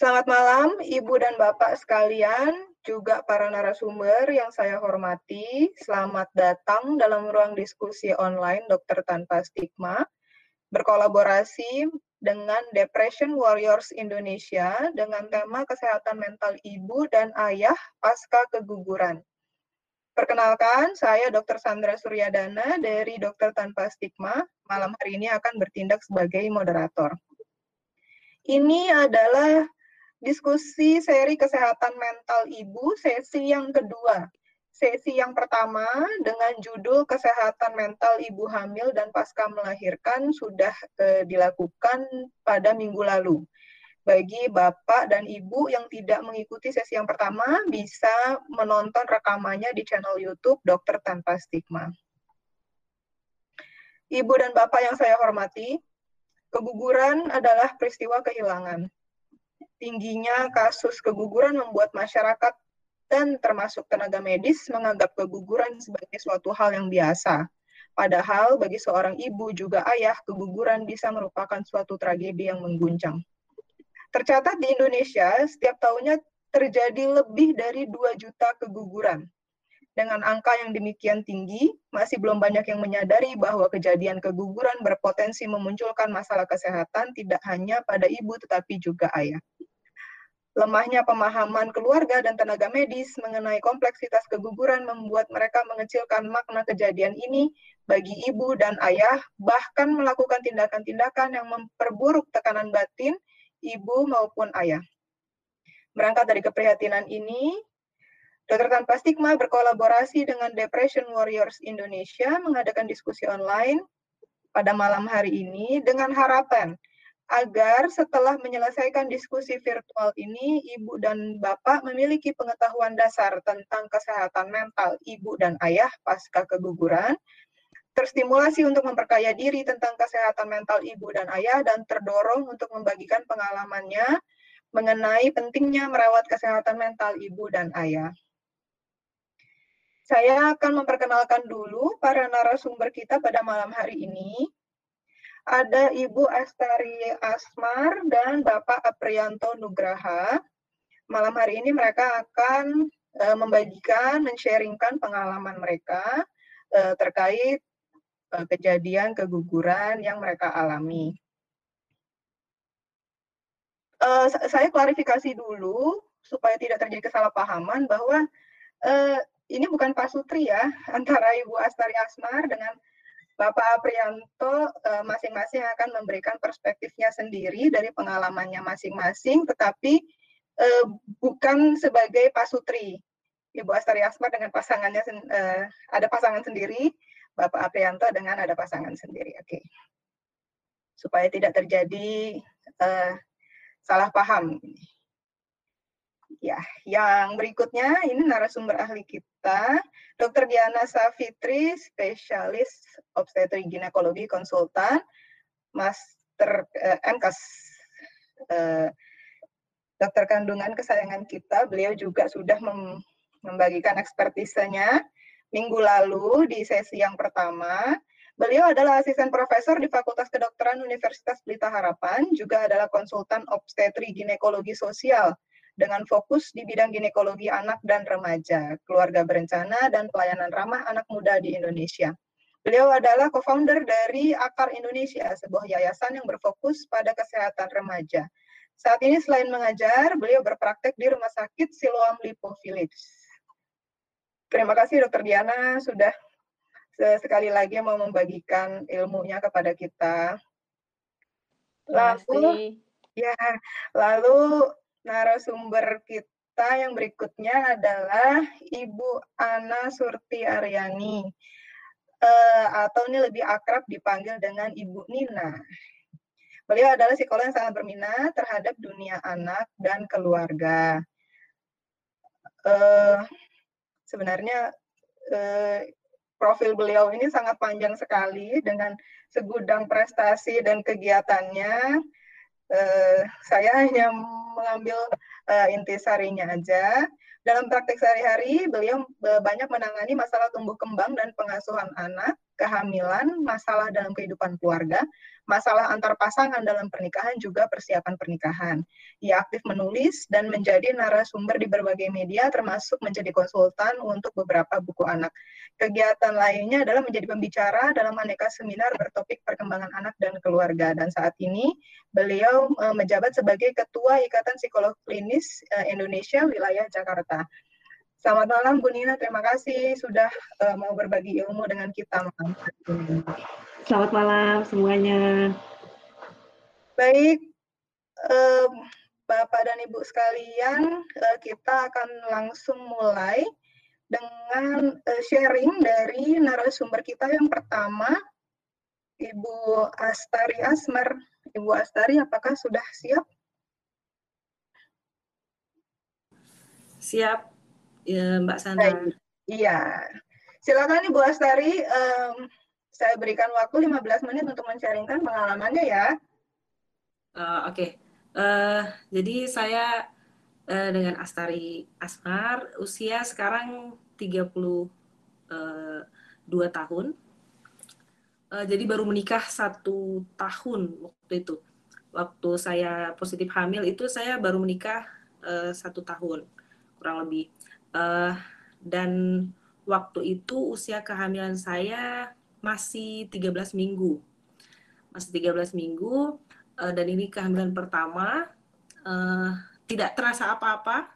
Selamat malam, Ibu dan Bapak sekalian, juga para narasumber yang saya hormati. Selamat datang dalam ruang diskusi online Dokter Tanpa Stigma, berkolaborasi dengan Depression Warriors Indonesia dengan tema kesehatan mental ibu dan ayah pasca keguguran. Perkenalkan, saya Dr. Sandra Suryadana dari Dokter Tanpa Stigma. Malam hari ini akan bertindak sebagai moderator. Ini adalah diskusi seri kesehatan mental ibu sesi yang kedua. Sesi yang pertama dengan judul kesehatan mental ibu hamil dan pasca melahirkan sudah eh, dilakukan pada minggu lalu. Bagi bapak dan ibu yang tidak mengikuti sesi yang pertama bisa menonton rekamannya di channel YouTube Dokter Tanpa Stigma. Ibu dan bapak yang saya hormati, keguguran adalah peristiwa kehilangan tingginya kasus keguguran membuat masyarakat dan termasuk tenaga medis menganggap keguguran sebagai suatu hal yang biasa. Padahal bagi seorang ibu juga ayah, keguguran bisa merupakan suatu tragedi yang mengguncang. Tercatat di Indonesia, setiap tahunnya terjadi lebih dari 2 juta keguguran. Dengan angka yang demikian tinggi, masih belum banyak yang menyadari bahwa kejadian keguguran berpotensi memunculkan masalah kesehatan tidak hanya pada ibu tetapi juga ayah. Lemahnya pemahaman keluarga dan tenaga medis mengenai kompleksitas keguguran membuat mereka mengecilkan makna kejadian ini bagi ibu dan ayah, bahkan melakukan tindakan-tindakan yang memperburuk tekanan batin ibu maupun ayah. Berangkat dari keprihatinan ini, Dokter Tanpa Stigma berkolaborasi dengan Depression Warriors Indonesia mengadakan diskusi online pada malam hari ini dengan harapan agar setelah menyelesaikan diskusi virtual ini, ibu dan bapak memiliki pengetahuan dasar tentang kesehatan mental ibu dan ayah pasca keguguran, terstimulasi untuk memperkaya diri tentang kesehatan mental ibu dan ayah, dan terdorong untuk membagikan pengalamannya mengenai pentingnya merawat kesehatan mental ibu dan ayah. Saya akan memperkenalkan dulu para narasumber kita pada malam hari ini ada Ibu Astari Asmar dan Bapak Aprianto Nugraha. Malam hari ini mereka akan uh, membagikan, men-sharingkan pengalaman mereka uh, terkait uh, kejadian keguguran yang mereka alami. Uh, saya klarifikasi dulu supaya tidak terjadi kesalahpahaman bahwa uh, ini bukan pasutri ya antara Ibu Astari Asmar dengan Bapak Aprianto eh, masing-masing akan memberikan perspektifnya sendiri dari pengalamannya masing-masing, tetapi eh, bukan sebagai pasutri. Ibu Astari Asmar dengan pasangannya eh, ada pasangan sendiri, Bapak Aprianto dengan ada pasangan sendiri. Oke, supaya tidak terjadi salah paham. Ya, yang berikutnya ini narasumber ahli kita, Dr. Diana Safitri, spesialis obstetri ginekologi konsultan, Master eh, MKes eh, dokter kandungan kesayangan kita. Beliau juga sudah mem membagikan ekspertisenya minggu lalu di sesi yang pertama. Beliau adalah asisten profesor di Fakultas Kedokteran Universitas Pelita Harapan, juga adalah konsultan obstetri ginekologi sosial dengan fokus di bidang ginekologi anak dan remaja, keluarga berencana, dan pelayanan ramah anak muda di Indonesia. Beliau adalah co-founder dari Akar Indonesia, sebuah yayasan yang berfokus pada kesehatan remaja. Saat ini selain mengajar, beliau berpraktek di Rumah Sakit Siloam Lipo Village. Terima kasih Dr. Diana sudah sekali lagi mau membagikan ilmunya kepada kita. Lalu, ya, lalu narasumber kita yang berikutnya adalah Ibu Ana Surti Aryani uh, atau ini lebih akrab dipanggil dengan Ibu Nina. Beliau adalah psikolog yang sangat berminat terhadap dunia anak dan keluarga. Uh, sebenarnya uh, profil beliau ini sangat panjang sekali dengan segudang prestasi dan kegiatannya Uh, saya hanya mengambil uh, intisarinya aja. Dalam praktek sehari-hari, beliau uh, banyak menangani masalah tumbuh kembang dan pengasuhan anak, kehamilan, masalah dalam kehidupan keluarga, masalah antar pasangan dalam pernikahan juga persiapan pernikahan. Ia aktif menulis dan menjadi narasumber di berbagai media termasuk menjadi konsultan untuk beberapa buku anak. Kegiatan lainnya adalah menjadi pembicara dalam aneka seminar bertopik perkembangan anak dan keluarga dan saat ini beliau uh, menjabat sebagai Ketua Ikatan Psikolog Klinis uh, Indonesia wilayah Jakarta. Selamat malam Bu Nina, terima kasih sudah uh, mau berbagi ilmu dengan kita malam. Selamat malam semuanya. Baik, um, Bapak dan Ibu sekalian, uh, kita akan langsung mulai dengan uh, sharing dari narasumber kita yang pertama, Ibu Astari Asmar. Ibu Astari, apakah sudah siap? Siap, ya, Mbak Sandra. Iya. Silakan Ibu Astari, um, saya berikan waktu 15 menit untuk men-sharingkan pengalamannya ya. Uh, Oke, okay. uh, jadi saya uh, dengan Astari Asmar, usia sekarang 32 uh, tahun. Uh, jadi baru menikah satu tahun waktu itu. Waktu saya positif hamil itu saya baru menikah uh, satu tahun kurang lebih. Uh, dan waktu itu usia kehamilan saya masih 13 minggu. Masih 13 minggu uh, dan ini kehamilan pertama uh, tidak terasa apa-apa,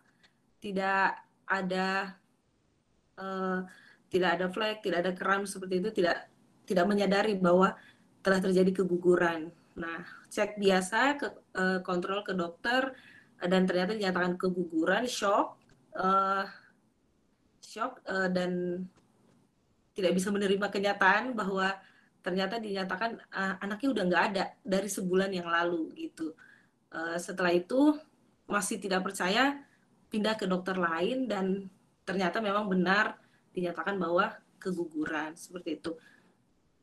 tidak ada uh, tidak ada flek, tidak ada kram seperti itu, tidak tidak menyadari bahwa telah terjadi keguguran. Nah, cek biasa ke uh, kontrol ke dokter dan ternyata dinyatakan keguguran, shock uh, shock uh, dan tidak bisa menerima kenyataan bahwa ternyata dinyatakan uh, anaknya udah nggak ada dari sebulan yang lalu gitu. Uh, setelah itu masih tidak percaya pindah ke dokter lain dan ternyata memang benar dinyatakan bahwa keguguran seperti itu.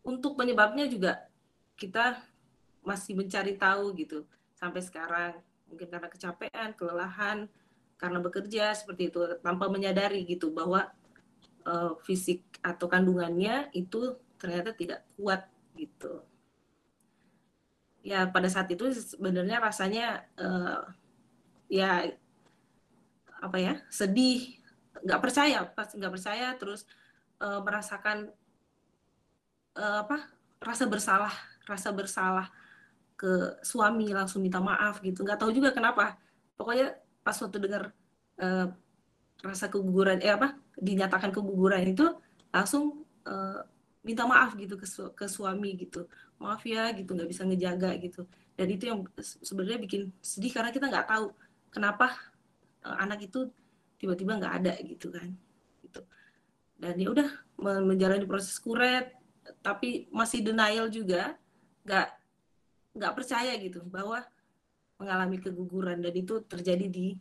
Untuk penyebabnya juga kita masih mencari tahu gitu sampai sekarang mungkin karena kecapean, kelelahan, karena bekerja seperti itu tanpa menyadari gitu bahwa uh, fisik atau kandungannya itu ternyata tidak kuat gitu. Ya pada saat itu sebenarnya rasanya uh, ya apa ya sedih, nggak percaya, pasti nggak percaya, terus uh, merasakan uh, apa rasa bersalah, rasa bersalah ke suami langsung minta maaf gitu, nggak tahu juga kenapa. Pokoknya pas waktu dengar uh, rasa keguguran eh apa dinyatakan keguguran itu langsung uh, minta maaf gitu ke, su ke suami gitu. Maaf ya gitu nggak bisa ngejaga gitu. Dan itu yang sebenarnya bikin sedih karena kita nggak tahu kenapa uh, anak itu tiba-tiba nggak ada gitu kan gitu. Dan ya udah menjalani proses kuret tapi masih denial juga nggak nggak percaya gitu bahwa mengalami keguguran. Dan itu terjadi di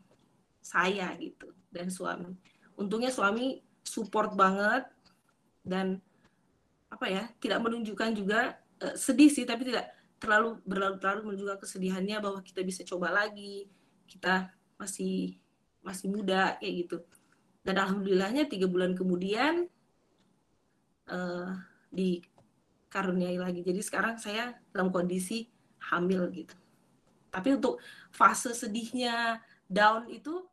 saya gitu dan suami. Untungnya suami support banget dan apa ya tidak menunjukkan juga uh, sedih sih tapi tidak terlalu berlarut-larut menunjukkan kesedihannya bahwa kita bisa coba lagi kita masih masih muda kayak gitu. Dan alhamdulillahnya tiga bulan kemudian uh, dikaruniai lagi. Jadi sekarang saya dalam kondisi hamil gitu. Tapi untuk fase sedihnya down itu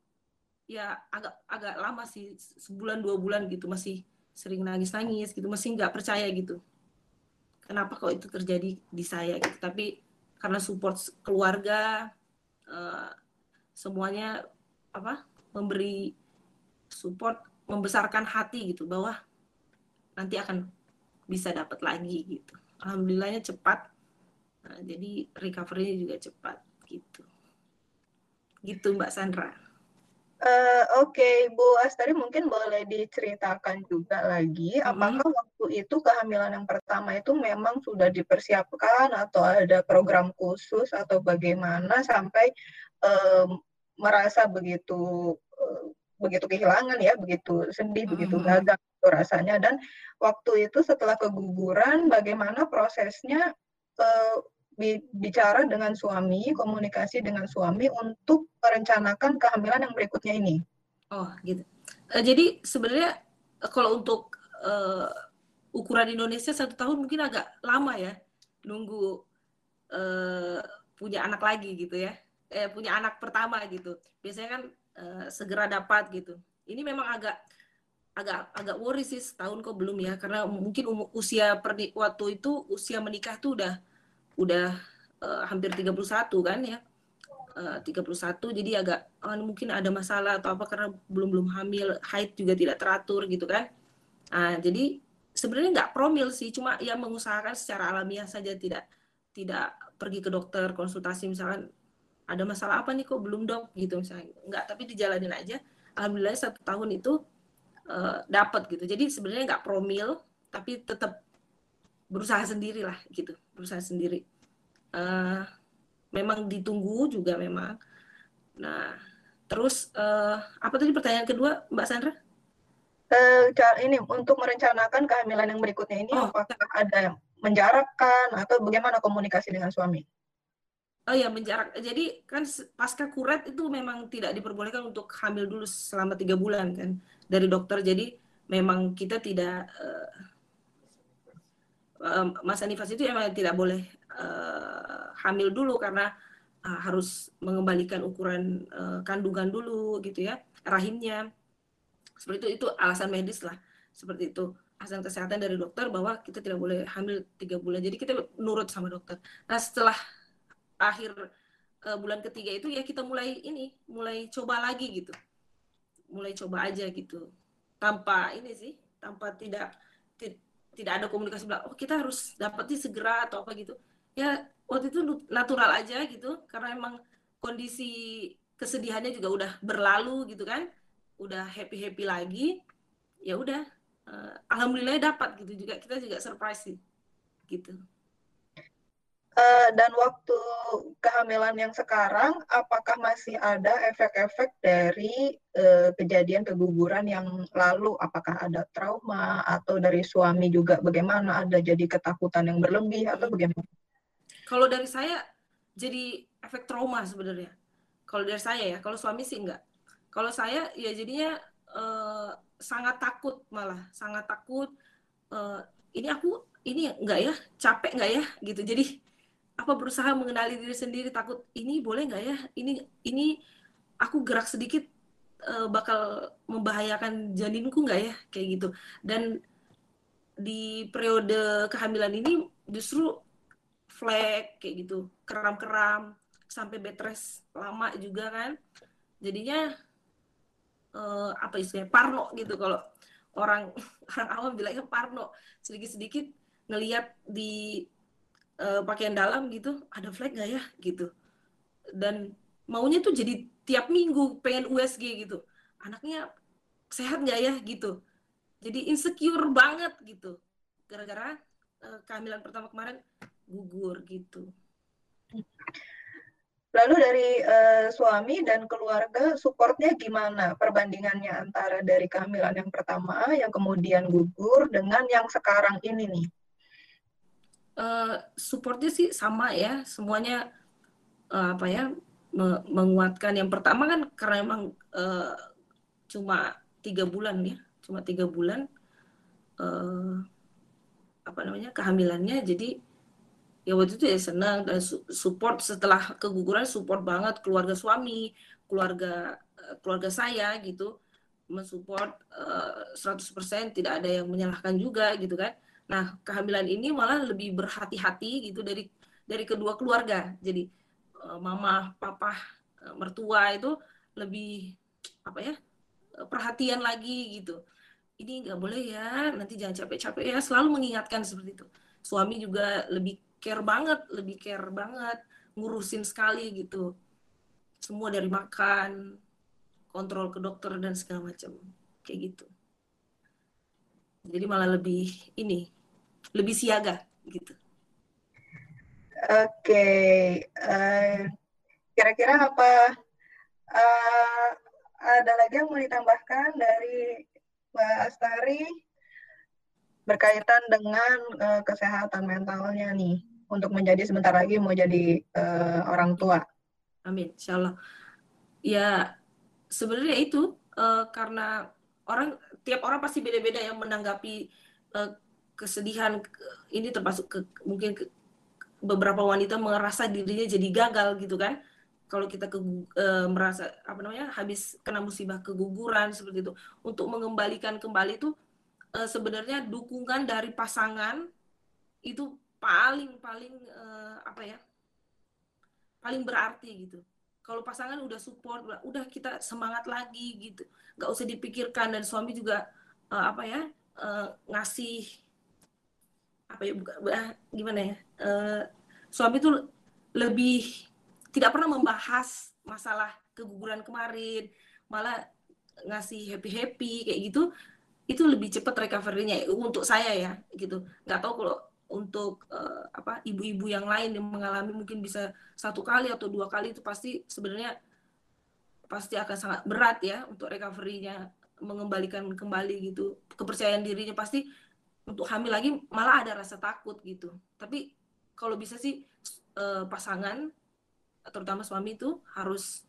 ya agak agak lama sih sebulan dua bulan gitu masih sering nangis nangis gitu masih nggak percaya gitu. Kenapa kok itu terjadi di saya gitu? Tapi karena support keluarga uh, semuanya apa memberi support membesarkan hati gitu bahwa nanti akan bisa dapat lagi gitu. Alhamdulillahnya cepat. Nah, jadi recovery juga cepat gitu. Gitu mbak Sandra Uh, Oke, okay. Bu Astari mungkin boleh diceritakan juga lagi, apakah mm -hmm. waktu itu kehamilan yang pertama itu memang sudah dipersiapkan atau ada program khusus atau bagaimana sampai um, merasa begitu uh, begitu kehilangan ya, begitu sedih, mm -hmm. begitu gagal rasanya dan waktu itu setelah keguguran bagaimana prosesnya uh, bicara dengan suami, komunikasi dengan suami untuk merencanakan kehamilan yang berikutnya ini. Oh, gitu. Uh, jadi sebenarnya uh, kalau untuk uh, ukuran Indonesia satu tahun mungkin agak lama ya nunggu uh, punya anak lagi gitu ya eh punya anak pertama gitu biasanya kan uh, segera dapat gitu ini memang agak agak agak worry sih setahun kok belum ya karena mungkin usia perni waktu itu usia menikah tuh udah udah uh, hampir 31 kan ya. Uh, 31 jadi agak oh, mungkin ada masalah atau apa karena belum belum hamil haid juga tidak teratur gitu kan. Nah jadi sebenarnya nggak promil sih cuma ya mengusahakan secara alamiah saja tidak tidak pergi ke dokter konsultasi misalkan ada masalah apa nih kok belum dok? Gitu misalnya. Nggak tapi dijalanin aja. Alhamdulillah satu tahun itu uh, dapat gitu. Jadi sebenarnya nggak promil tapi tetap berusaha sendiri lah gitu berusaha sendiri uh, memang ditunggu juga memang nah terus uh, apa tadi pertanyaan kedua mbak Sandra uh, ini untuk merencanakan kehamilan yang berikutnya ini oh. apakah ada menjarakkan atau bagaimana komunikasi dengan suami Oh ya menjarak. Jadi kan pasca kuret itu memang tidak diperbolehkan untuk hamil dulu selama tiga bulan kan dari dokter. Jadi memang kita tidak uh, uh, Mas Anifas itu memang tidak boleh uh, hamil dulu karena uh, harus mengembalikan ukuran uh, kandungan dulu gitu ya rahimnya. Seperti itu itu alasan medis lah seperti itu alasan kesehatan dari dokter bahwa kita tidak boleh hamil tiga bulan. Jadi kita nurut sama dokter. Nah setelah akhir uh, bulan ketiga itu ya kita mulai ini mulai coba lagi gitu mulai coba aja gitu tanpa ini sih tanpa tidak tidak ada komunikasi bilang oh kita harus dapatnya segera atau apa gitu. Ya waktu itu natural aja gitu karena emang kondisi kesedihannya juga udah berlalu gitu kan udah happy happy lagi ya udah uh, alhamdulillah dapat gitu juga kita juga surprise gitu Uh, dan waktu kehamilan yang sekarang, apakah masih ada efek-efek dari uh, kejadian keguguran yang lalu? Apakah ada trauma atau dari suami juga bagaimana? Ada jadi ketakutan yang berlebih atau bagaimana? Kalau dari saya jadi efek trauma sebenarnya. Kalau dari saya ya, kalau suami sih enggak. Kalau saya ya jadinya uh, sangat takut malah, sangat takut. Uh, ini aku ini enggak ya, capek enggak ya gitu. Jadi apa berusaha mengenali diri sendiri? Takut ini boleh nggak ya? Ini ini aku gerak sedikit uh, bakal membahayakan janininku nggak ya? Kayak gitu. Dan di periode kehamilan ini justru flek kayak gitu. Keram-keram sampai bed rest lama juga kan. Jadinya uh, apa istilahnya parno gitu kalau orang orang awam bilangnya parno. Sedikit-sedikit ngelihat di uh, pakaian dalam gitu ada flag nggak ya gitu. Dan maunya tuh jadi tiap minggu pengen USG gitu. Anaknya sehat nggak ya gitu. Jadi insecure banget gitu. Gara-gara uh, kehamilan pertama kemarin gugur gitu. Lalu dari uh, suami dan keluarga supportnya gimana perbandingannya antara dari kehamilan yang pertama yang kemudian gugur dengan yang sekarang ini nih? Uh, supportnya sih sama ya semuanya uh, apa ya me menguatkan. Yang pertama kan karena emang uh, cuma tiga bulan ya cuma tiga bulan uh, apa namanya kehamilannya. Jadi ya waktu itu ya senang dan support setelah keguguran support banget keluarga suami keluarga keluarga saya gitu mensupport uh, 100% tidak ada yang menyalahkan juga gitu kan Nah, kehamilan ini malah lebih berhati-hati gitu dari dari kedua keluarga. Jadi uh, mama, papa, uh, mertua itu lebih apa ya? perhatian lagi gitu. Ini nggak boleh ya, nanti jangan capek-capek ya. Selalu mengingatkan seperti itu. Suami juga lebih care banget, lebih care banget, ngurusin sekali gitu. Semua dari makan, kontrol ke dokter dan segala macam kayak gitu. Jadi malah lebih ini lebih siaga gitu. Oke, okay. uh, eh, kira-kira apa uh, ada lagi yang mau ditambahkan dari Mbak Astari berkaitan dengan uh, kesehatan mentalnya nih untuk menjadi sebentar lagi mau jadi uh, orang tua. Amin, Insya Allah. Ya sebenarnya itu uh, karena orang tiap orang pasti beda-beda yang menanggapi uh, kesedihan ini termasuk ke, mungkin ke, beberapa wanita merasa dirinya jadi gagal gitu kan. Kalau kita ke e, merasa apa namanya habis kena musibah keguguran seperti itu. Untuk mengembalikan kembali itu e, sebenarnya dukungan dari pasangan itu paling paling e, apa ya paling berarti gitu. Kalau pasangan udah support udah kita semangat lagi gitu. Nggak usah dipikirkan dan suami juga e, apa ya e, ngasih apa ya buka, gimana ya e, suami tuh lebih tidak pernah membahas masalah keguguran kemarin, malah ngasih happy happy kayak gitu, itu lebih cepat recovery-nya untuk saya ya gitu. Nggak tahu kalau untuk uh, apa ibu-ibu yang lain yang mengalami mungkin bisa satu kali atau dua kali itu pasti sebenarnya pasti akan sangat berat ya untuk recovery-nya mengembalikan kembali gitu kepercayaan dirinya pasti untuk hamil lagi malah ada rasa takut gitu tapi kalau bisa sih uh, pasangan terutama suami itu harus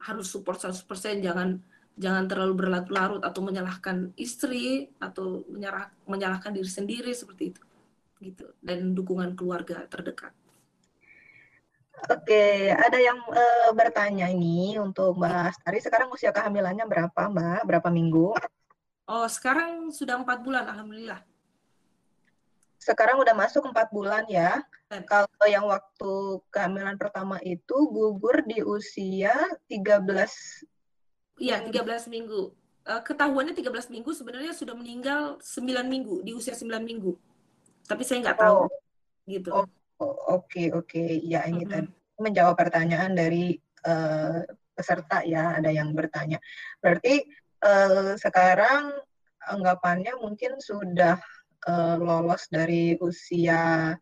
harus support 100% jangan jangan terlalu berlarut-larut atau menyalahkan istri atau menyerah, menyalahkan diri sendiri seperti itu gitu dan dukungan keluarga terdekat. Oke, ada yang uh, bertanya ini untuk Mbak Astari. Sekarang usia kehamilannya berapa, Mbak? Berapa minggu? Oh, sekarang sudah empat bulan, alhamdulillah. Sekarang udah masuk empat bulan ya. Kalau yang waktu kehamilan pertama itu gugur di usia 13 Iya, 13 minggu. Uh, ketahuannya 13 minggu sebenarnya sudah meninggal 9 minggu di usia 9 minggu. Tapi saya nggak tahu oh. gitu. Oh, oke oh, oke. Okay, okay. Ya ini mm -hmm. tadi menjawab pertanyaan dari uh, peserta ya, ada yang bertanya. Berarti uh, sekarang anggapannya mungkin sudah uh, lolos dari usia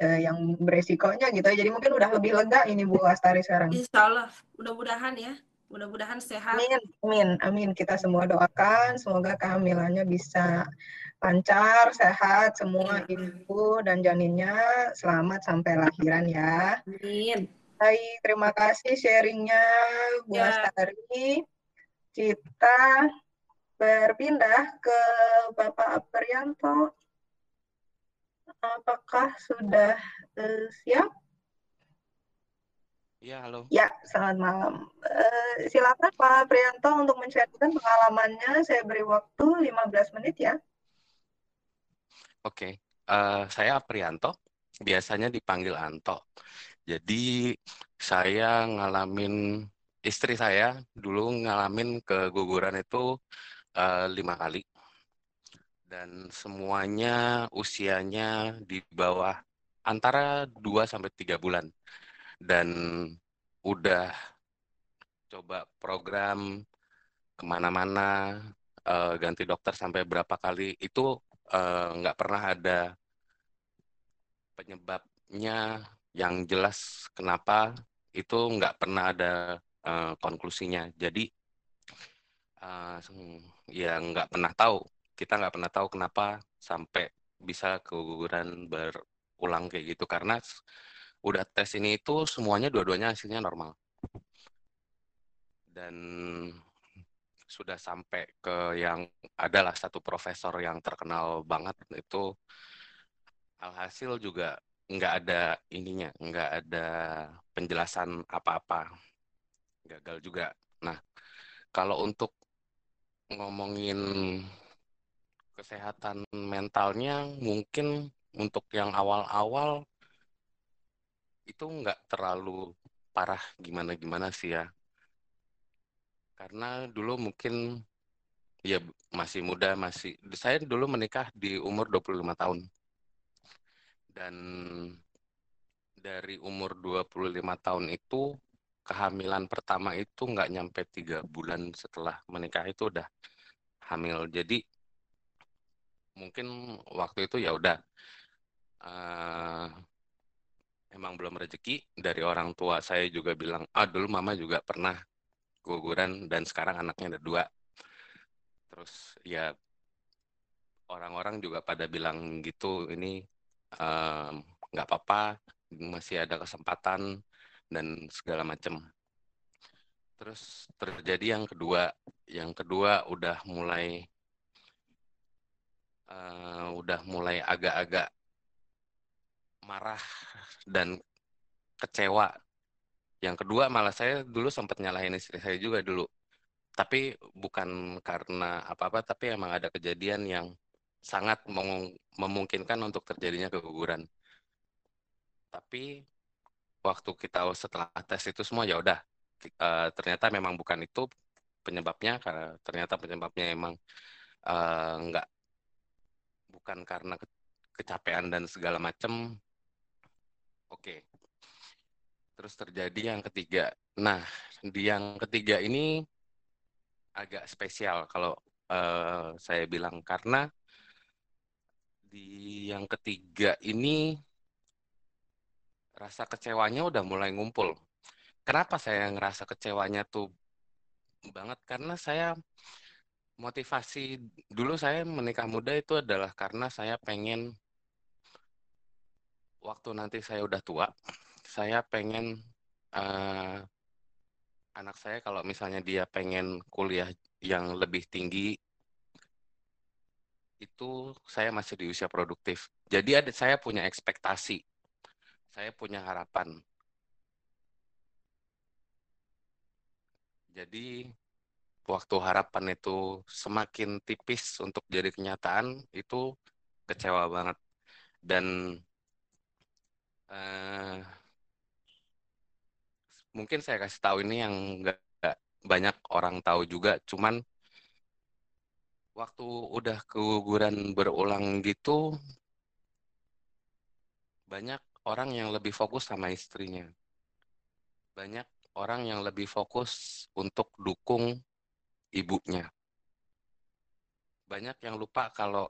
uh, yang beresikonya gitu ya. Jadi mungkin udah lebih lega ini Bu Astari sekarang. Insya Allah, mudah-mudahan ya. Mudah-mudahan sehat. Amin, amin, amin. Kita semua doakan semoga kehamilannya bisa lancar, sehat, semua ya. ibu dan janinnya selamat sampai lahiran ya. Amin. Baik, terima kasih sharingnya Bu ya. Astari. Kita berpindah ke Bapak Aprianto. Apakah sudah uh, siap? Ya, halo. Ya, selamat malam. Uh, silakan Pak Prianto untuk menceritakan pengalamannya. Saya beri waktu 15 menit ya. Oke, uh, saya Prianto. Biasanya dipanggil Anto. Jadi saya ngalamin istri saya dulu ngalamin keguguran itu uh, lima kali dan semuanya usianya di bawah antara 2 sampai tiga bulan. Dan udah coba program ke mana-mana, uh, ganti dokter sampai berapa kali, itu uh, nggak pernah ada penyebabnya yang jelas kenapa, itu nggak pernah ada uh, konklusinya. Jadi, uh, ya nggak pernah tahu. Kita nggak pernah tahu kenapa sampai bisa keguguran berulang kayak gitu. Karena udah tes ini itu semuanya dua-duanya hasilnya normal. Dan sudah sampai ke yang adalah satu profesor yang terkenal banget. Itu alhasil juga nggak ada ininya nggak ada penjelasan apa-apa gagal juga nah kalau untuk ngomongin kesehatan mentalnya mungkin untuk yang awal-awal itu nggak terlalu parah gimana-gimana sih ya. Karena dulu mungkin ya masih muda, masih saya dulu menikah di umur 25 tahun. Dan dari umur 25 tahun itu kehamilan pertama itu nggak nyampe tiga bulan setelah menikah itu udah hamil. Jadi mungkin waktu itu ya udah uh, emang belum rezeki. Dari orang tua saya juga bilang ah dulu mama juga pernah guguran dan sekarang anaknya ada dua. Terus ya orang-orang juga pada bilang gitu ini nggak uh, apa-apa masih ada kesempatan dan segala macam terus terjadi yang kedua yang kedua udah mulai uh, udah mulai agak-agak marah dan kecewa. Yang kedua malah saya dulu sempat nyalahin istri saya juga dulu. Tapi bukan karena apa-apa, tapi emang ada kejadian yang sangat memungkinkan untuk terjadinya keguguran. Tapi waktu kita setelah tes itu semua ya udah uh, ternyata memang bukan itu penyebabnya karena ternyata penyebabnya emang uh, nggak bukan karena kecapean dan segala macam. Oke. Okay. Terus terjadi yang ketiga. Nah, di yang ketiga ini agak spesial kalau uh, saya bilang karena di yang ketiga ini rasa kecewanya udah mulai ngumpul. Kenapa saya ngerasa kecewanya tuh banget? Karena saya motivasi dulu saya menikah muda itu adalah karena saya pengen waktu nanti saya udah tua, saya pengen uh, anak saya kalau misalnya dia pengen kuliah yang lebih tinggi itu saya masih di usia produktif. Jadi ada saya punya ekspektasi. Saya punya harapan. Jadi waktu harapan itu semakin tipis untuk jadi kenyataan itu kecewa banget dan uh, mungkin saya kasih tahu ini yang nggak banyak orang tahu juga cuman waktu udah keguguran berulang gitu banyak orang yang lebih fokus sama istrinya banyak orang yang lebih fokus untuk dukung ibunya. Banyak yang lupa kalau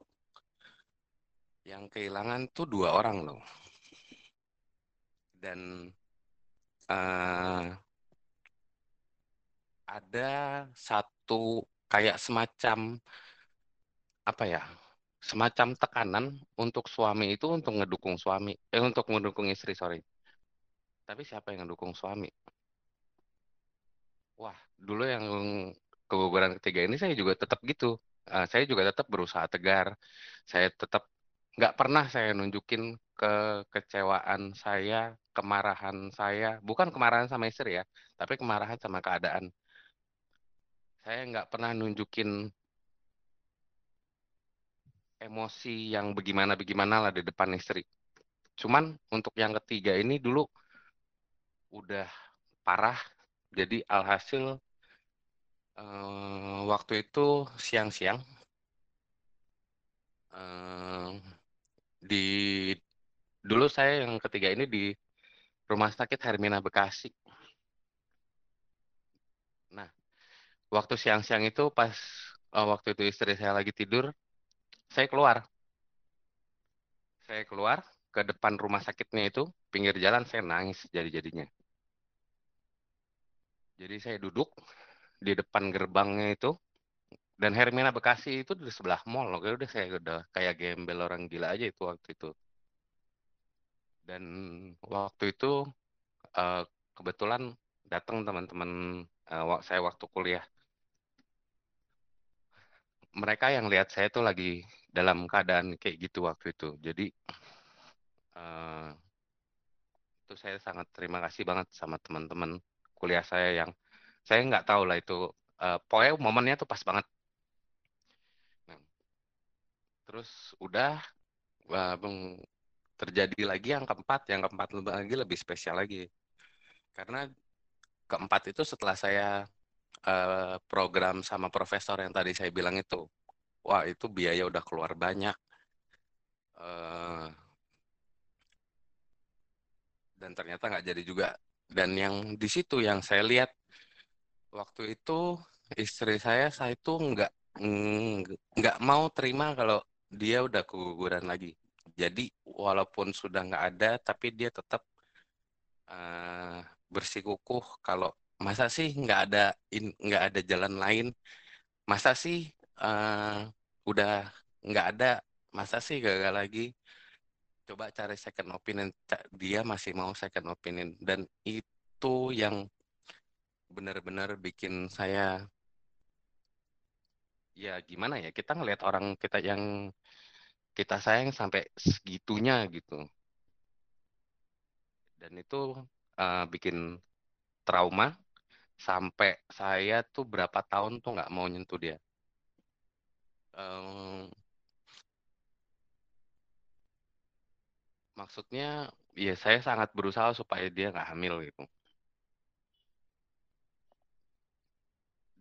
yang kehilangan tuh dua orang loh. Dan uh, ada satu kayak semacam apa ya semacam tekanan untuk suami itu untuk ngedukung suami eh untuk ngedukung istri sorry tapi siapa yang ngedukung suami wah dulu yang keguguran ketiga ini saya juga tetap gitu. Uh, saya juga tetap berusaha tegar. Saya tetap nggak pernah saya nunjukin kekecewaan saya, kemarahan saya, bukan kemarahan sama istri ya, tapi kemarahan sama keadaan. Saya nggak pernah nunjukin emosi yang bagaimana-bagaimana lah di depan istri. Cuman untuk yang ketiga ini dulu udah parah, jadi alhasil uh, waktu itu siang-siang uh, di dulu saya yang ketiga ini di Rumah Sakit Hermina Bekasi. Nah, waktu siang-siang itu pas uh, waktu itu istri saya lagi tidur, saya keluar. Saya keluar ke depan rumah sakitnya itu, pinggir jalan saya nangis jadi-jadinya. Jadi saya duduk, di depan gerbangnya itu dan Hermina Bekasi itu di sebelah mall loh udah saya udah kayak gembel orang gila aja itu waktu itu dan waktu itu uh, kebetulan datang teman-teman uh, saya waktu kuliah mereka yang lihat saya tuh lagi dalam keadaan kayak gitu waktu itu. Jadi uh, itu saya sangat terima kasih banget sama teman-teman kuliah saya yang saya nggak tahu lah itu uh, pokoknya momennya tuh pas banget. Nah, terus udah uh, terjadi lagi yang keempat yang keempat lagi lebih spesial lagi. Karena keempat itu setelah saya uh, program sama profesor yang tadi saya bilang itu wah itu biaya udah keluar banyak. Uh, dan ternyata nggak jadi juga. Dan yang di situ yang saya lihat waktu itu istri saya saya itu nggak nggak mau terima kalau dia udah keguguran lagi. Jadi walaupun sudah nggak ada, tapi dia tetap uh, bersikukuh kalau masa sih nggak ada nggak ada jalan lain, masa sih uh, udah nggak ada, masa sih gagal lagi. Coba cari second opinion, dia masih mau second opinion. Dan itu yang benar-benar bikin saya ya gimana ya kita ngelihat orang kita yang kita sayang sampai segitunya gitu. Dan itu uh, bikin trauma. Sampai saya tuh berapa tahun tuh nggak mau nyentuh dia um, maksudnya ya saya sangat berusaha supaya dia nggak hamil gitu.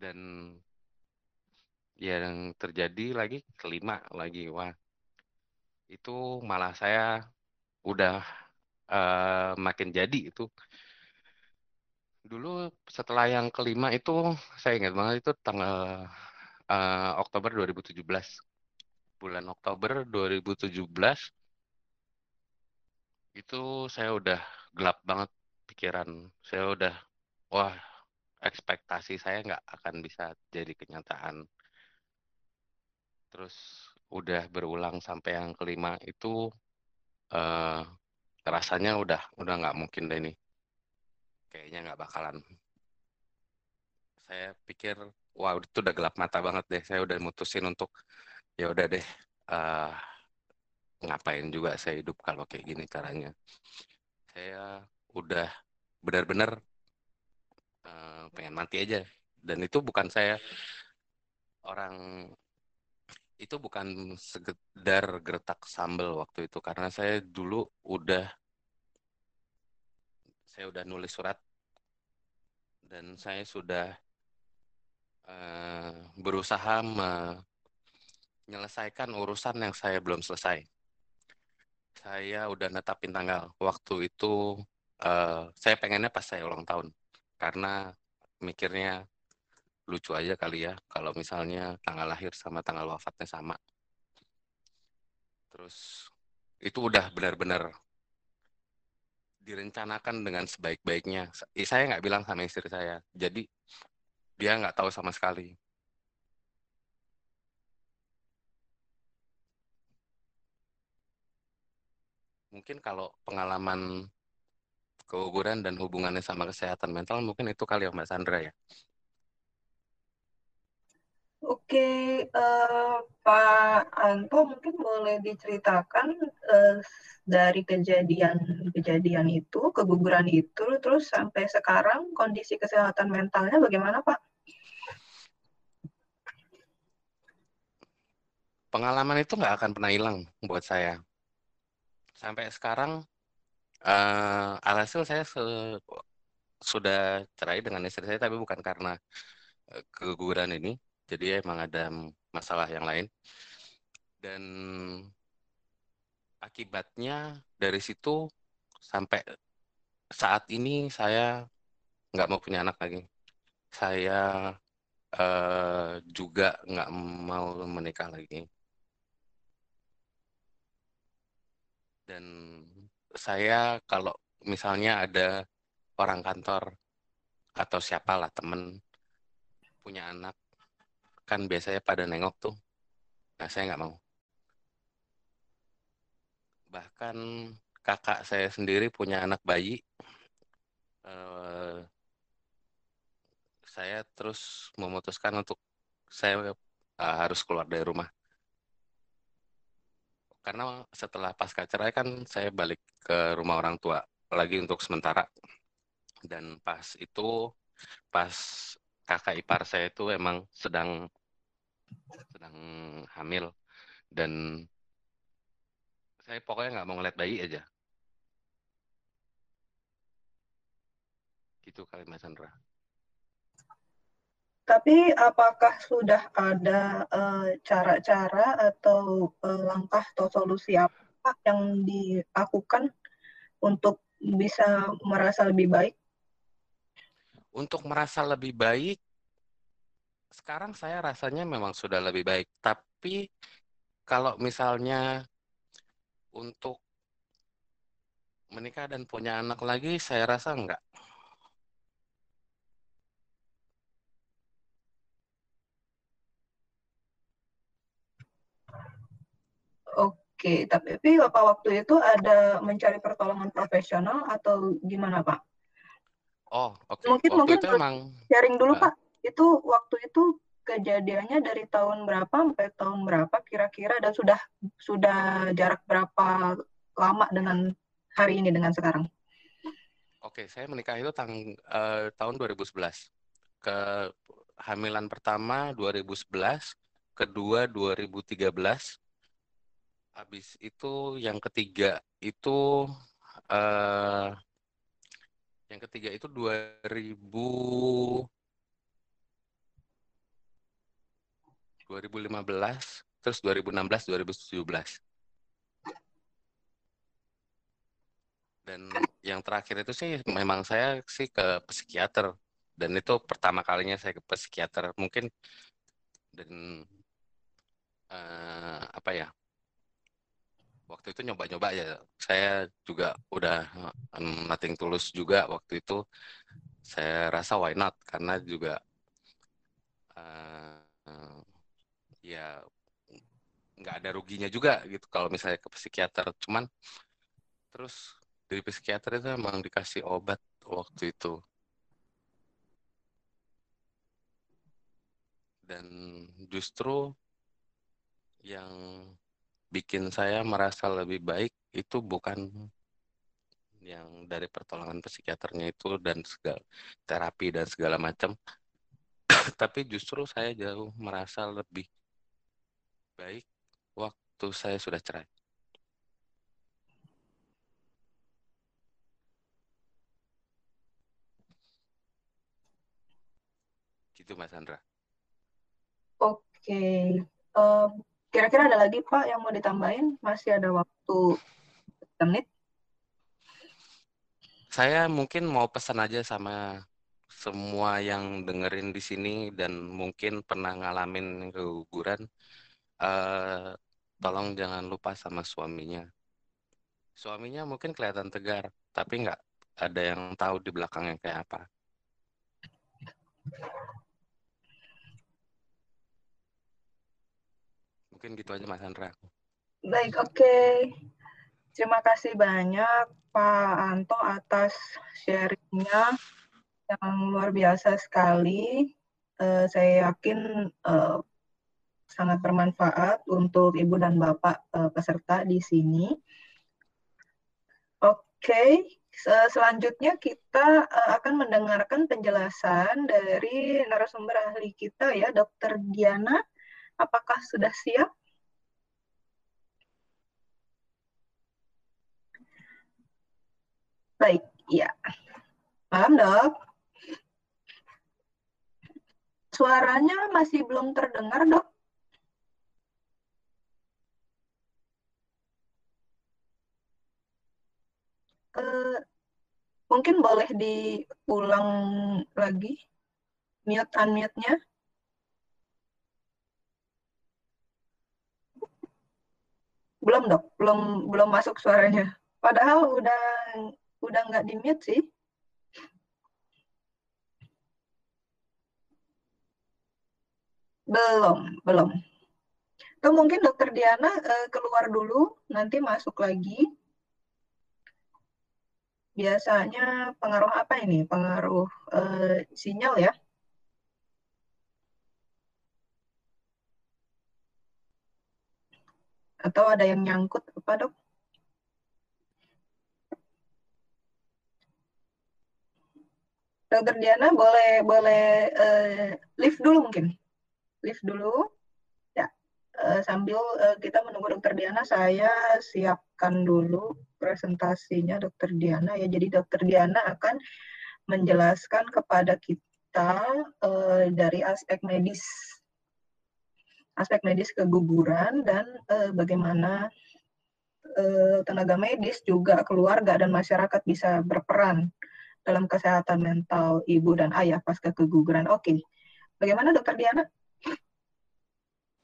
Dan yang terjadi lagi kelima lagi. Wah itu malah saya udah uh, makin jadi itu. Dulu setelah yang kelima itu saya ingat banget itu tanggal uh, Oktober 2017 bulan Oktober 2017 itu saya udah gelap banget pikiran. Saya udah wah ekspektasi saya nggak akan bisa jadi kenyataan. Terus udah berulang sampai yang kelima itu uh, rasanya udah udah nggak mungkin deh ini. Kayaknya nggak bakalan saya pikir wow itu udah gelap mata banget deh. Saya udah mutusin untuk ya udah deh uh, ngapain juga saya hidup kalau kayak gini caranya. Saya udah benar-benar uh, pengen mati aja. Dan itu bukan saya orang itu bukan sekedar gertak sambel waktu itu. Karena saya dulu udah saya udah nulis surat dan saya sudah uh, berusaha menyelesaikan urusan yang saya belum selesai. Saya udah netapin tanggal. Waktu itu uh, saya pengennya pas saya ulang tahun karena mikirnya lucu aja kali ya kalau misalnya tanggal lahir sama tanggal wafatnya sama. Terus itu udah benar-benar direncanakan dengan sebaik-baiknya. Saya nggak bilang sama istri saya, jadi dia nggak tahu sama sekali. Mungkin kalau pengalaman keguguran dan hubungannya sama kesehatan mental, mungkin itu kali ya Mbak Sandra ya. Oke, uh, Pak Anto mungkin boleh diceritakan uh, dari kejadian-kejadian itu, keguguran itu, terus sampai sekarang kondisi kesehatan mentalnya bagaimana, Pak? Pengalaman itu nggak akan pernah hilang buat saya. Sampai sekarang, uh, alhasil saya se sudah cerai dengan istri saya, tapi bukan karena keguguran ini, jadi emang ada masalah yang lain. Dan akibatnya dari situ sampai saat ini saya nggak mau punya anak lagi. Saya uh, juga nggak mau menikah lagi. Dan saya kalau misalnya ada orang kantor atau siapalah temen punya anak kan biasanya pada nengok tuh. Nah, saya nggak mau. Bahkan kakak saya sendiri punya anak bayi. Uh, saya terus memutuskan untuk saya uh, harus keluar dari rumah. Karena setelah pasca cerai kan saya balik ke rumah orang tua lagi untuk sementara. Dan pas itu, pas kakak ipar saya itu emang sedang sedang hamil. Dan saya pokoknya nggak mau ngeliat bayi aja. Gitu kali Mas Sandra. Tapi apakah sudah ada eh, cara-cara uh, atau uh, langkah atau solusi apa yang dilakukan untuk bisa merasa lebih baik untuk merasa lebih baik, sekarang saya rasanya memang sudah lebih baik. Tapi kalau misalnya untuk menikah dan punya anak lagi, saya rasa enggak. Oke, tapi Bapak waktu itu ada mencari pertolongan profesional atau gimana Pak? Oh, oke. Okay. Mungkin waktu mungkin itu emang sharing dulu uh, Pak. Itu waktu itu kejadiannya dari tahun berapa sampai tahun berapa kira-kira dan sudah sudah jarak berapa lama dengan hari ini dengan sekarang? Oke, saya menikah itu tang, uh, tahun 2011. Ke hamilan pertama 2011, kedua 2013. Habis itu yang ketiga itu uh, yang ketiga itu 2000 2015, terus 2016, 2017. Dan yang terakhir itu sih memang saya sih ke psikiater dan itu pertama kalinya saya ke psikiater mungkin dan uh, apa ya waktu itu nyoba-nyoba ya saya juga udah um, nothing tulus juga waktu itu. Saya rasa why not? Karena juga uh, ya nggak ada ruginya juga gitu kalau misalnya ke psikiater. Cuman terus dari psikiater itu emang dikasih obat waktu itu. Dan justru yang bikin saya merasa lebih baik itu bukan yang dari pertolongan psikiaternya itu dan segala terapi dan segala macam tapi justru saya jauh merasa lebih baik waktu saya sudah cerai. Gitu Mas Andra. Oke. Uh, kira-kira ada lagi Pak yang mau ditambahin? Masih ada waktu menit. Saya mungkin mau pesan aja sama semua yang dengerin di sini dan mungkin pernah ngalamin keguguran uh, tolong jangan lupa sama suaminya. Suaminya mungkin kelihatan tegar, tapi nggak ada yang tahu di belakangnya kayak apa. Mungkin gitu aja Mas Andra. Baik, oke. Okay. Terima kasih banyak Pak Anto atas sharingnya yang luar biasa sekali. Uh, saya yakin uh, sangat bermanfaat untuk Ibu dan Bapak uh, peserta di sini. Oke, okay. selanjutnya kita uh, akan mendengarkan penjelasan dari narasumber ahli kita ya, Dr. Diana. Apakah sudah siap? Baik, ya. Malam, Dok. Suaranya masih belum terdengar, Dok. uh, mungkin boleh diulang lagi mute unmute-nya. Belum dok, belum belum masuk suaranya. Padahal udah udah nggak di mute sih. Belum, belum. Atau mungkin dokter Diana uh, keluar dulu, nanti masuk lagi biasanya pengaruh apa ini? Pengaruh uh, sinyal ya? Atau ada yang nyangkut apa dok? Dokter Diana boleh boleh uh, lift dulu mungkin, lift dulu. Ya, uh, sambil uh, kita menunggu Dokter Diana, saya siapkan dulu presentasinya Dokter Diana ya. Jadi Dokter Diana akan menjelaskan kepada kita uh, dari aspek medis, aspek medis keguguran dan uh, bagaimana uh, tenaga medis juga keluarga dan masyarakat bisa berperan dalam kesehatan mental ibu dan ayah pasca keguguran. Oke, okay. bagaimana Dokter Diana?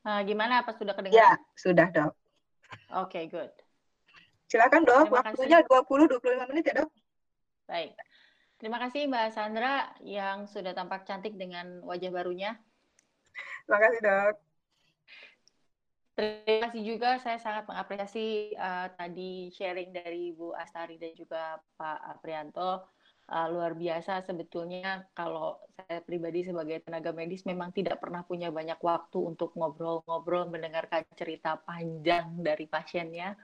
Uh, gimana? Apa sudah kedengaran? Ya, sudah dok. Oke, okay, good. Silakan dok, Terima waktunya 20-25 menit ya dok. Baik. Terima kasih Mbak Sandra yang sudah tampak cantik dengan wajah barunya. Terima kasih dok. Terima kasih juga, saya sangat mengapresiasi uh, tadi sharing dari Bu Astari dan juga Pak Prianto. Uh, luar biasa sebetulnya kalau saya pribadi sebagai tenaga medis memang tidak pernah punya banyak waktu untuk ngobrol-ngobrol mendengarkan cerita panjang dari pasiennya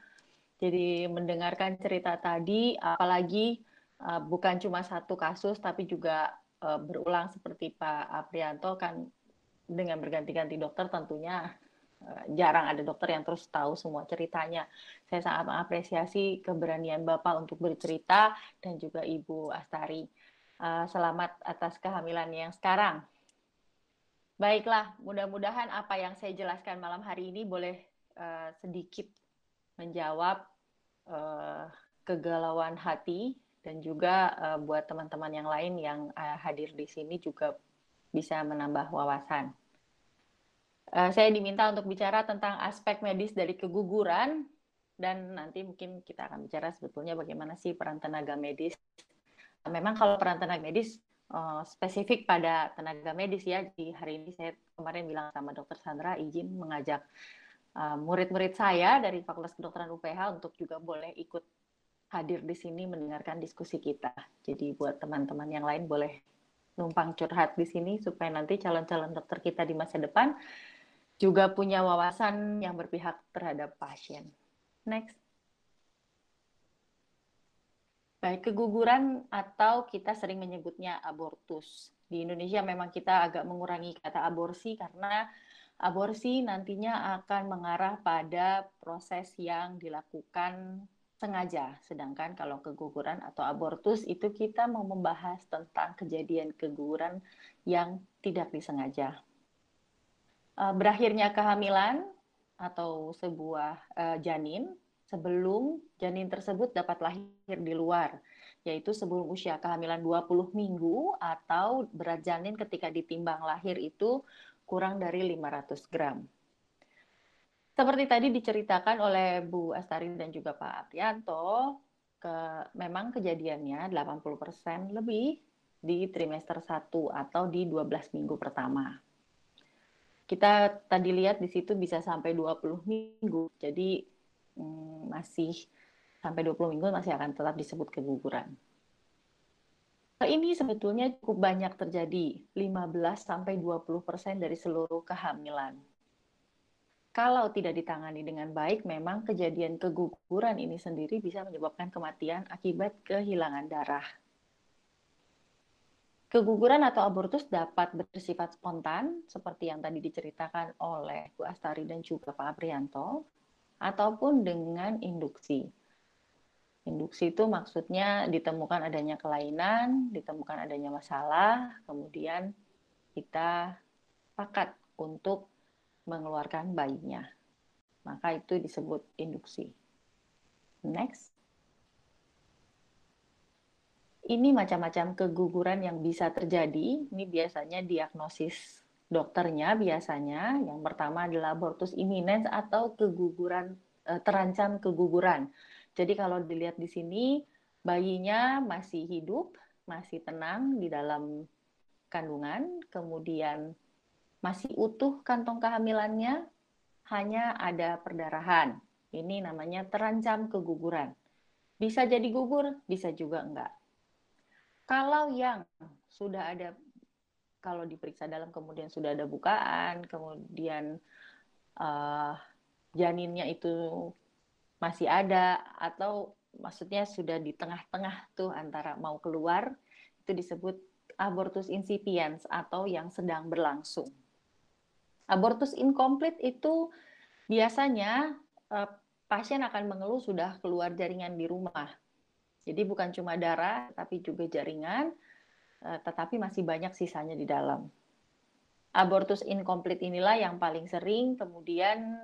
jadi mendengarkan cerita tadi, apalagi uh, bukan cuma satu kasus tapi juga uh, berulang seperti Pak Aprianto kan dengan berganti-ganti dokter tentunya jarang ada dokter yang terus tahu semua ceritanya. Saya sangat mengapresiasi keberanian Bapak untuk bercerita dan juga Ibu Astari. Uh, selamat atas kehamilan yang sekarang. Baiklah, mudah-mudahan apa yang saya jelaskan malam hari ini boleh uh, sedikit menjawab kegalauan hati dan juga buat teman-teman yang lain yang hadir di sini juga bisa menambah wawasan. Uh, saya diminta untuk bicara tentang aspek medis dari keguguran dan nanti mungkin kita akan bicara sebetulnya bagaimana sih peran tenaga medis. Memang kalau peran tenaga medis uh, spesifik pada tenaga medis ya di hari ini saya kemarin bilang sama Dokter Sandra izin mengajak murid-murid uh, saya dari Fakultas Kedokteran UPH untuk juga boleh ikut hadir di sini mendengarkan diskusi kita. Jadi buat teman-teman yang lain boleh numpang curhat di sini supaya nanti calon-calon dokter kita di masa depan juga punya wawasan yang berpihak terhadap pasien. Next. Baik, keguguran atau kita sering menyebutnya abortus. Di Indonesia memang kita agak mengurangi kata aborsi karena aborsi nantinya akan mengarah pada proses yang dilakukan sengaja. Sedangkan kalau keguguran atau abortus itu kita mau membahas tentang kejadian keguguran yang tidak disengaja. Eh, berakhirnya kehamilan atau sebuah uh, janin sebelum janin tersebut dapat lahir di luar, yaitu sebelum usia kehamilan 20 minggu atau berat janin ketika ditimbang lahir itu kurang dari 500 gram. Seperti tadi diceritakan oleh Bu Astari dan juga Pak Aprianto, ke, memang kejadiannya 80% lebih di trimester 1 atau di 12 minggu pertama. Kita tadi lihat di situ bisa sampai 20 minggu, jadi hmm, masih sampai 20 minggu masih akan tetap disebut keguguran. Ini sebetulnya cukup banyak terjadi, 15 sampai 20% dari seluruh kehamilan kalau tidak ditangani dengan baik, memang kejadian keguguran ini sendiri bisa menyebabkan kematian akibat kehilangan darah. Keguguran atau abortus dapat bersifat spontan, seperti yang tadi diceritakan oleh Bu Astari dan juga Pak Aprianto, ataupun dengan induksi. Induksi itu maksudnya ditemukan adanya kelainan, ditemukan adanya masalah, kemudian kita pakat untuk mengeluarkan bayinya. Maka itu disebut induksi. Next. Ini macam-macam keguguran yang bisa terjadi. Ini biasanya diagnosis dokternya biasanya. Yang pertama adalah abortus imminens atau keguguran eh, terancam keguguran. Jadi kalau dilihat di sini bayinya masih hidup, masih tenang di dalam kandungan, kemudian masih utuh kantong kehamilannya, hanya ada perdarahan. Ini namanya terancam keguguran. Bisa jadi gugur, bisa juga enggak. Kalau yang sudah ada, kalau diperiksa dalam kemudian sudah ada bukaan, kemudian uh, janinnya itu masih ada, atau maksudnya sudah di tengah-tengah tuh antara mau keluar, itu disebut abortus incipiens atau yang sedang berlangsung. Abortus incomplete itu biasanya uh, pasien akan mengeluh sudah keluar jaringan di rumah. Jadi bukan cuma darah, tapi juga jaringan, uh, tetapi masih banyak sisanya di dalam. Abortus incomplete inilah yang paling sering kemudian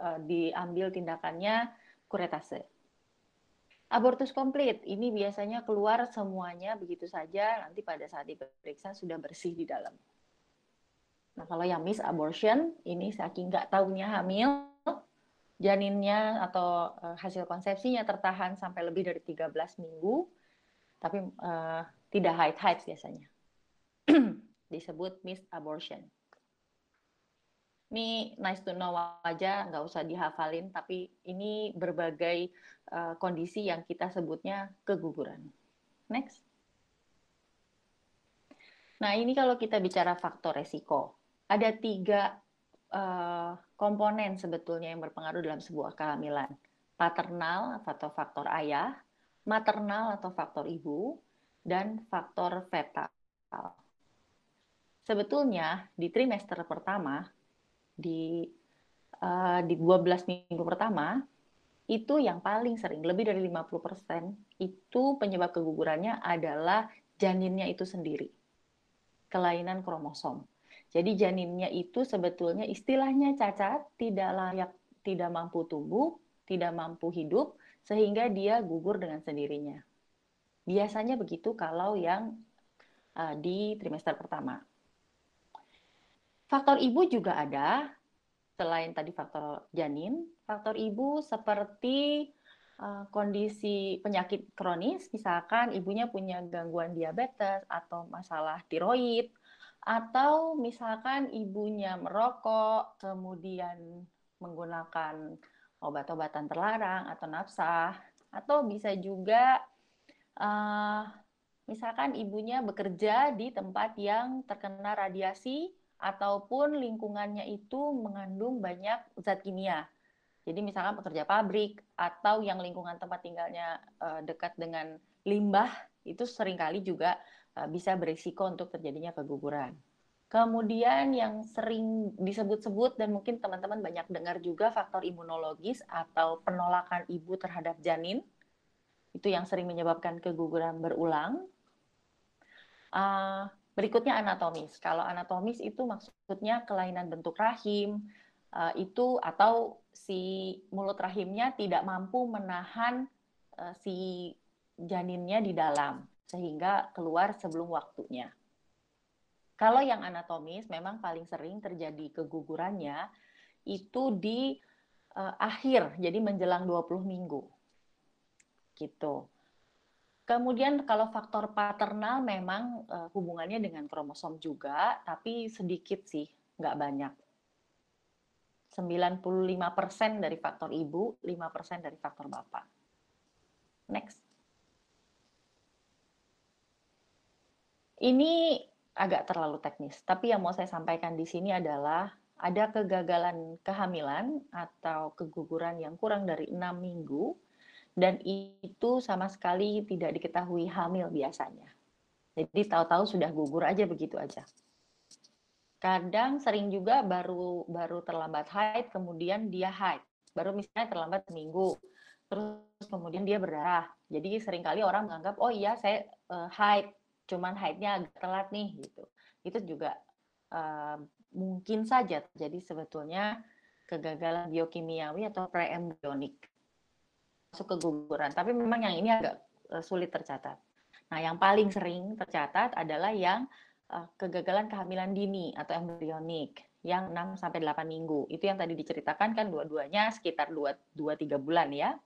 uh, diambil tindakannya kuretase. Abortus komplit ini biasanya keluar semuanya begitu saja, nanti pada saat diperiksa sudah bersih di dalam. Nah, kalau yang miss abortion, ini saking nggak tahunya hamil, janinnya atau uh, hasil konsepsinya tertahan sampai lebih dari 13 minggu, tapi uh, tidak haid-haid biasanya. Disebut miss abortion. Ini nice to know aja, nggak usah dihafalin, tapi ini berbagai uh, kondisi yang kita sebutnya keguguran. Next. Nah, ini kalau kita bicara faktor resiko ada tiga uh, komponen sebetulnya yang berpengaruh dalam sebuah kehamilan. Paternal atau faktor ayah, maternal atau faktor ibu, dan faktor fetal. Sebetulnya di trimester pertama, di uh, di 12 minggu pertama, itu yang paling sering, lebih dari 50% itu penyebab kegugurannya adalah janinnya itu sendiri. Kelainan kromosom. Jadi janinnya itu sebetulnya istilahnya cacat, tidak layak, tidak mampu tumbuh, tidak mampu hidup, sehingga dia gugur dengan sendirinya. Biasanya begitu kalau yang uh, di trimester pertama. Faktor ibu juga ada, selain tadi faktor janin, faktor ibu seperti uh, kondisi penyakit kronis, misalkan ibunya punya gangguan diabetes atau masalah tiroid, atau misalkan ibunya merokok, kemudian menggunakan obat-obatan terlarang atau nafsah, atau bisa juga uh, misalkan ibunya bekerja di tempat yang terkena radiasi ataupun lingkungannya itu mengandung banyak zat kimia. Jadi misalkan pekerja pabrik atau yang lingkungan tempat tinggalnya uh, dekat dengan limbah itu sering kali juga bisa berisiko untuk terjadinya keguguran. Kemudian yang sering disebut-sebut dan mungkin teman-teman banyak dengar juga faktor imunologis atau penolakan ibu terhadap janin. Itu yang sering menyebabkan keguguran berulang. Uh, Berikutnya anatomis. Kalau anatomis itu maksudnya kelainan bentuk rahim uh, itu atau si mulut rahimnya tidak mampu menahan uh, si janinnya di dalam sehingga keluar sebelum waktunya. Kalau yang anatomis memang paling sering terjadi kegugurannya itu di uh, akhir, jadi menjelang 20 minggu. Gitu. Kemudian kalau faktor paternal memang uh, hubungannya dengan kromosom juga, tapi sedikit sih, nggak banyak. 95% dari faktor ibu, 5% dari faktor bapak. Next. Ini agak terlalu teknis, tapi yang mau saya sampaikan di sini adalah ada kegagalan kehamilan atau keguguran yang kurang dari enam minggu dan itu sama sekali tidak diketahui hamil biasanya. Jadi tahu-tahu sudah gugur aja begitu aja. Kadang sering juga baru baru terlambat haid, kemudian dia haid. Baru misalnya terlambat seminggu, terus kemudian dia berdarah. Jadi sering kali orang menganggap, oh iya saya uh, haid, cuman haidnya agak telat nih gitu. Itu juga uh, mungkin saja jadi sebetulnya kegagalan biokimiawi atau preembryonik masuk keguguran. Tapi memang yang ini agak uh, sulit tercatat. Nah, yang paling sering tercatat adalah yang uh, kegagalan kehamilan dini atau embrionik yang 6 sampai 8 minggu. Itu yang tadi diceritakan kan dua-duanya sekitar 2 2 3 bulan ya.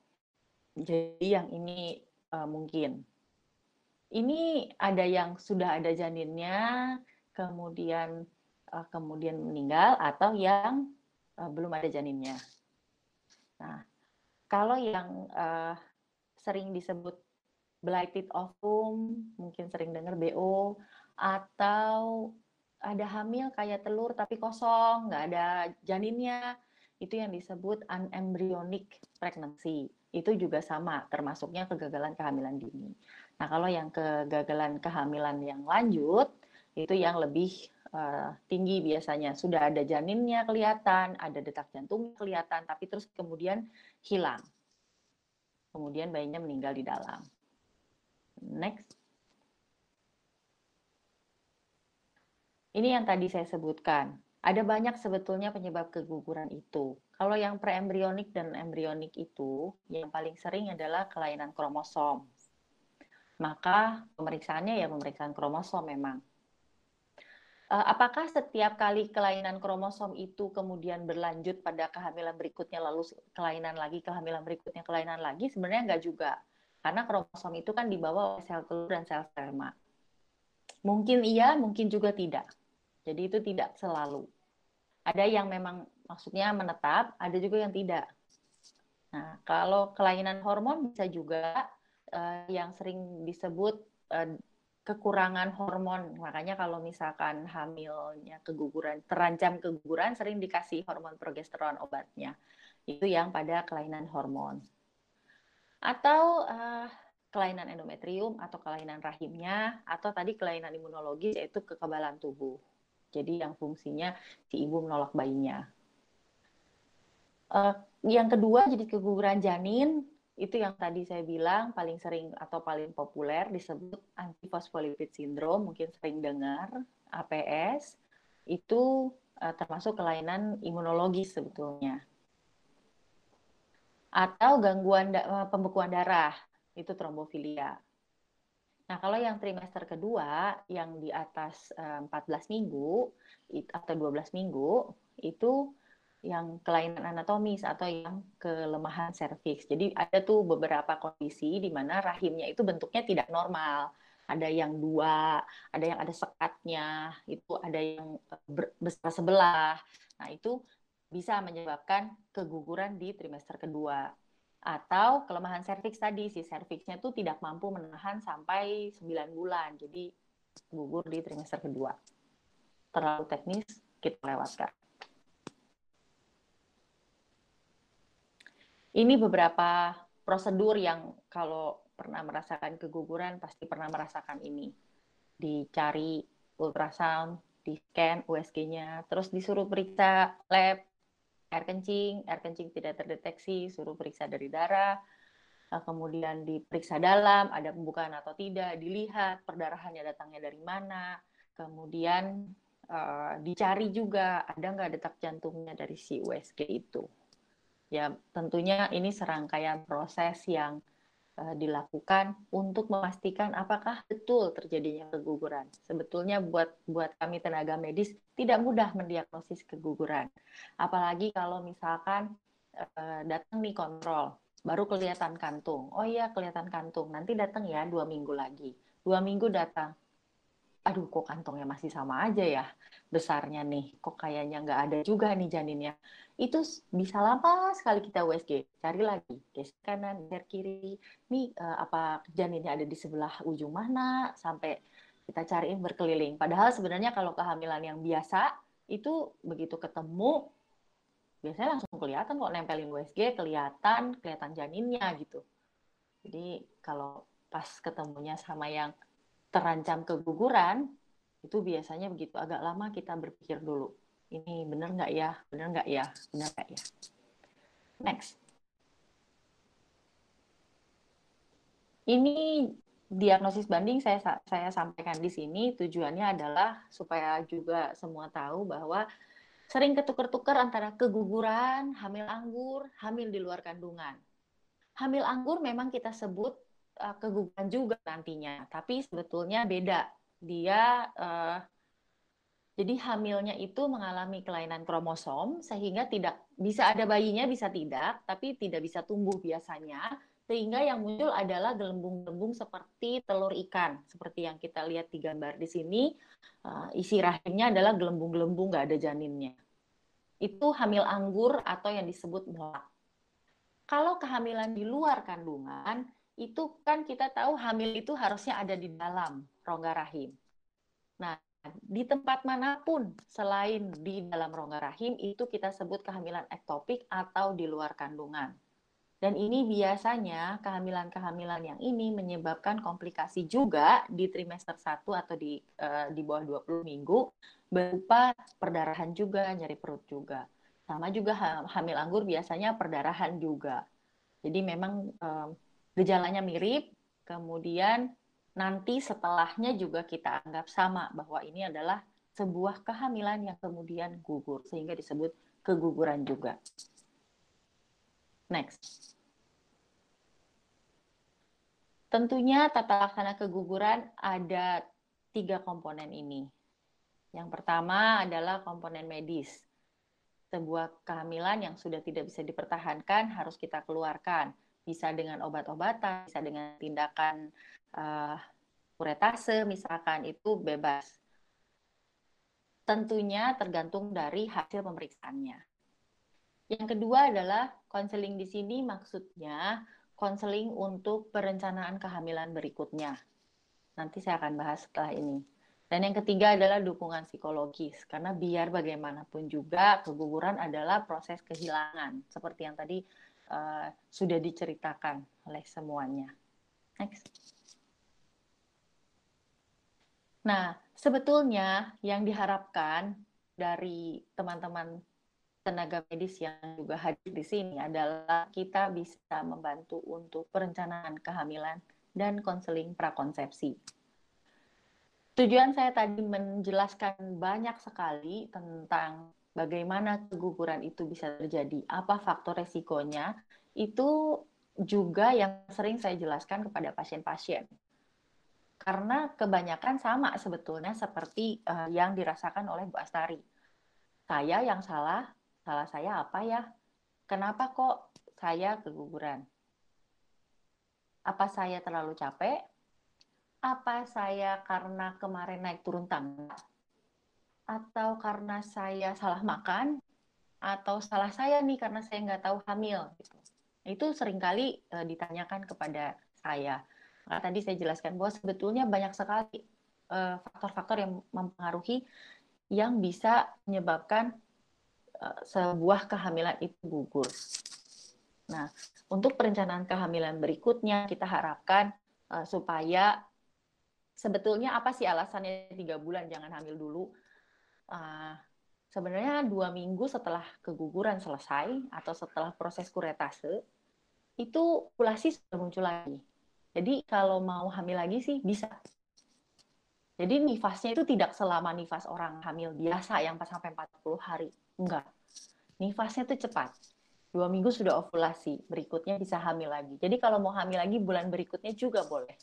Jadi yang ini uh, mungkin. Ini ada yang sudah ada janinnya, kemudian uh, kemudian meninggal atau yang uh, belum ada janinnya. Nah, kalau yang uh, sering disebut blighted ovum, mungkin sering dengar BO, atau ada hamil kayak telur tapi kosong, nggak ada janinnya, itu yang disebut unembryonic pregnancy. Itu juga sama, termasuknya kegagalan kehamilan dini. Nah, kalau yang kegagalan kehamilan yang lanjut, itu yang lebih uh, tinggi biasanya. Sudah ada janinnya kelihatan, ada detak jantung kelihatan, tapi terus kemudian hilang. Kemudian bayinya meninggal di dalam. Next. Ini yang tadi saya sebutkan. Ada banyak sebetulnya penyebab keguguran itu. Kalau yang preembrionik dan embrionik itu, yang paling sering adalah kelainan kromosom. Maka pemeriksaannya ya pemeriksaan kromosom memang. Eh, apakah setiap kali kelainan kromosom itu kemudian berlanjut pada kehamilan berikutnya, lalu kelainan lagi, kehamilan berikutnya, kelainan lagi? Sebenarnya enggak juga. Karena kromosom itu kan dibawa oleh sel telur dan sel sperma. Mungkin iya, mungkin juga tidak. Jadi itu tidak selalu. Ada yang memang maksudnya menetap, ada juga yang tidak. Nah, kalau kelainan hormon bisa juga uh, yang sering disebut uh, kekurangan hormon. Makanya kalau misalkan hamilnya keguguran, terancam keguguran, sering dikasih hormon progesteron obatnya. Itu yang pada kelainan hormon. Atau uh, kelainan endometrium atau kelainan rahimnya, atau tadi kelainan imunologis yaitu kekebalan tubuh. Jadi yang fungsinya si ibu menolak bayinya. Uh, yang kedua jadi keguguran janin itu yang tadi saya bilang paling sering atau paling populer disebut antifosfolipid syndrome mungkin sering dengar APS itu uh, termasuk kelainan imunologis sebetulnya atau gangguan da eh, pembekuan darah itu trombofilia. Nah, kalau yang trimester kedua yang di atas uh, eh, 14 minggu atau 12 minggu itu yang kelainan anatomis atau yang kelemahan serviks. Jadi ada tuh beberapa kondisi di mana rahimnya itu bentuknya tidak normal. Ada yang dua, ada yang ada sekatnya, itu ada yang eh, besar sebelah. Nah, itu bisa menyebabkan keguguran di trimester kedua. Atau kelemahan serviks tadi, si serviksnya tuh tidak mampu menahan sampai 9 bulan. Jadi gugur di trimester kedua. Terlalu teknis, kita lewatkan. Ini beberapa prosedur yang kalau pernah merasakan keguguran pasti pernah merasakan ini. Dicari ultrasound, di scan USG-nya, terus disuruh periksa lab, air kencing, air kencing tidak terdeteksi, suruh periksa dari darah, eh, kemudian diperiksa dalam, ada pembukaan atau tidak, dilihat perdarahannya datangnya dari mana, kemudian uh, dicari juga ada nggak detak jantungnya dari si USG itu. Ya, tentunya ini serangkaian proses yang uh, dilakukan untuk memastikan apakah betul terjadinya keguguran. Sebetulnya buat buat kami tenaga medis tidak mudah mendiagnosis keguguran. Apalagi kalau misalkan uh, datang nih kontrol, baru kelihatan kantung. Oh iya kelihatan kantung. Nanti datang ya dua minggu lagi. Dua minggu datang aduh kok kantongnya masih sama aja ya besarnya nih, kok kayaknya nggak ada juga nih janinnya. Itu bisa lama sekali kita USG, cari lagi, geser kanan, geser kiri, nih uh, apa janinnya ada di sebelah ujung mana, sampai kita cariin berkeliling. Padahal sebenarnya kalau kehamilan yang biasa, itu begitu ketemu, biasanya langsung kelihatan kok nempelin USG, kelihatan, kelihatan janinnya gitu. Jadi kalau pas ketemunya sama yang terancam keguguran, itu biasanya begitu agak lama kita berpikir dulu. Ini benar nggak ya? Benar nggak ya? Benar nggak ya? Next. Ini diagnosis banding saya saya sampaikan di sini tujuannya adalah supaya juga semua tahu bahwa sering ketukar-tukar antara keguguran, hamil anggur, hamil di luar kandungan. Hamil anggur memang kita sebut uh, keguguran juga nantinya, tapi sebetulnya beda. Dia uh, jadi hamilnya itu mengalami kelainan kromosom sehingga tidak bisa ada bayinya bisa tidak, tapi tidak bisa tumbuh biasanya. Sehingga yang muncul adalah gelembung-gelembung seperti telur ikan. Seperti yang kita lihat di gambar di sini uh, isi rahimnya adalah gelembung-gelembung nggak ada janinnya. Itu hamil anggur atau yang disebut molak kalau kehamilan di luar kandungan itu kan kita tahu hamil itu harusnya ada di dalam rongga rahim. Nah, di tempat mana pun selain di dalam rongga rahim itu kita sebut kehamilan ektopik atau di luar kandungan. Dan ini biasanya kehamilan-kehamilan yang ini menyebabkan komplikasi juga di trimester 1 atau di uh, di bawah 20 minggu berupa perdarahan juga, nyeri perut juga. Sama juga hamil anggur biasanya perdarahan juga. Jadi memang um, gejalanya mirip, kemudian nanti setelahnya juga kita anggap sama bahwa ini adalah sebuah kehamilan yang kemudian gugur sehingga disebut keguguran juga. Next. Tentunya tata laksana keguguran ada tiga komponen ini. Yang pertama adalah komponen medis. Sebuah kehamilan yang sudah tidak bisa dipertahankan harus kita keluarkan bisa dengan obat-obatan, bisa dengan tindakan uh, uretase misalkan itu bebas. Tentunya tergantung dari hasil pemeriksaannya. Yang kedua adalah konseling di sini maksudnya konseling untuk perencanaan kehamilan berikutnya. Nanti saya akan bahas setelah ini. Dan yang ketiga adalah dukungan psikologis, karena biar bagaimanapun juga keguguran adalah proses kehilangan, seperti yang tadi uh, sudah diceritakan oleh semuanya. Next. Nah, sebetulnya yang diharapkan dari teman-teman tenaga medis yang juga hadir di sini adalah kita bisa membantu untuk perencanaan kehamilan dan konseling prakonsepsi. Tujuan saya tadi menjelaskan banyak sekali tentang bagaimana keguguran itu bisa terjadi, apa faktor resikonya, itu juga yang sering saya jelaskan kepada pasien-pasien. Karena kebanyakan sama sebetulnya seperti uh, yang dirasakan oleh Bu Astari. Saya yang salah, salah saya apa ya? Kenapa kok saya keguguran? Apa saya terlalu capek? Apa saya karena kemarin naik turun tangga? Atau karena saya salah makan? Atau salah saya nih karena saya nggak tahu hamil? Gitu. Itu sering kali e, ditanyakan kepada saya. Nah, tadi saya jelaskan bahwa sebetulnya banyak sekali eh, faktor-faktor yang mempengaruhi yang bisa menyebabkan Eh, sebuah kehamilan itu gugur. Nah, untuk perencanaan kehamilan berikutnya kita harapkan uh, supaya sebetulnya apa sih alasannya tiga bulan jangan hamil dulu? Uh, sebenarnya dua minggu setelah keguguran selesai atau setelah proses kuretase itu ovulasi sudah muncul lagi. Jadi kalau mau hamil lagi sih bisa. Jadi nifasnya itu tidak selama nifas orang hamil biasa yang pas sampai 40 hari. Enggak. Nifasnya tuh cepat. Dua minggu sudah ovulasi, berikutnya bisa hamil lagi. Jadi kalau mau hamil lagi bulan berikutnya juga boleh.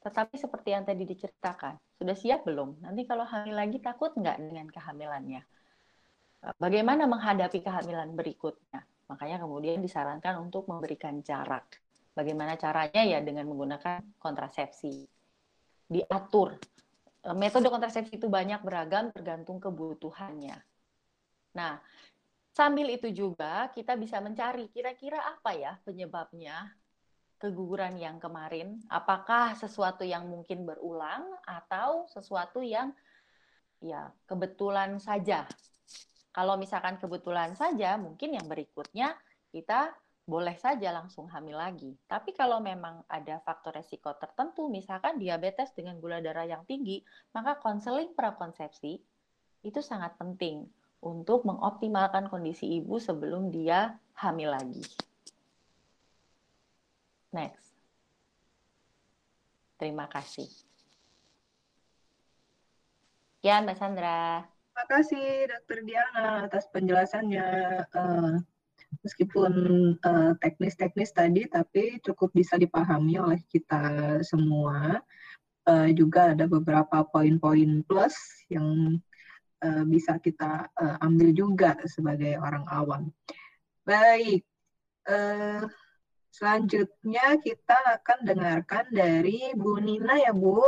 Tetapi seperti yang tadi diceritakan, sudah siap belum? Nanti kalau hamil lagi takut nggak dengan kehamilannya? Bagaimana menghadapi kehamilan berikutnya? Makanya kemudian disarankan untuk memberikan jarak. Bagaimana caranya ya dengan menggunakan kontrasepsi. Diatur. Metode kontrasepsi itu banyak beragam tergantung kebutuhannya. Nah, sambil itu juga kita bisa mencari kira-kira apa ya penyebabnya keguguran yang kemarin. Apakah sesuatu yang mungkin berulang atau sesuatu yang ya kebetulan saja. Kalau misalkan kebetulan saja, mungkin yang berikutnya kita boleh saja langsung hamil lagi. Tapi kalau memang ada faktor resiko tertentu, misalkan diabetes dengan gula darah yang tinggi, maka konseling prakonsepsi itu sangat penting untuk mengoptimalkan kondisi ibu sebelum dia hamil lagi. Next. Terima kasih. Ya, Mbak Sandra. Terima kasih, Dokter Diana, atas penjelasannya. Uh, meskipun uh, teknis-teknis tadi, tapi cukup bisa dipahami oleh kita semua. Uh, juga ada beberapa poin-poin plus yang uh, bisa kita uh, ambil juga sebagai orang awam. Baik, uh, selanjutnya kita akan dengarkan dari Bu Nina ya Bu.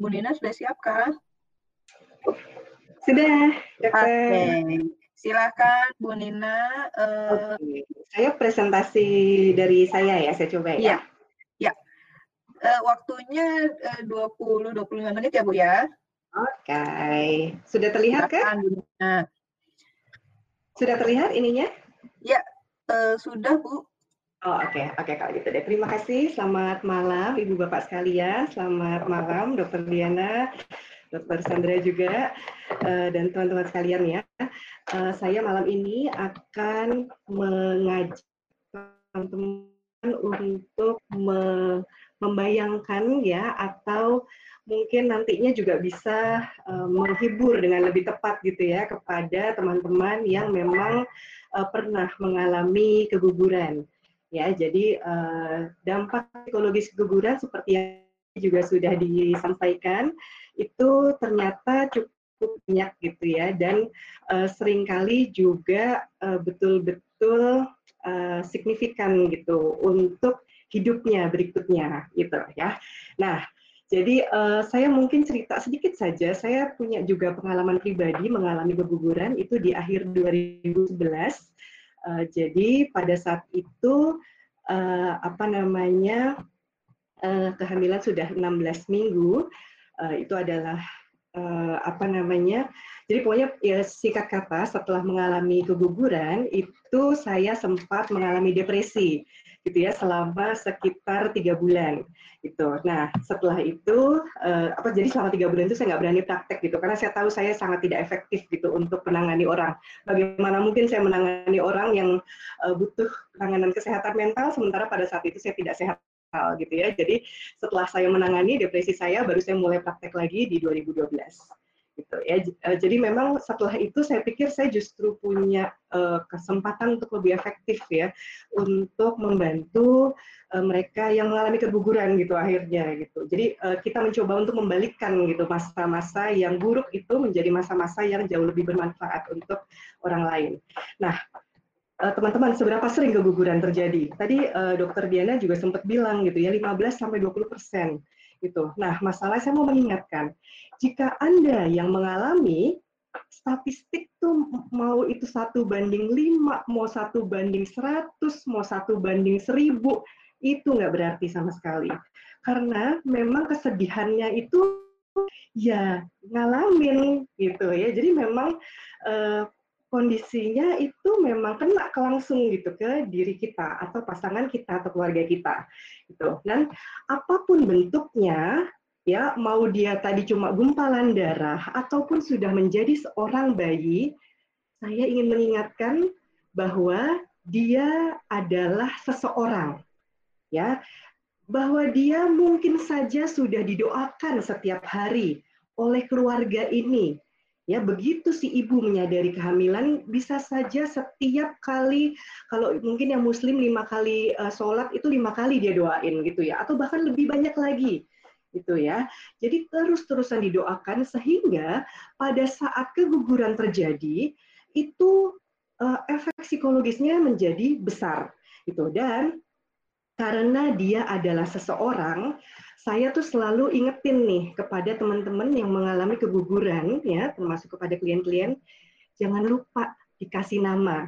Bu Nina sudah siapkah? Sudah, Oke, okay. silakan Bu Nina. Uh, okay. Saya presentasi dari saya ya, saya coba ya. Ya, ya. Uh, waktunya uh, 20-25 menit ya Bu ya. Oke, okay. sudah terlihat kan? Sudah terlihat ininya? Ya, uh, sudah Bu. Oh oke, okay. oke okay, kalau gitu deh. Terima kasih. Selamat malam Ibu Bapak sekalian. Selamat malam Dokter Diana, Dokter Sandra juga, uh, dan teman-teman sekalian ya. Uh, saya malam ini akan mengajak teman-teman untuk me membayangkan ya atau mungkin nantinya juga bisa uh, menghibur dengan lebih tepat gitu ya kepada teman-teman yang memang pernah mengalami keguguran. Ya, jadi uh, dampak psikologis keguguran seperti yang juga sudah disampaikan itu ternyata cukup banyak gitu ya dan uh, sering kali juga betul-betul uh, signifikan gitu untuk hidupnya berikutnya gitu ya. Nah, jadi uh, saya mungkin cerita sedikit saja. Saya punya juga pengalaman pribadi mengalami keguguran itu di akhir 2011. Uh, jadi pada saat itu uh, apa namanya uh, kehamilan sudah 16 minggu. Uh, itu adalah uh, apa namanya? Jadi pokoknya ya singkat kata setelah mengalami keguguran itu saya sempat mengalami depresi. Gitu ya selama sekitar tiga bulan gitu. Nah setelah itu uh, apa jadi selama tiga bulan itu saya nggak berani praktek gitu karena saya tahu saya sangat tidak efektif gitu untuk menangani orang. Bagaimana mungkin saya menangani orang yang uh, butuh penanganan kesehatan mental sementara pada saat itu saya tidak sehat gitu ya. Jadi setelah saya menangani depresi saya baru saya mulai praktek lagi di 2012 gitu ya. Eh, jadi memang setelah itu saya pikir saya justru punya uh, kesempatan untuk lebih efektif ya untuk membantu uh, mereka yang mengalami keguguran gitu akhirnya gitu. Jadi uh, kita mencoba untuk membalikkan gitu masa-masa yang buruk itu menjadi masa-masa yang jauh lebih bermanfaat untuk orang lain. Nah, teman-teman seberapa sering keguguran terjadi? Tadi uh, dokter Diana juga sempat bilang gitu ya 15 sampai 20 persen gitu. Nah, masalah saya mau mengingatkan, jika Anda yang mengalami statistik tuh mau itu satu banding lima, mau satu banding seratus, mau satu banding seribu, itu nggak berarti sama sekali. Karena memang kesedihannya itu ya ngalamin gitu ya. Jadi memang eh, kondisinya itu memang kena langsung gitu ke diri kita atau pasangan kita atau keluarga kita gitu. Dan apa pun bentuknya ya mau dia tadi cuma gumpalan darah ataupun sudah menjadi seorang bayi, saya ingin mengingatkan bahwa dia adalah seseorang ya bahwa dia mungkin saja sudah didoakan setiap hari oleh keluarga ini Ya, begitu si ibu menyadari kehamilan, bisa saja setiap kali, kalau mungkin yang muslim lima kali uh, sholat, itu lima kali dia doain gitu ya, atau bahkan lebih banyak lagi gitu ya. Jadi terus-terusan didoakan sehingga pada saat keguguran terjadi, itu uh, efek psikologisnya menjadi besar gitu. Dan karena dia adalah seseorang, saya tuh selalu ingetin nih kepada teman-teman yang mengalami keguguran ya, termasuk kepada klien-klien, jangan lupa dikasih nama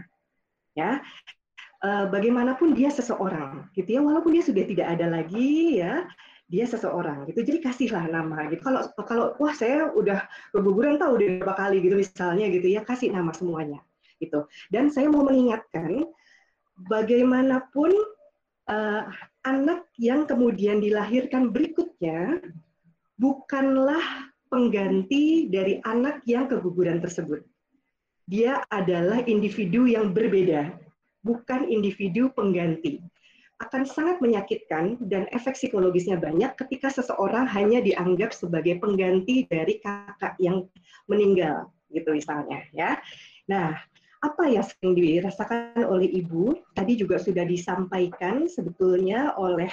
ya. E, bagaimanapun dia seseorang gitu ya, walaupun dia sudah tidak ada lagi ya, dia seseorang gitu. Jadi kasihlah nama gitu. Kalau kalau wah saya udah keguguran tahu udah berapa kali gitu misalnya gitu ya, kasih nama semuanya gitu. Dan saya mau mengingatkan bagaimanapun uh, anak yang kemudian dilahirkan berikutnya bukanlah pengganti dari anak yang keguguran tersebut. Dia adalah individu yang berbeda, bukan individu pengganti. Akan sangat menyakitkan dan efek psikologisnya banyak ketika seseorang hanya dianggap sebagai pengganti dari kakak yang meninggal, gitu misalnya ya. Nah, apa yang sering dirasakan oleh ibu tadi juga sudah disampaikan sebetulnya oleh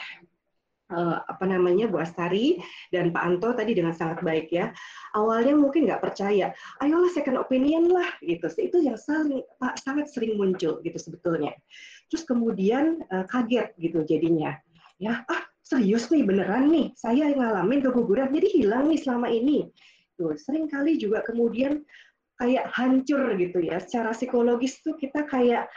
uh, apa namanya Bu Astari dan Pak Anto tadi dengan sangat baik ya. Awalnya mungkin nggak percaya, ayolah second opinion lah gitu. Itu yang saling Pak sangat sering muncul gitu sebetulnya. Terus kemudian uh, kaget gitu jadinya. Ya, ah serius nih beneran nih, saya ngalamin keguguran jadi hilang nih selama ini. Tuh, sering kali juga kemudian kayak hancur gitu ya. Secara psikologis tuh kita kayak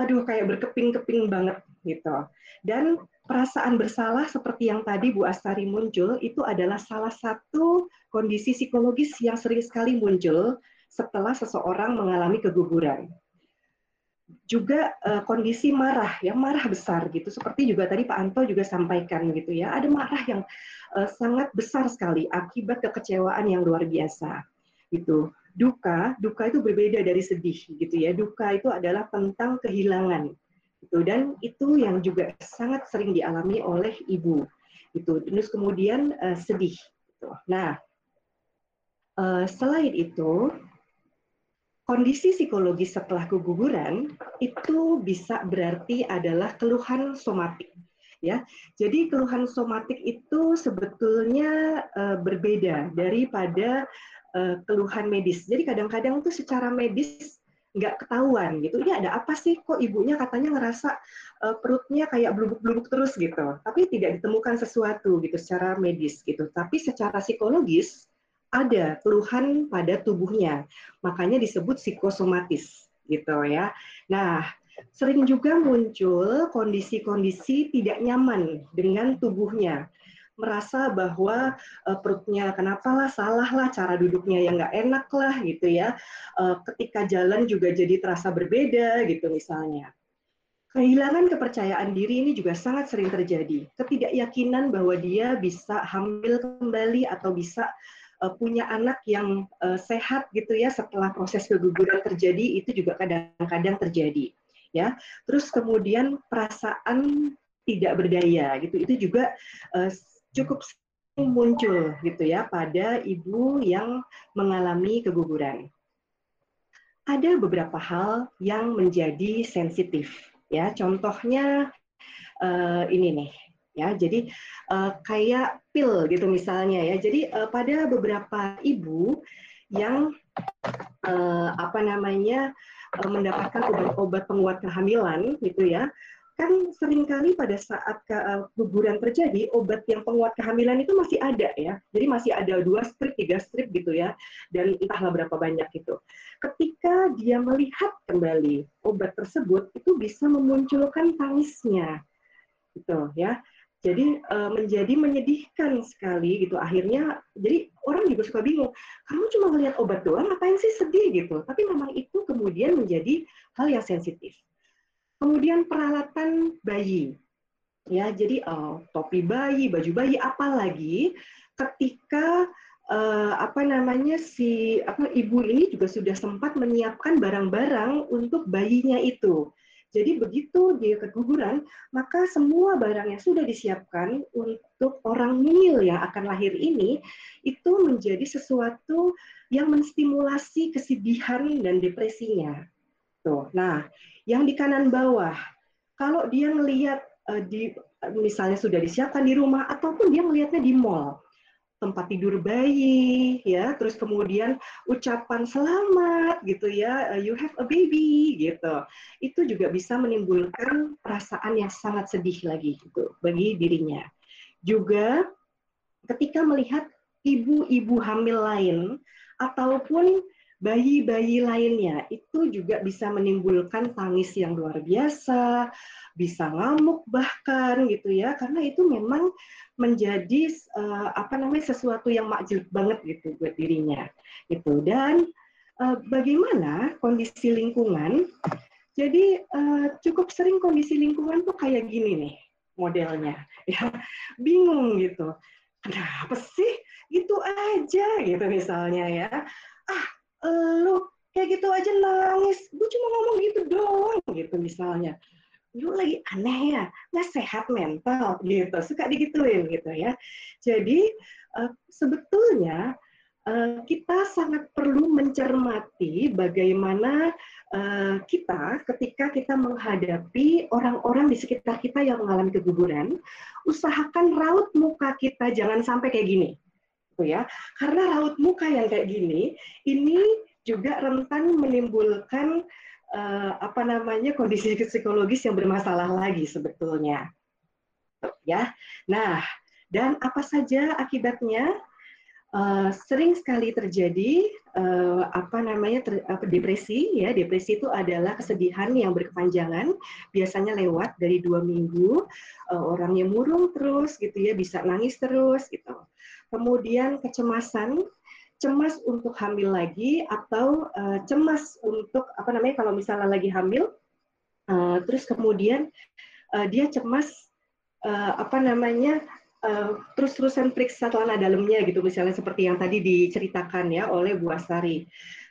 aduh kayak berkeping-keping banget gitu. Dan perasaan bersalah seperti yang tadi Bu Astari muncul itu adalah salah satu kondisi psikologis yang sering sekali muncul setelah seseorang mengalami keguguran. Juga uh, kondisi marah, yang marah besar gitu, seperti juga tadi Pak Anto juga sampaikan gitu ya, ada marah yang uh, sangat besar sekali akibat kekecewaan yang luar biasa gitu duka, duka itu berbeda dari sedih gitu ya. Duka itu adalah tentang kehilangan. Gitu dan itu yang juga sangat sering dialami oleh ibu. Gitu. Terus kemudian uh, sedih gitu. Nah, uh, selain itu kondisi psikologis setelah keguguran itu bisa berarti adalah keluhan somatik ya. Jadi keluhan somatik itu sebetulnya uh, berbeda daripada uh, keluhan medis. Jadi kadang-kadang tuh secara medis nggak ketahuan gitu. Ini ada apa sih kok ibunya katanya ngerasa uh, perutnya kayak blubuk-blubuk terus gitu. Tapi tidak ditemukan sesuatu gitu secara medis gitu. Tapi secara psikologis ada keluhan pada tubuhnya. Makanya disebut psikosomatis gitu ya. Nah, sering juga muncul kondisi-kondisi tidak nyaman dengan tubuhnya merasa bahwa uh, perutnya kenapa lah salah lah cara duduknya yang nggak enak lah gitu ya uh, ketika jalan juga jadi terasa berbeda gitu misalnya Kehilangan kepercayaan diri ini juga sangat sering terjadi. Ketidakyakinan bahwa dia bisa hamil kembali atau bisa uh, punya anak yang uh, sehat gitu ya setelah proses keguguran terjadi itu juga kadang-kadang terjadi. Ya, terus kemudian perasaan tidak berdaya gitu itu juga uh, cukup muncul gitu ya pada ibu yang mengalami keguguran. Ada beberapa hal yang menjadi sensitif ya. Contohnya uh, ini nih ya. Jadi uh, kayak pil gitu misalnya ya. Jadi uh, pada beberapa ibu yang uh, apa namanya uh, mendapatkan obat-obat penguat kehamilan gitu ya kan sering kali pada saat keguguran terjadi obat yang penguat kehamilan itu masih ada ya. Jadi masih ada dua strip tiga strip gitu ya. Dan entahlah berapa banyak itu. Ketika dia melihat kembali obat tersebut itu bisa memunculkan tangisnya. Gitu ya. Jadi uh, menjadi menyedihkan sekali gitu. Akhirnya jadi orang juga suka bingung kamu cuma melihat obat doang ngapain sih sedih? gitu. Tapi memang itu kemudian menjadi hal yang sensitif Kemudian peralatan bayi. Ya, jadi uh, topi bayi, baju bayi, apalagi ketika uh, apa namanya si apa ibu ini juga sudah sempat menyiapkan barang-barang untuk bayinya itu. Jadi begitu dia keguguran, maka semua barang yang sudah disiapkan untuk orang mungil yang akan lahir ini itu menjadi sesuatu yang menstimulasi kesedihan dan depresinya. Tuh. Nah, yang di kanan bawah, kalau dia melihat uh, di misalnya sudah disiapkan di rumah ataupun dia melihatnya di mall, tempat tidur bayi, ya, terus kemudian ucapan selamat gitu ya, uh, you have a baby gitu, itu juga bisa menimbulkan perasaan yang sangat sedih lagi gitu bagi dirinya. Juga ketika melihat ibu-ibu hamil lain ataupun bayi-bayi lainnya itu juga bisa menimbulkan tangis yang luar biasa, bisa ngamuk bahkan gitu ya, karena itu memang menjadi uh, apa namanya sesuatu yang makjub banget gitu buat dirinya. Gitu. Dan uh, bagaimana kondisi lingkungan? Jadi uh, cukup sering kondisi lingkungan tuh kayak gini nih modelnya, ya bingung gitu. Kenapa sih? Gitu aja gitu misalnya ya. Ah lu kayak gitu aja nangis. Gue cuma ngomong gitu doang gitu misalnya. Lu lagi aneh ya nggak sehat mental gitu. Suka digituin gitu ya. Jadi uh, sebetulnya uh, kita sangat perlu mencermati bagaimana uh, kita ketika kita menghadapi orang-orang di sekitar kita yang mengalami keguguran usahakan raut muka kita jangan sampai kayak gini ya. Karena raut muka yang kayak gini ini juga rentan menimbulkan uh, apa namanya kondisi psikologis yang bermasalah lagi sebetulnya. Ya. Nah, dan apa saja akibatnya? Uh, sering sekali terjadi uh, apa namanya ter, uh, depresi ya. Depresi itu adalah kesedihan yang berkepanjangan biasanya lewat dari dua minggu uh, orangnya murung terus gitu ya bisa nangis terus gitu. Kemudian kecemasan, cemas untuk hamil lagi atau uh, cemas untuk apa namanya kalau misalnya lagi hamil, uh, terus kemudian uh, dia cemas uh, apa namanya uh, terus-terusan periksa celana dalamnya gitu misalnya seperti yang tadi diceritakan ya oleh Bu Astari.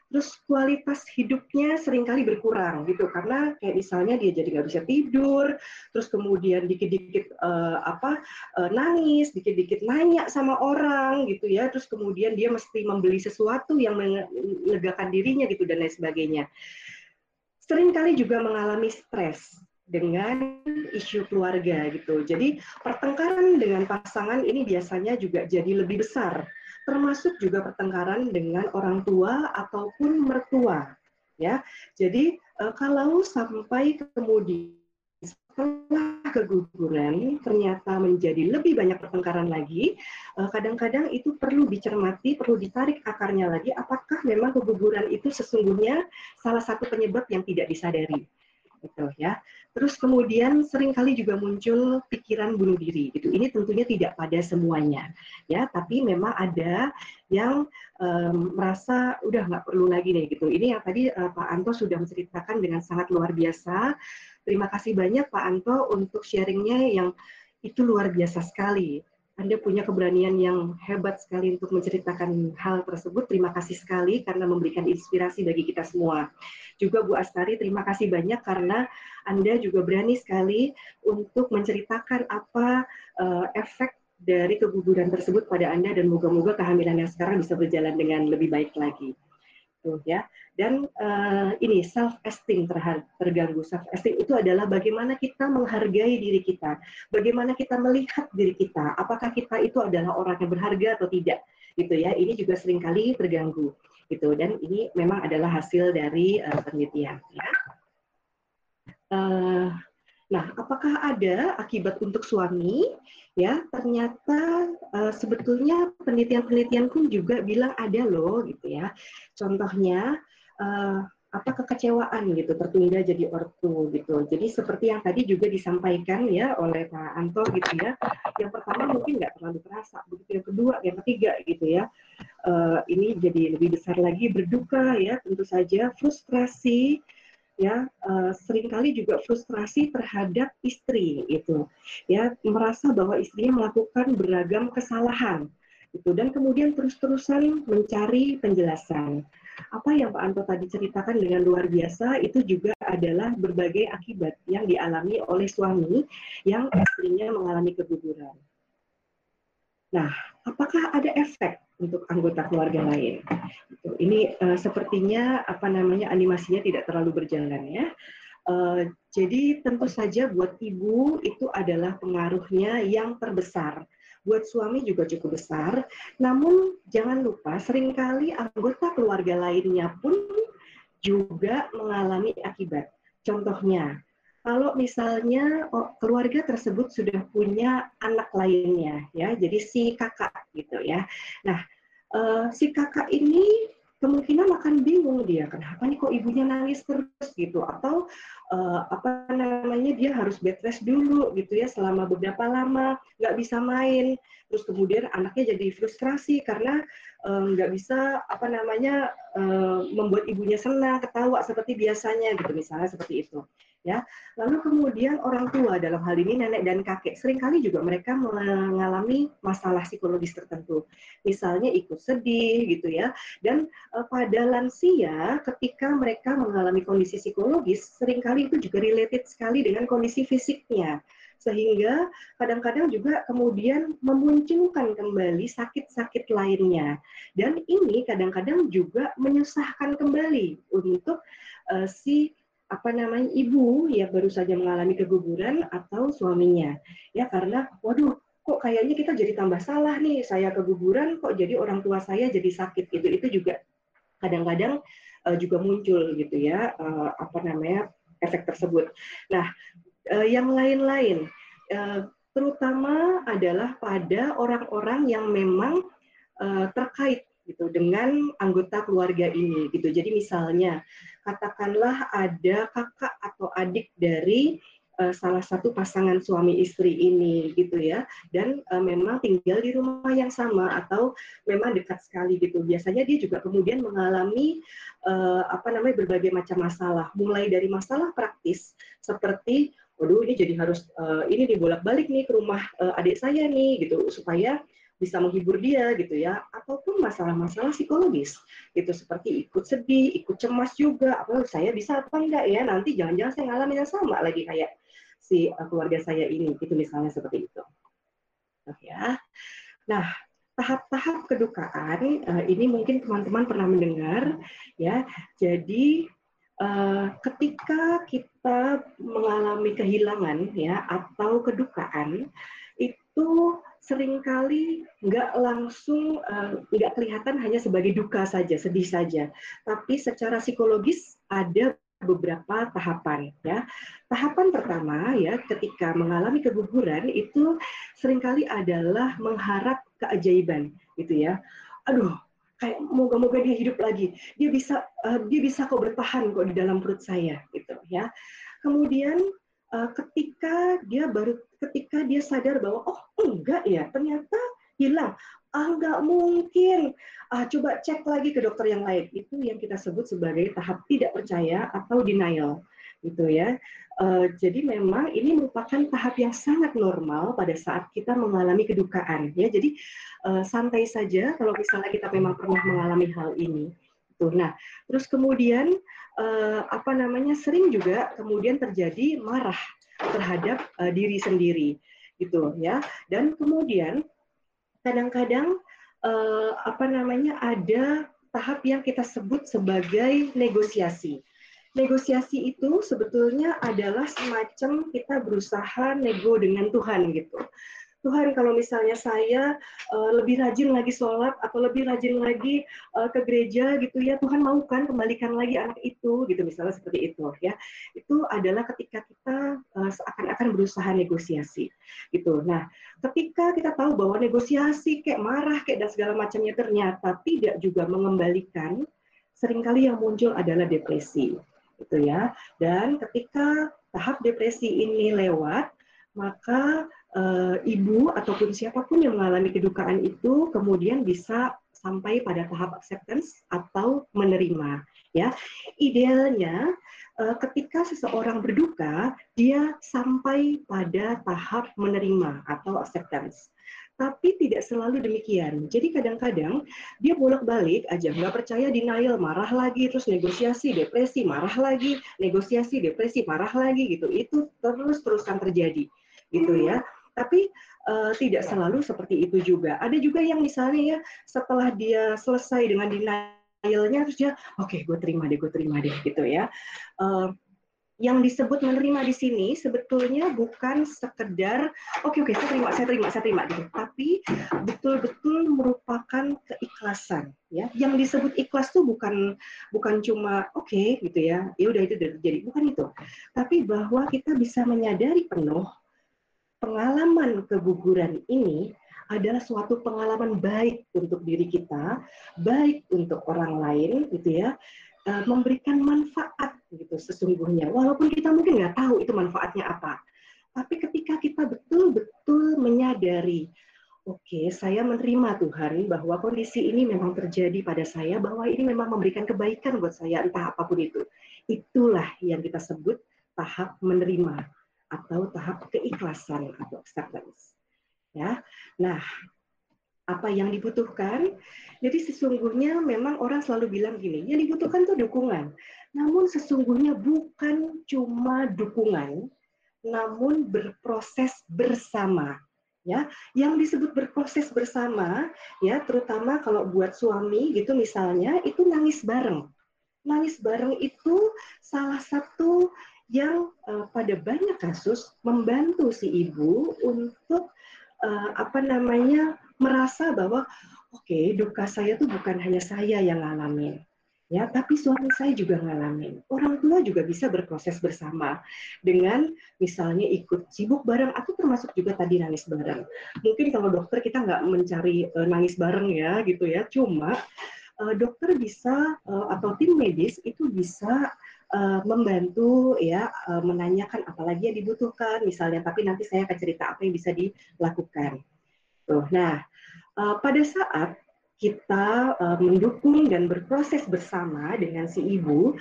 Terus kualitas hidupnya sering kali berkurang gitu karena kayak misalnya dia jadi nggak bisa tidur terus kemudian dikit-dikit uh, apa uh, nangis dikit-dikit nanya sama orang gitu ya terus kemudian dia mesti membeli sesuatu yang melegakan dirinya gitu dan lain sebagainya. Seringkali juga mengalami stres dengan isu keluarga gitu jadi pertengkaran dengan pasangan ini biasanya juga jadi lebih besar termasuk juga pertengkaran dengan orang tua ataupun mertua ya jadi uh, kalau sampai kemudian setelah keguguran ternyata menjadi lebih banyak pertengkaran lagi, eh, kadang-kadang itu perlu dicermati, perlu ditarik akarnya lagi, apakah memang keguguran itu sesungguhnya salah satu penyebab yang tidak disadari. gitu ya. Terus kemudian sering kali juga muncul pikiran bunuh diri gitu. Ini tentunya tidak pada semuanya ya, tapi memang ada yang um, merasa udah nggak perlu lagi nih gitu. Ini yang tadi uh, Pak Anto sudah menceritakan dengan sangat luar biasa. Terima kasih banyak Pak Anto untuk sharingnya yang itu luar biasa sekali anda punya keberanian yang hebat sekali untuk menceritakan hal tersebut. Terima kasih sekali karena memberikan inspirasi bagi kita semua. Juga Bu Astari, terima kasih banyak karena Anda juga berani sekali untuk menceritakan apa uh, efek dari keguguran tersebut pada Anda dan moga-moga kehamilan yang sekarang bisa berjalan dengan lebih baik lagi gitu ya. Dan uh, ini self esteem terganggu. Self esteem itu adalah bagaimana kita menghargai diri kita, bagaimana kita melihat diri kita, apakah kita itu adalah orang yang berharga atau tidak, gitu ya. Ini juga sering kali terganggu, gitu. Dan ini memang adalah hasil dari uh, penelitian. Ya. Uh, Nah, apakah ada akibat untuk suami? Ya, ternyata uh, sebetulnya penelitian-penelitian pun juga bilang ada loh, gitu ya. Contohnya uh, apa kekecewaan gitu tertunda jadi ortu gitu. Jadi seperti yang tadi juga disampaikan ya oleh Pak Anto gitu ya. Yang pertama mungkin nggak terlalu terasa, begitu yang kedua, yang ketiga gitu ya. Uh, ini jadi lebih besar lagi berduka ya, tentu saja frustrasi ya uh, sering kali juga frustrasi terhadap istri itu ya merasa bahwa istrinya melakukan beragam kesalahan itu dan kemudian terus-terusan mencari penjelasan apa yang Pak Anto tadi ceritakan dengan luar biasa itu juga adalah berbagai akibat yang dialami oleh suami yang istrinya mengalami keguguran. Nah, apakah ada efek untuk anggota keluarga lain. Gitu. Ini uh, sepertinya apa namanya animasinya tidak terlalu berjalan ya. Uh, jadi tentu saja buat ibu itu adalah pengaruhnya yang terbesar. Buat suami juga cukup besar. Namun jangan lupa sering kali anggota keluarga lainnya pun juga mengalami akibat. Contohnya, kalau misalnya oh, keluarga tersebut sudah punya anak lainnya ya. Jadi si kakak gitu ya. Nah uh, si kakak ini kemungkinan akan bingung dia kenapa nih kok ibunya nangis terus? Gitu. Atau uh, apa namanya dia harus bed rest dulu gitu ya selama beberapa lama nggak bisa main. Terus kemudian anaknya jadi frustrasi karena nggak uh, bisa apa namanya uh, membuat ibunya senang ketawa seperti biasanya gitu misalnya seperti itu ya. Lalu kemudian orang tua dalam hal ini nenek dan kakek sering kali juga mereka mengalami masalah psikologis tertentu. Misalnya ikut sedih gitu ya. Dan uh, pada lansia ketika mereka mengalami kondisi psikologis sering kali itu juga related sekali dengan kondisi fisiknya sehingga kadang-kadang juga kemudian memunculkan kembali sakit-sakit lainnya dan ini kadang-kadang juga menyusahkan kembali untuk uh, si apa namanya ibu yang baru saja mengalami keguguran atau suaminya. Ya karena waduh kok kayaknya kita jadi tambah salah nih saya keguguran kok jadi orang tua saya jadi sakit gitu. Itu juga kadang-kadang uh, juga muncul gitu ya uh, apa namanya efek tersebut. Nah uh, yang lain-lain terutama adalah pada orang-orang yang memang uh, terkait gitu dengan anggota keluarga ini gitu. Jadi misalnya katakanlah ada kakak atau adik dari uh, salah satu pasangan suami istri ini gitu ya dan uh, memang tinggal di rumah yang sama atau memang dekat sekali gitu. Biasanya dia juga kemudian mengalami uh, apa namanya berbagai macam masalah mulai dari masalah praktis seperti waduh ini jadi harus uh, ini dibolak-balik nih ke rumah uh, adik saya nih gitu supaya bisa menghibur dia gitu ya. Ataupun masalah-masalah psikologis. Gitu seperti ikut sedih ikut cemas juga. Apa saya bisa apa enggak ya? Nanti jangan-jangan saya ngalamin yang sama lagi kayak si uh, keluarga saya ini. Gitu misalnya seperti itu. Oke ya. Nah tahap-tahap kedukaan uh, ini mungkin teman-teman pernah mendengar ya. Jadi uh, ketika kita mengalami kehilangan ya atau kedukaan itu sering kali nggak langsung uh, nggak kelihatan hanya sebagai duka saja, sedih saja, tapi secara psikologis ada beberapa tahapan ya. Tahapan pertama ya ketika mengalami keguguran itu sering kali adalah mengharap keajaiban gitu ya. Aduh, kayak moga-moga dia hidup lagi. Dia bisa uh, dia bisa kok bertahan kok di dalam perut saya gitu ya. kemudian uh, ketika dia baru ketika dia sadar bahwa oh enggak ya ternyata hilang. Ah nggak mungkin. Ah coba cek lagi ke dokter yang lain. Itu yang kita sebut sebagai tahap tidak percaya atau denial gitu ya. Uh, jadi memang ini merupakan tahap yang sangat normal pada saat kita mengalami kedukaan ya. Jadi uh, santai saja kalau misalnya kita memang pernah mengalami hal ini tuh nah terus kemudian uh, apa namanya sering juga kemudian terjadi marah terhadap uh, diri sendiri gitu ya dan kemudian kadang-kadang uh, apa namanya ada tahap yang kita sebut sebagai negosiasi. Negosiasi itu sebetulnya adalah semacam kita berusaha nego dengan Tuhan gitu. Tuhan kalau misalnya saya uh, lebih rajin lagi sholat atau lebih rajin lagi uh, ke gereja gitu ya Tuhan mau kan kembalikan lagi anak itu gitu misalnya seperti itu ya. Itu adalah ketika kita uh, seakan-akan berusaha negosiasi gitu. Nah ketika kita tahu bahwa negosiasi kayak marah kayak dan segala macamnya ternyata tidak juga mengembalikan sering kali yang muncul adalah depresi gitu ya. Dan ketika tahap depresi ini lewat maka uh, ibu ataupun siapa pun yang mengalami kedukaan itu kemudian bisa sampai pada tahap acceptance atau menerima ya idealnya uh, ketika seseorang berduka dia sampai pada tahap menerima atau acceptance tapi tidak selalu demikian. Jadi kadang-kadang dia bolak-balik aja, nggak percaya denial, marah lagi, terus negosiasi, depresi, marah lagi, negosiasi, depresi, marah lagi gitu. Itu terus-terusan terjadi gitu ya. Tapi uh, tidak selalu seperti itu juga. Ada juga yang misalnya ya setelah dia selesai dengan denialnya terus dia oke okay, gue terima deh gue terima deh gitu ya. Uh, yang disebut menerima di sini sebetulnya bukan sekedar oke okay, oke okay, saya terima saya terima saya terima gitu. Tapi betul-betul merupakan keikhlasan ya. Yang disebut ikhlas tuh bukan bukan cuma oke okay, gitu ya. Ya udah itu udah terjadi. Bukan itu. Tapi bahwa kita bisa menyadari penuh pengalaman keguguran ini adalah suatu pengalaman baik untuk diri kita, baik untuk orang lain, gitu ya, e, memberikan manfaat gitu sesungguhnya. Walaupun kita mungkin nggak tahu itu manfaatnya apa, tapi ketika kita betul-betul menyadari, oke, okay, saya menerima Tuhan bahwa kondisi ini memang terjadi pada saya, bahwa ini memang memberikan kebaikan buat saya, entah apa pun itu. Itulah yang kita sebut tahap menerima atau tahap keikhlasan atau acceptance. Ya. Nah, apa yang dibutuhkan? Jadi sesungguhnya memang orang selalu bilang gini, yang dibutuhkan itu dukungan. Namun sesungguhnya bukan cuma dukungan, namun berproses bersama. Ya, yang disebut berproses bersama, ya terutama kalau buat suami gitu misalnya, itu nangis bareng. Nangis bareng itu salah satu yang uh, pada banyak kasus membantu si ibu untuk uh, apa namanya merasa bahwa oke okay, duka saya tuh bukan hanya saya yang ngalamin ya tapi suami saya juga ngalamin. Orang tua juga bisa berproses bersama dengan misalnya ikut sibuk bareng atau termasuk juga tadi nangis bareng. Mungkin kalau dokter kita nggak mencari uh, nangis bareng ya gitu ya. Cuma uh, dokter bisa uh, atau tim medis itu bisa uh, membantu ya uh, menanyakan apalagi yang dibutuhkan misalnya tapi nanti saya akan cerita apa yang bisa dilakukan. Tuh. Nah, uh, pada saat kita uh, mendukung dan berproses bersama dengan si ibu,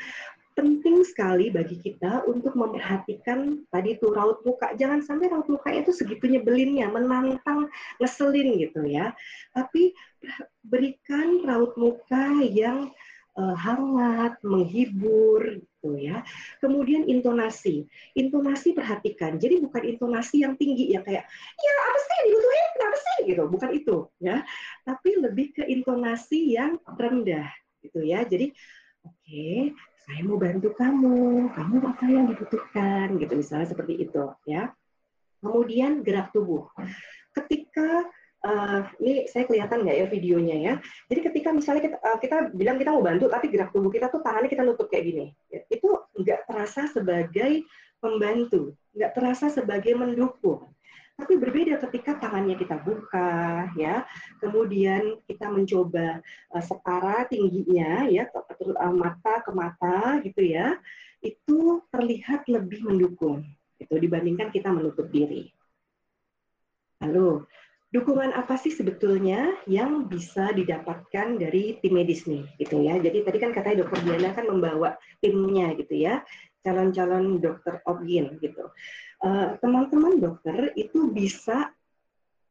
penting sekali bagi kita untuk memperhatikan tadi itu raut muka. Jangan sampai raut muka itu segitu nyebelinnya, menantang, ngeselin gitu ya. Tapi berikan raut muka yang hangat, menghibur gitu ya. Kemudian intonasi. Intonasi perhatikan. Jadi bukan intonasi yang tinggi yang kayak ya apa sih dibutuhin kenapa sih gitu, bukan itu ya. Tapi lebih ke intonasi yang rendah gitu ya. Jadi oke, okay, saya mau bantu kamu, kamu apa yang dibutuhkan gitu misalnya seperti itu ya. Kemudian gerak tubuh. Ketika uh, ini saya kelihatan nggak ya videonya ya. Jadi ketika misalnya kita, uh, kita bilang kita mau bantu, tapi gerak tubuh kita tuh tangannya kita nutup kayak gini, ya, itu nggak terasa sebagai pembantu, nggak terasa sebagai mendukung. Tapi berbeda ketika tangannya kita buka, ya, kemudian kita mencoba uh, setara tingginya, ya, uh, mata ke mata, gitu ya. itu terlihat lebih mendukung itu dibandingkan kita menutup diri. Lalu, dukungan apa sih sebetulnya yang bisa didapatkan dari tim medis nih gitu ya. Jadi tadi kan katanya dokter Diana kan membawa timnya gitu ya, calon-calon dokter obgyn gitu. Eh, teman-teman uh, dokter itu bisa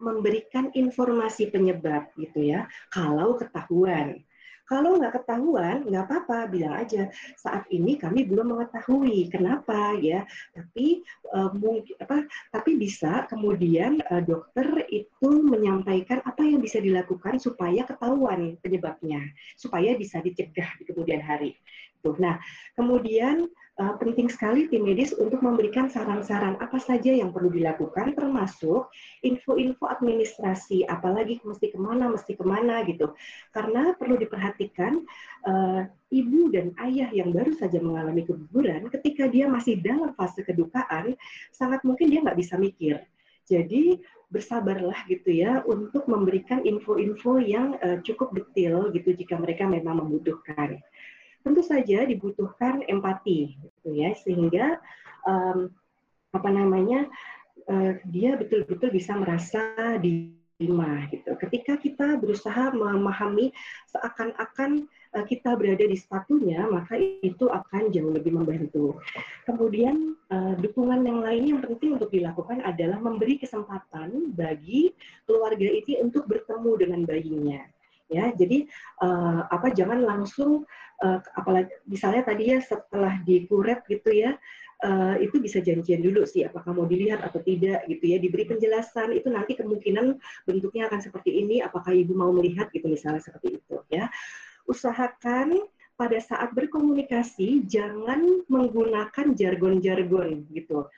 memberikan informasi penyebab gitu ya kalau ketahuan kalau nggak ketahuan, nggak apa-apa, bilang aja saat ini kami belum mengetahui kenapa ya. Tapi uh, mungkin apa? Tapi bisa kemudian uh, dokter itu menyampaikan apa yang bisa dilakukan supaya ketahuan penyebabnya, supaya bisa dicegah di kemudian hari. Tuh. Nah, kemudian uh, penting sekali tim medis untuk memberikan saran-saran apa saja yang perlu dilakukan, termasuk info-info administrasi, apalagi mesti ke mana, mesti ke mana gitu. Karena perlu diperhatikan uh, ibu dan ayah yang baru saja mengalami keguguran, ketika dia masih dalam fase kedukaan, sangat mungkin dia nggak bisa mikir. Jadi bersabarlah gitu ya untuk memberikan info-info yang uh, cukup detail gitu jika mereka memang membutuhkan tentu saja dibutuhkan empati gitu ya sehingga um, apa namanya uh, dia betul-betul bisa merasa diterima gitu. Ketika kita berusaha memahami seakan-akan uh, kita berada di sepatunya, maka itu akan jauh lebih membantu. Kemudian uh, dukungan yang lain yang penting untuk dilakukan adalah memberi kesempatan bagi keluarga ini untuk bertemu dengan bayinya ya. Jadi uh, apa jangan langsung uh, apalagi misalnya tadi ya setelah dikuret gitu ya uh, itu bisa janjian dulu sih apakah mau dilihat atau tidak gitu ya. Diberi penjelasan itu nanti kemungkinan bentuknya akan seperti ini apakah ibu mau melihat gitu misalnya seperti itu ya. Usahakan pada saat berkomunikasi jangan menggunakan jargon-jargon gitu.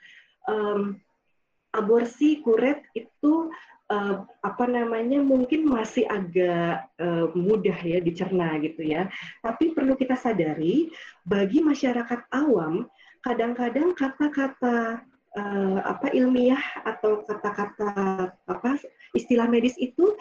Um, aborsi kuret itu uh, apa namanya mungkin masih agak uh, mudah ya dicerna gitu ya. Tapi perlu kita sadari bagi masyarakat awam kadang-kadang kata-kata uh, apa ilmiah atau kata-kata apa istilah medis itu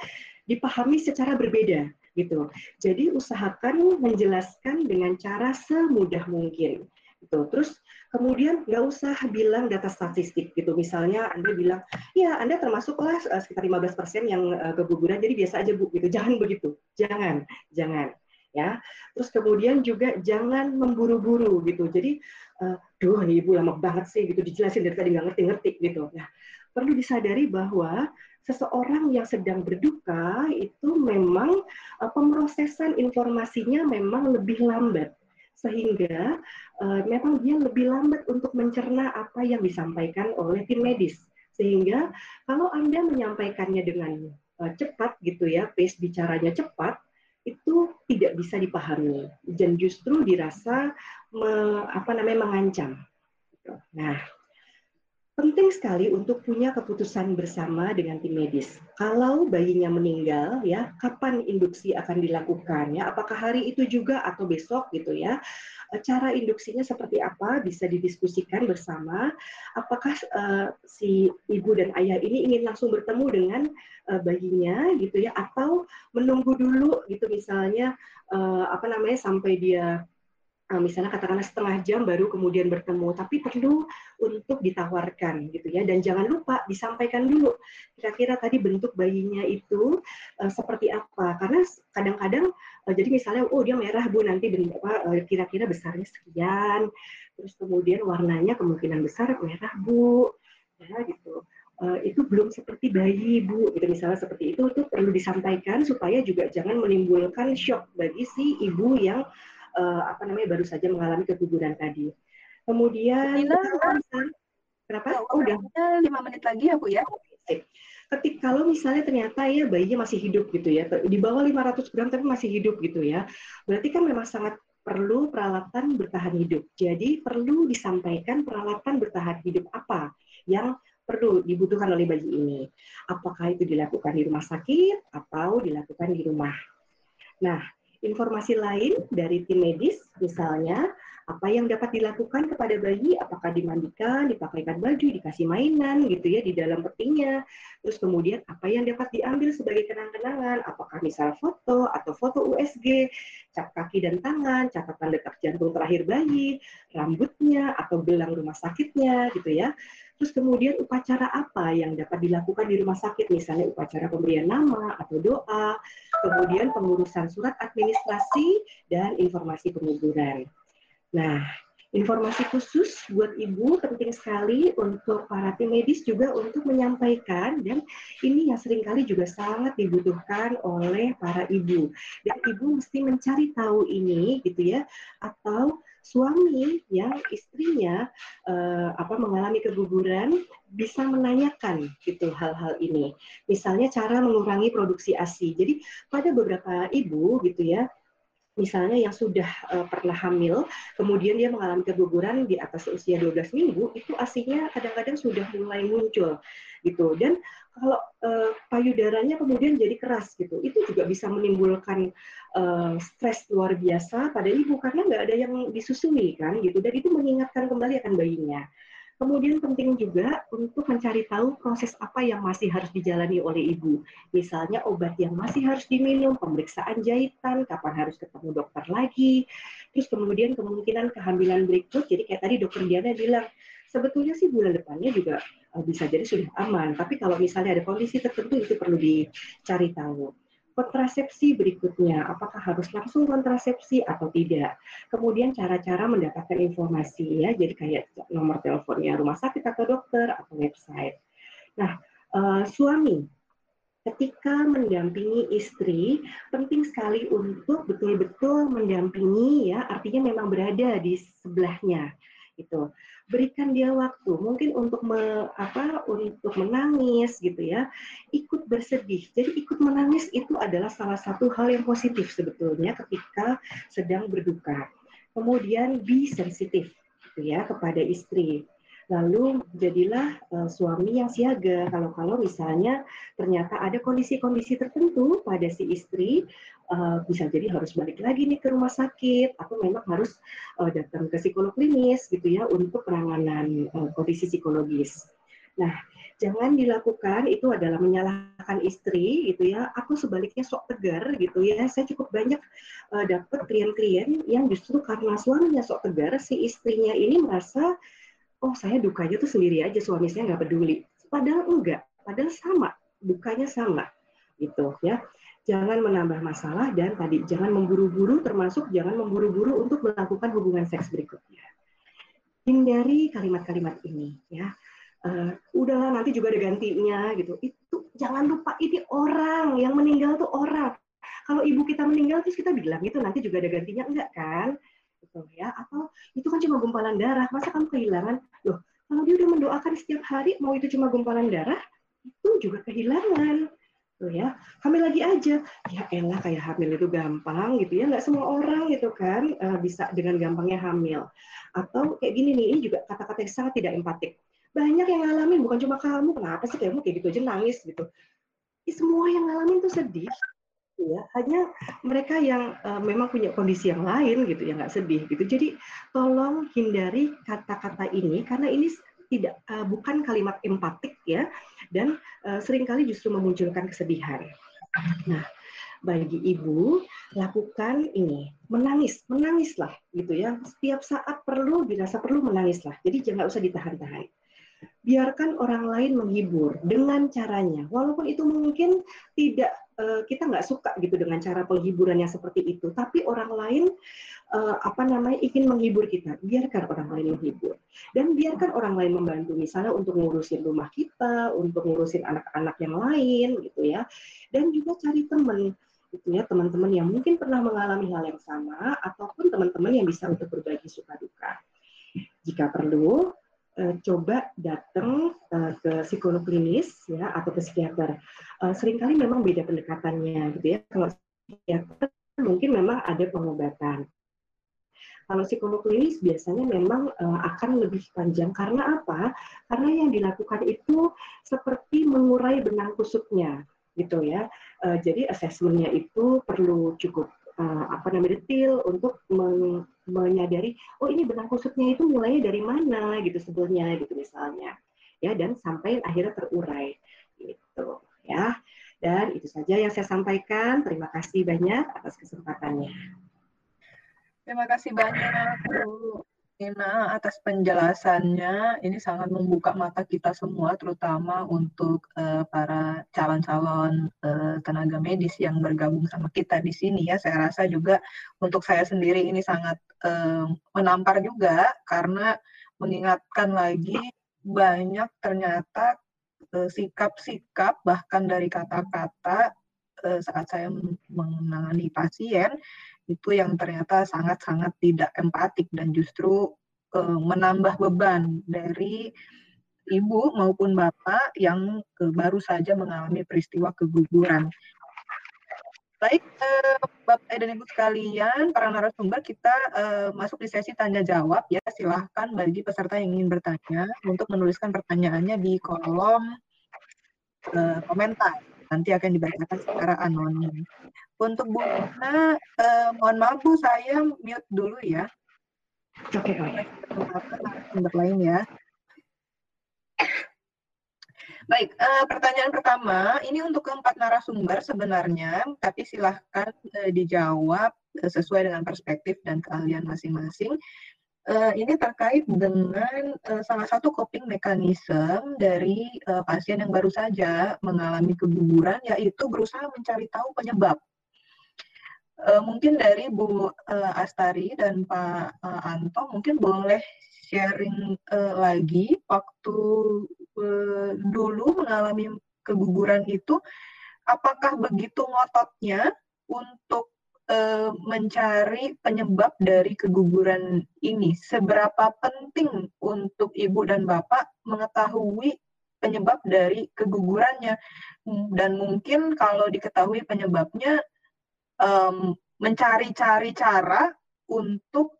dipahami secara berbeda gitu. Jadi usahakan menjelaskan dengan cara semudah mungkin. Gitu. Terus Kemudian nggak usah bilang data statistik gitu. Misalnya Anda bilang, ya Anda termasuklah uh, sekitar 15% yang uh, keguguran, jadi biasa aja Bu gitu. Jangan begitu. Jangan, jangan ya. Terus kemudian juga jangan memburu-buru gitu. Jadi uh, duh ibu lama banget sih gitu dijelasin dari tadi nggak ngerti-ngerti gitu. Nah, perlu disadari bahwa seseorang yang sedang berduka itu memang pemrosesan informasinya memang lebih lambat sehingga uh, memang dia lebih lambat untuk mencerna apa yang disampaikan oleh tim medis. Sehingga kalau Anda menyampaikannya dengan uh, cepat gitu ya, pace bicaranya cepat, itu tidak bisa dipahami dan justru dirasa me, apa namanya mengancam. Nah, penting sekali untuk punya keputusan bersama dengan tim medis. Kalau bayinya meninggal, ya kapan induksi akan dilakukan? Ya, apakah hari itu juga atau besok gitu ya? Cara induksinya seperti apa bisa didiskusikan bersama. Apakah uh, si ibu dan ayah ini ingin langsung bertemu dengan uh, bayinya gitu ya, atau menunggu dulu gitu misalnya uh, apa namanya sampai dia misalnya katakanlah setengah jam baru kemudian bertemu, tapi perlu untuk ditawarkan gitu ya, dan jangan lupa disampaikan dulu kira-kira tadi bentuk bayinya itu uh, seperti apa, karena kadang-kadang uh, jadi misalnya oh dia merah bu nanti apa uh, kira-kira besarnya sekian, terus kemudian warnanya kemungkinan besar merah bu, ya gitu. Uh, itu belum seperti bayi bu gitu. Misalnya seperti itu itu perlu disampaikan supaya juga jangan menimbulkan shock bagi si ibu yang uh, apa namanya baru saja mengalami keguguran tadi. Kemudian Nina, berapa? Oh, udah lima menit lagi ya Bu ya. Ketika kalau misalnya ternyata ya bayinya masih hidup gitu ya, di bawah 500 gram tapi masih hidup gitu ya, berarti kan memang sangat perlu peralatan bertahan hidup. Jadi perlu disampaikan peralatan bertahan hidup apa yang perlu dibutuhkan oleh bayi ini. Apakah itu dilakukan di rumah sakit atau dilakukan di rumah. Nah, informasi lain dari tim medis, misalnya Apa yang dapat dilakukan kepada bayi? Apakah dimandikan, dipakaikan baju, dikasih mainan gitu ya di dalam petinya. Terus kemudian apa yang dapat diambil sebagai kenang-kenangan? Apakah misal foto atau foto USG, cap kaki dan tangan, catatan detak jantung terakhir bayi, rambutnya atau gelang rumah sakitnya gitu ya. Terus kemudian upacara apa yang dapat dilakukan di rumah sakit, misalnya upacara pemberian nama atau doa, kemudian pengurusan surat administrasi dan informasi penguburan. Nah, informasi khusus buat ibu penting sekali untuk para tim medis juga untuk menyampaikan dan ini yang sering kali juga sangat dibutuhkan oleh para ibu dan ibu mesti mencari tahu ini gitu ya atau suami yang istrinya uh, apa mengalami keguguran bisa menanyakan gitu hal-hal ini. Misalnya cara mengurangi produksi ASI. Jadi pada beberapa ibu gitu ya misalnya yang sudah uh, pernah hamil, kemudian dia mengalami keguguran di atas usia 12 minggu, itu asinya kadang-kadang sudah mulai muncul gitu. Dan kalau uh, payudaranya kemudian jadi keras gitu, itu juga bisa menimbulkan uh, stres luar biasa pada ibu karena nggak ada yang disusui kan gitu, dan itu mengingatkan kembali akan bayinya. Kemudian penting juga untuk mencari tahu proses apa yang masih harus dijalani oleh ibu. Misalnya obat yang masih harus diminum, pemeriksaan jahitan, kapan harus ketemu dokter lagi. Terus kemudian kemungkinan kehamilan berikut. Jadi kayak tadi dokter Diana bilang, sebetulnya sih bulan depannya juga eh, bisa jadi sudah aman. Tapi kalau misalnya ada kondisi tertentu itu perlu dicari tahu kontrasepsi berikutnya, apakah harus langsung kontrasepsi atau tidak. Kemudian cara-cara mendapatkan informasi ya, jadi kayak nomor teleponnya rumah sakit atau dokter atau website. Nah, uh, suami ketika mendampingi istri penting sekali untuk betul-betul mendampingi ya, artinya memang berada di sebelahnya gitu. Berikan dia waktu mungkin untuk me, apa untuk menangis gitu ya. Ikut bersedih. Jadi ikut menangis itu adalah salah satu hal yang positif sebetulnya ketika sedang berduka. Kemudian be sensitif gitu ya kepada istri Lalu jadilah uh, suami yang siaga. Kalau-kalau misalnya ternyata ada kondisi-kondisi tertentu pada si istri, uh, bisa jadi harus balik lagi nih ke rumah sakit, atau memang harus uh, datang ke psikolog klinis gitu ya untuk penanganan uh, kondisi psikologis. Nah, jangan dilakukan itu adalah menyalahkan istri gitu ya. Aku sebaliknya sok tegar gitu ya. Saya cukup banyak uh, dapat klien-klien yang justru karena suaminya sok tegar, si istrinya ini merasa oh saya dukanya tuh sendiri aja suami saya nggak peduli. Padahal enggak padahal sama dukanya sama gitu ya. Jangan menambah masalah dan tadi jangan memburu-buru termasuk jangan memburu-buru untuk melakukan hubungan seks berikutnya. Hindari kalimat-kalimat ini ya. Uh, udahlah nanti juga ada gantinya gitu. Itu jangan lupa ini orang yang meninggal tuh orang. Kalau ibu kita meninggal terus kita bilang itu nanti juga ada gantinya. Enggak kan gitu ya. Atau itu kan cuma gumpalan darah. Masa kamu kehilangan? Loh kalau dia udah mendoakan setiap hari mau itu cuma gumpalan darah itu juga kehilangan. Tuh ya hamil lagi aja. Ya elah kayak hamil itu gampang gitu ya. Nggak semua orang gitu kan uh, bisa dengan gampangnya hamil. Atau kayak gini nih ini juga kata-kata yang sangat tidak empatik. Banyak yang ngalamin bukan cuma kamu. Kenapa sih kamu kayak gitu aja nangis gitu? Semua yang ngalamin tuh sedih ya hanya mereka yang uh, memang punya kondisi yang lain gitu ya nggak sedih gitu. Jadi tolong hindari kata-kata ini karena ini tidak uh, bukan kalimat empatik ya dan uh, sering kali justru memunculkan kesedihan. Nah bagi ibu lakukan ini menangis menangislah gitu ya. Setiap saat perlu dirasa perlu menangislah. Jadi jangan usah ditahan-tahan biarkan orang lain menghibur dengan caranya. Walaupun itu mungkin tidak Eh, kita nggak suka gitu dengan cara penghiburan yang seperti itu, tapi orang lain uh, apa namanya ingin menghibur kita, biarkan orang lain menghibur. Dan biarkan orang lain membantu, misalnya untuk ngurusin rumah kita, untuk ngurusin anak-anak yang lain gitu ya, dan juga cari teman gitu ya. Teman-teman yang mungkin pernah mengalami hal yang sama ataupun teman-teman yang bisa untuk berbagi suka duka. Jika perlu, coba datang uh, ke psikolog klinis ya atau ke psikiater. Uh, sering kali memang beda pendekatannya gitu ya. Kalau psikiater mungkin memang ada pengobatan. Kalau psikolog klinis biasanya memang akan lebih panjang karena apa? Karena yang dilakukan itu seperti mengurai benang kusutnya gitu ya. Uh, jadi asesmennya itu perlu cukup uh, apa namanya detail untuk men menyadari oh ini benang kusutnya itu mulainya dari mana gitu sebetulnya gitu misalnya. Ya dan sampai akhirnya terurai gitu ya. Dan itu saja yang saya sampaikan. Terima kasih banyak atas kesempatannya. Terima kasih banyak Bu Nina atas penjelasannya. Ini sangat membuka mata kita semua, terutama untuk uh, para calon-calon uh, tenaga medis yang bergabung sama kita di sini ya. Saya rasa juga untuk saya sendiri ini sangat uh, menampar juga karena mengingatkan lagi banyak ternyata sikap-sikap bahkan dari kata-kata saat saya menangani pasien itu yang ternyata sangat-sangat tidak empatik dan justru uh, menambah beban dari ibu maupun bapak yang uh, baru saja mengalami peristiwa keguguran. Baik, uh, Bapak dan Ibu sekalian, para narasumber, kita uh, masuk di sesi tanya jawab ya. Silahkan bagi peserta yang ingin bertanya untuk menuliskan pertanyaannya di kolom uh, komentar. Nanti akan dibacakan secara anonim. Untuk Bu Nina, eh, mohon maaf Bu, saya mute dulu ya. Oke, okay, oke. Lain ya. Baik, uh, pertanyaan pertama, ini untuk keempat narasumber sebenarnya, tapi silahkan uh, dijawab uh, sesuai dengan perspektif dan keahlian masing-masing. Uh, ini terkait dengan uh, salah satu coping mekanisme dari uh, pasien yang baru saja mengalami keguguran, yaitu berusaha mencari tahu penyebab Uh, mungkin dari Bu uh, Astari dan Pak uh, Anto mungkin boleh sharing uh, lagi waktu uh, dulu mengalami keguguran itu apakah begitu ngototnya untuk uh, mencari penyebab dari keguguran ini? Seberapa penting untuk ibu dan bapak mengetahui penyebab dari kegugurannya? Dan mungkin kalau diketahui penyebabnya um, mencari-cari cara untuk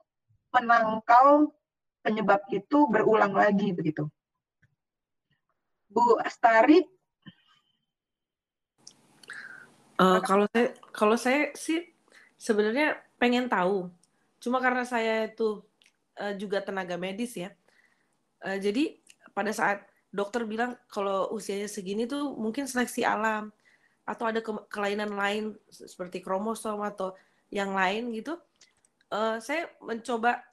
menangkal penyebab itu berulang lagi begitu. Bu Astari? Uh, kalau saya kalau saya sih sebenarnya pengen tahu, cuma karena saya itu uh, juga tenaga medis ya, uh, jadi pada saat dokter bilang kalau usianya segini tuh mungkin seleksi alam atau ada ke kelainan lain seperti kromosom atau yang lain gitu uh, saya mencoba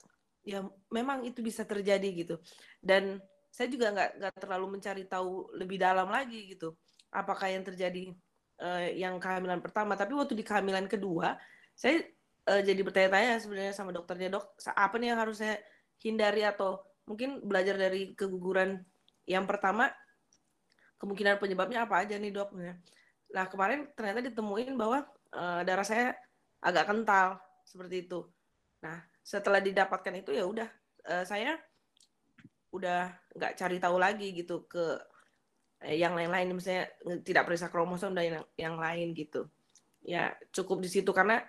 ya memang itu bisa terjadi gitu. Dan saya juga nggak nggak terlalu mencari tahu lebih dalam lagi gitu apakah yang terjadi uh, yang kehamilan pertama. Tapi waktu di kehamilan kedua saya uh, jadi bertanya-tanya sebenarnya sama dokternya dok apa nih yang harus saya hindari? Atau mungkin belajar dari keguguran yang pertama kemungkinan penyebabnya apa aja nih dok Nah, kemarin ternyata ditemuin bahwa uh, darah saya agak kental seperti itu. Nah, setelah didapatkan itu ya udah uh, saya udah nggak cari tahu lagi gitu ke eh, yang lain-lain misalnya tidak periksa kromosom dan yang, yang lain gitu. Ya, cukup di situ karena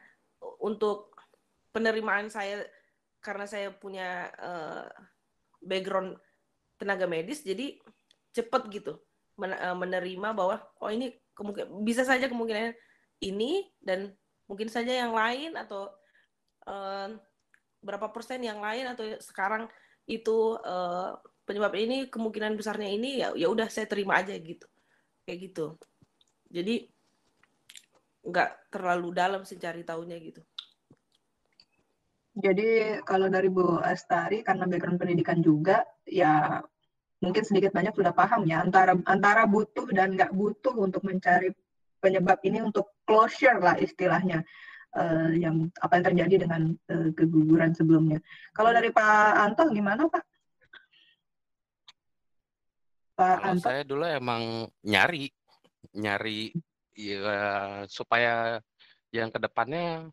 untuk penerimaan saya karena saya punya uh, background tenaga medis jadi cepet gitu menerima bahwa oh ini bisa saja kemungkinan ini dan mungkin saja yang lain atau uh, berapa persen yang lain atau sekarang itu uh, penyebab ini kemungkinan besarnya ini ya ya udah saya terima aja gitu. Kayak gitu. Jadi nggak terlalu dalam sih cari tahunya gitu. Jadi kalau dari Bu Astari karena background pendidikan juga ya mungkin sedikit banyak sudah paham ya antara antara butuh dan nggak butuh untuk mencari penyebab ini untuk closure lah istilahnya uh, yang apa yang terjadi dengan uh, keguguran sebelumnya. Kalau dari Pak Anto gimana Pak? Pak Kalau Anto? saya dulu emang nyari nyari ya supaya yang ke depannya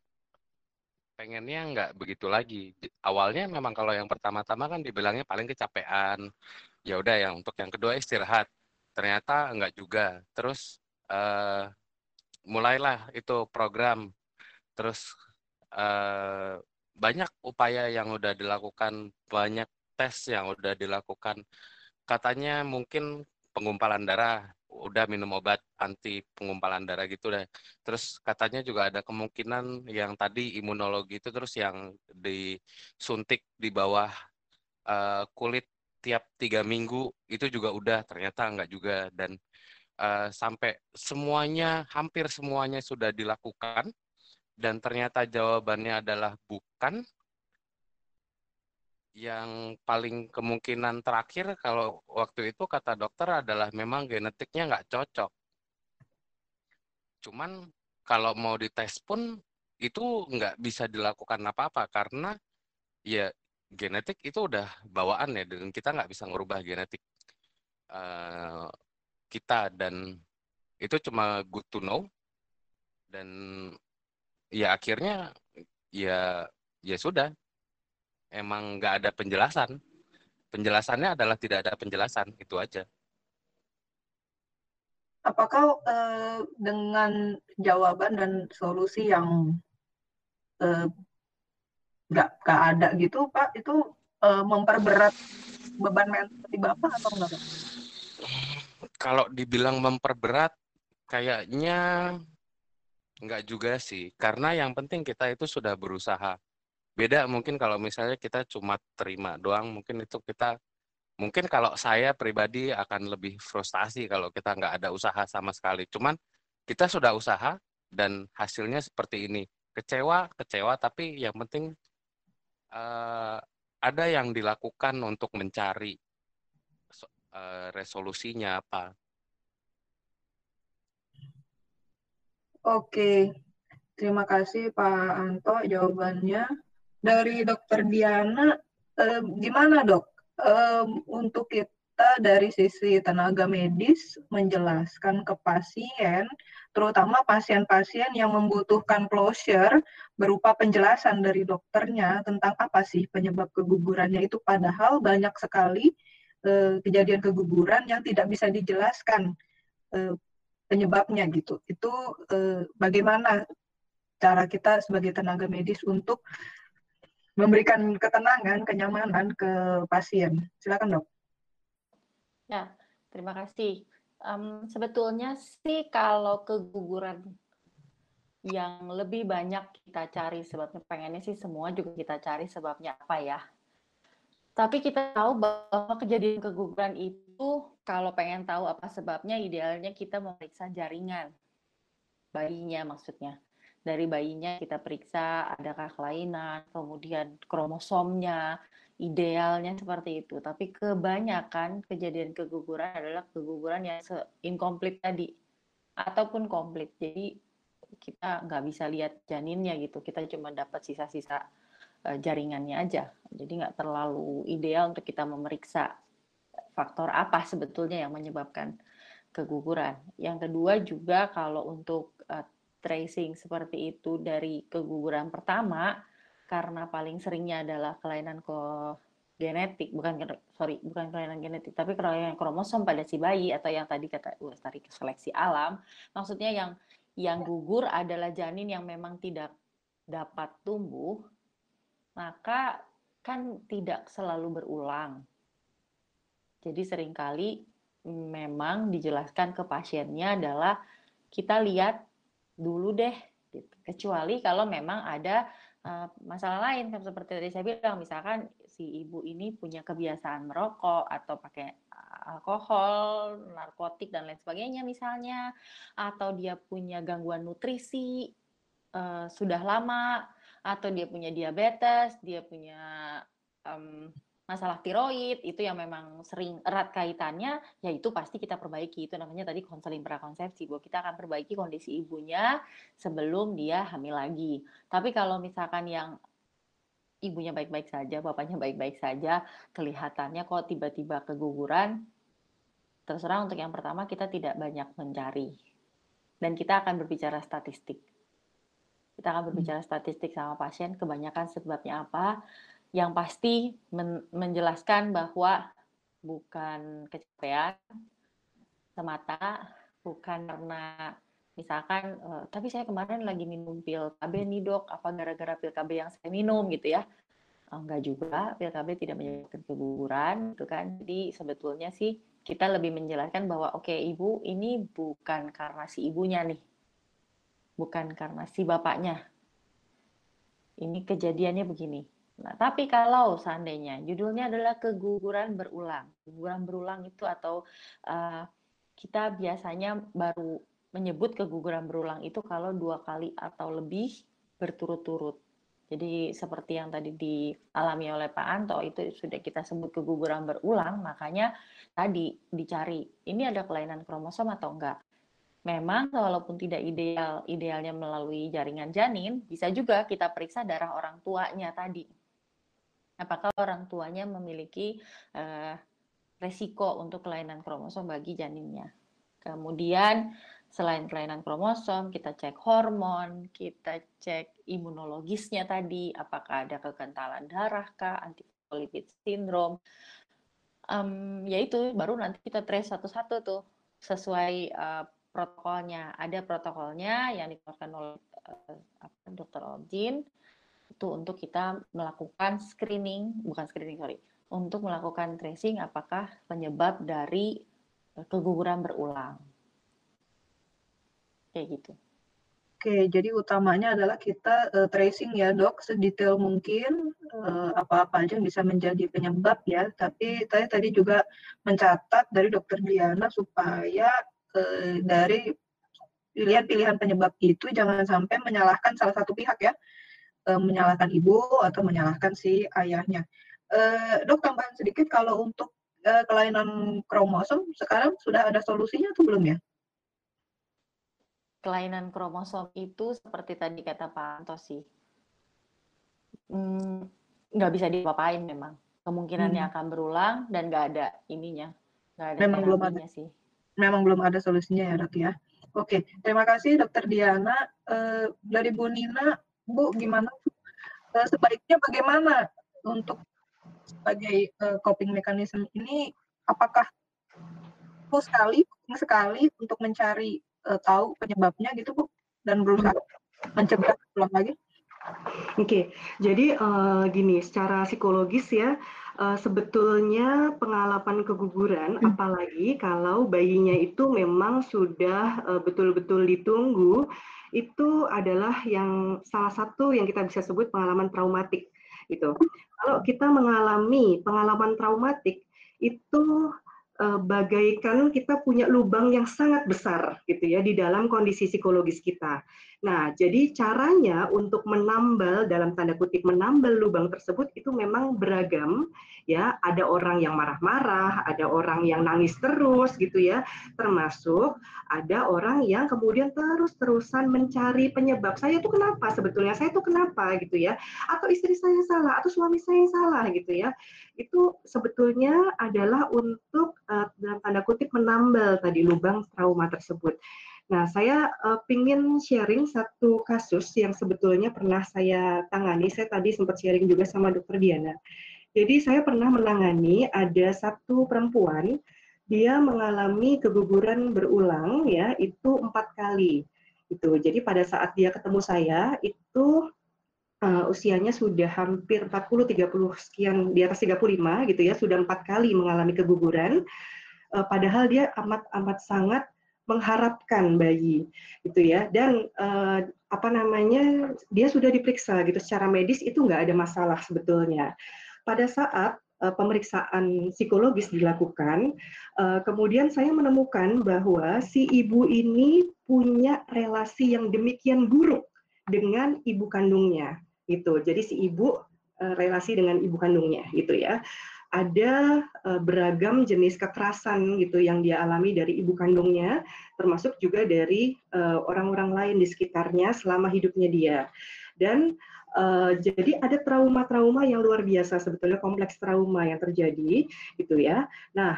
pengennya nggak begitu lagi. Awalnya memang kalau yang pertama-tama kan dibilangnya paling kecapean, ya udah yang untuk yang kedua istirahat. Ternyata enggak juga. Terus uh, mulailah itu program. Terus uh, banyak upaya yang udah dilakukan banyak tes yang udah dilakukan. Katanya mungkin penggumpalan darah udah minum obat anti penggumpalan darah gitu deh. Terus katanya juga ada kemungkinan yang tadi imunologi itu terus yang disuntik di bawah uh, kulit tiap tiga minggu itu juga udah ternyata enggak juga dan uh, sampai semuanya hampir semuanya sudah dilakukan dan ternyata jawabannya adalah bukan yang paling kemungkinan terakhir kalau waktu itu kata dokter adalah memang genetiknya nggak cocok. Cuman kalau mau dites pun itu nggak bisa dilakukan apa-apa karena ya genetik itu udah bawaan ya dan kita nggak bisa ngubah genetik uh, kita dan itu cuma good to know dan ya akhirnya ya ya sudah emang nggak ada penjelasan. Penjelasannya adalah tidak ada penjelasan, itu aja. Apakah eh, dengan jawaban dan solusi yang eh, nggak ada gitu, Pak, itu eh, memperberat beban mental di Bapak atau enggak? Kalau dibilang memperberat, kayaknya nggak juga sih. Karena yang penting kita itu sudah berusaha beda mungkin kalau misalnya kita cuma terima doang mungkin itu kita mungkin kalau saya pribadi akan lebih frustasi kalau kita nggak ada usaha sama sekali cuman kita sudah usaha dan hasilnya seperti ini kecewa kecewa tapi yang penting uh, ada yang dilakukan untuk mencari uh, resolusinya apa? Oke, terima kasih Pak Anto jawabannya. Dari Dokter Diana, eh, gimana dok? Eh, untuk kita dari sisi tenaga medis menjelaskan ke pasien, terutama pasien-pasien yang membutuhkan closure berupa penjelasan dari dokternya tentang apa sih penyebab kegugurannya itu, padahal banyak sekali eh, kejadian keguguran yang tidak bisa dijelaskan eh, penyebabnya gitu. Itu eh, bagaimana cara kita sebagai tenaga medis untuk memberikan ketenangan, kenyamanan ke pasien. Silakan dok. Ya, terima kasih. Um, sebetulnya sih kalau keguguran yang lebih banyak kita cari sebabnya pengennya sih semua juga kita cari sebabnya apa ya. Tapi kita tahu bahwa kejadian keguguran itu kalau pengen tahu apa sebabnya idealnya kita memeriksa jaringan bayinya maksudnya dari bayinya kita periksa adakah kelainan, kemudian kromosomnya, idealnya seperti itu. Tapi kebanyakan kejadian keguguran adalah keguguran yang incomplete tadi ataupun komplit. Jadi kita nggak bisa lihat janinnya gitu. Kita cuma dapat sisa-sisa uh, jaringannya aja. Jadi nggak terlalu ideal untuk kita memeriksa faktor apa sebetulnya yang menyebabkan keguguran. Yang kedua juga kalau untuk uh, tracing seperti itu dari keguguran pertama karena paling seringnya adalah kelainan ko genetik bukan sorry bukan kelainan genetik tapi kelainan kromosom pada si bayi atau yang tadi kata uh, tadi seleksi alam. Maksudnya yang yang gugur adalah janin yang memang tidak dapat tumbuh maka kan tidak selalu berulang. Jadi sering kali memang dijelaskan ke pasiennya adalah kita lihat dulu deh gitu. kecuali kalau memang ada uh, masalah lain seperti tadi saya bilang misalkan si ibu ini punya kebiasaan merokok atau pakai eh, alkohol, narkotik dan lain sebagainya misalnya atau dia punya gangguan nutrisi uh, sudah lama atau dia punya diabetes, dia punya um, masalah tiroid itu yang memang sering erat kaitannya ya itu pasti kita perbaiki. Itu namanya tadi konseling prakonsepsi bahwa kita akan perbaiki kondisi ibunya sebelum dia hamil lagi. Tapi kalau misalkan yang ibunya baik-baik saja bapaknya baik-baik saja kelihatannya kok tiba-tiba keguguran terserah untuk yang pertama kita tidak banyak mencari. Dan kita akan berbicara statistik. Kita akan berbicara statistik sama pasien kebanyakan sebabnya apa yang pasti men menjelaskan bahwa bukan kecapean semata, bukan karena misalkan, uh, tapi saya kemarin lagi minum pil KB nih dok, apa gara-gara pil KB yang saya minum gitu ya. enggak juga pil KB tidak menyebabkan keguguran gitu kan. Jadi sebetulnya sih kita lebih menjelaskan bahwa oke okay, ibu ini bukan karena si ibunya nih bukan karena si bapaknya. Ini kejadiannya begini Nah, tapi kalau seandainya judulnya adalah keguguran berulang, keguguran berulang itu atau uh, kita biasanya baru menyebut keguguran berulang itu kalau dua kali atau lebih berturut-turut. Jadi seperti yang tadi dialami oleh Pak Anto itu sudah kita sebut keguguran berulang, makanya tadi dicari ini ada kelainan kromosom atau enggak. Memang walaupun tidak ideal idealnya melalui jaringan janin, bisa juga kita periksa darah orang tuanya tadi apakah orang tuanya memiliki uh, resiko untuk kelainan kromosom bagi janinnya. Kemudian selain kelainan kromosom, kita cek hormon, kita cek imunologisnya tadi, apakah ada kekentalan darah kah, antifolipid syndrome. Um, yaitu baru nanti kita trace satu-satu tuh sesuai uh, protokolnya. Ada protokolnya yang dikeluarkan oleh uh, dokter Oljin itu untuk kita melakukan screening, bukan screening sorry, untuk melakukan tracing apakah penyebab dari eh, keguguran berulang. Kayak gitu. Oke, jadi utamanya adalah kita uh, tracing ya dok, sedetail mungkin apa-apa uh, aja yang bisa menjadi penyebab ya. Tapi saya tadi juga mencatat dari dokter Diana supaya uh, dari pilihan-pilihan penyebab itu jangan sampai menyalahkan salah satu pihak ya uh, menyalahkan ibu atau menyalahkan si ayahnya. Uh, dok tambahan sedikit kalau untuk uh, kelainan kromosom sekarang sudah ada solusinya atau belum ya? Kelainan kromosom itu seperti tadi kata Pak Anto sih, hmm, nggak bisa dipapain memang. Kemungkinannya hmm. akan berulang dan nggak ada ininya, nggak ada memang belum ada sih. Memang belum ada solusinya ya dok ya. Oke, terima kasih Dokter Diana. Uh, dari Bu Nina, Bu gimana uh, sebaiknya bagaimana untuk sebagai uh, coping mechanism ini apakah perlu sekali sekali untuk mencari uh, tahu penyebabnya gitu Bu dan berusaha mencegah ulang lagi? Oke, okay. jadi uh, gini, secara psikologis ya, uh, sebetulnya pengalaman keguguran, hmm. apalagi kalau bayinya itu memang sudah betul-betul uh, ditunggu, itu adalah yang salah satu yang kita bisa sebut pengalaman traumatik gitu. Kalau kita mengalami pengalaman traumatik itu bagaikan kita punya lubang yang sangat besar gitu ya di dalam kondisi psikologis kita. Nah, jadi caranya untuk menambal dalam tanda kutip menambal lubang tersebut itu memang beragam ya. Ada orang yang marah-marah, ada orang yang nangis terus gitu ya. Termasuk ada orang yang kemudian terus-terusan mencari penyebab. Saya itu kenapa sebetulnya? Saya itu kenapa gitu ya? Atau istri saya salah atau suami saya yang salah gitu ya. Itu sebetulnya adalah untuk uh, dalam tanda kutip menambal tadi lubang trauma tersebut. Nah, saya uh, pingin sharing satu kasus yang sebetulnya pernah saya tangani. Saya tadi sempat sharing juga sama dokter Diana. Jadi saya pernah menangani ada satu perempuan, dia mengalami keguguran berulang ya, itu empat kali. Itu. Jadi pada saat dia ketemu saya, itu uh, usianya sudah hampir 40 30 sekian di atas 35 gitu ya sudah empat kali mengalami keguguran. Uh, padahal dia amat amat sangat mengharapkan bayi gitu ya. Dan uh, apa namanya dia sudah diperiksa gitu secara medis itu nggak ada masalah sebetulnya. Pada saat pemeriksaan psikologis dilakukan kemudian saya menemukan bahwa si ibu ini punya relasi yang demikian buruk dengan ibu kandungnya gitu jadi si ibu uh, relasi dengan ibu kandungnya gitu ya ada uh, beragam jenis kekerasan gitu yang dia alami dari ibu kandungnya, termasuk juga dari eh, orang-orang lain di sekitarnya selama hidupnya dia. Dan uh, jadi ada trauma-trauma yang luar biasa sebetulnya kompleks trauma yang terjadi gitu ya. Nah,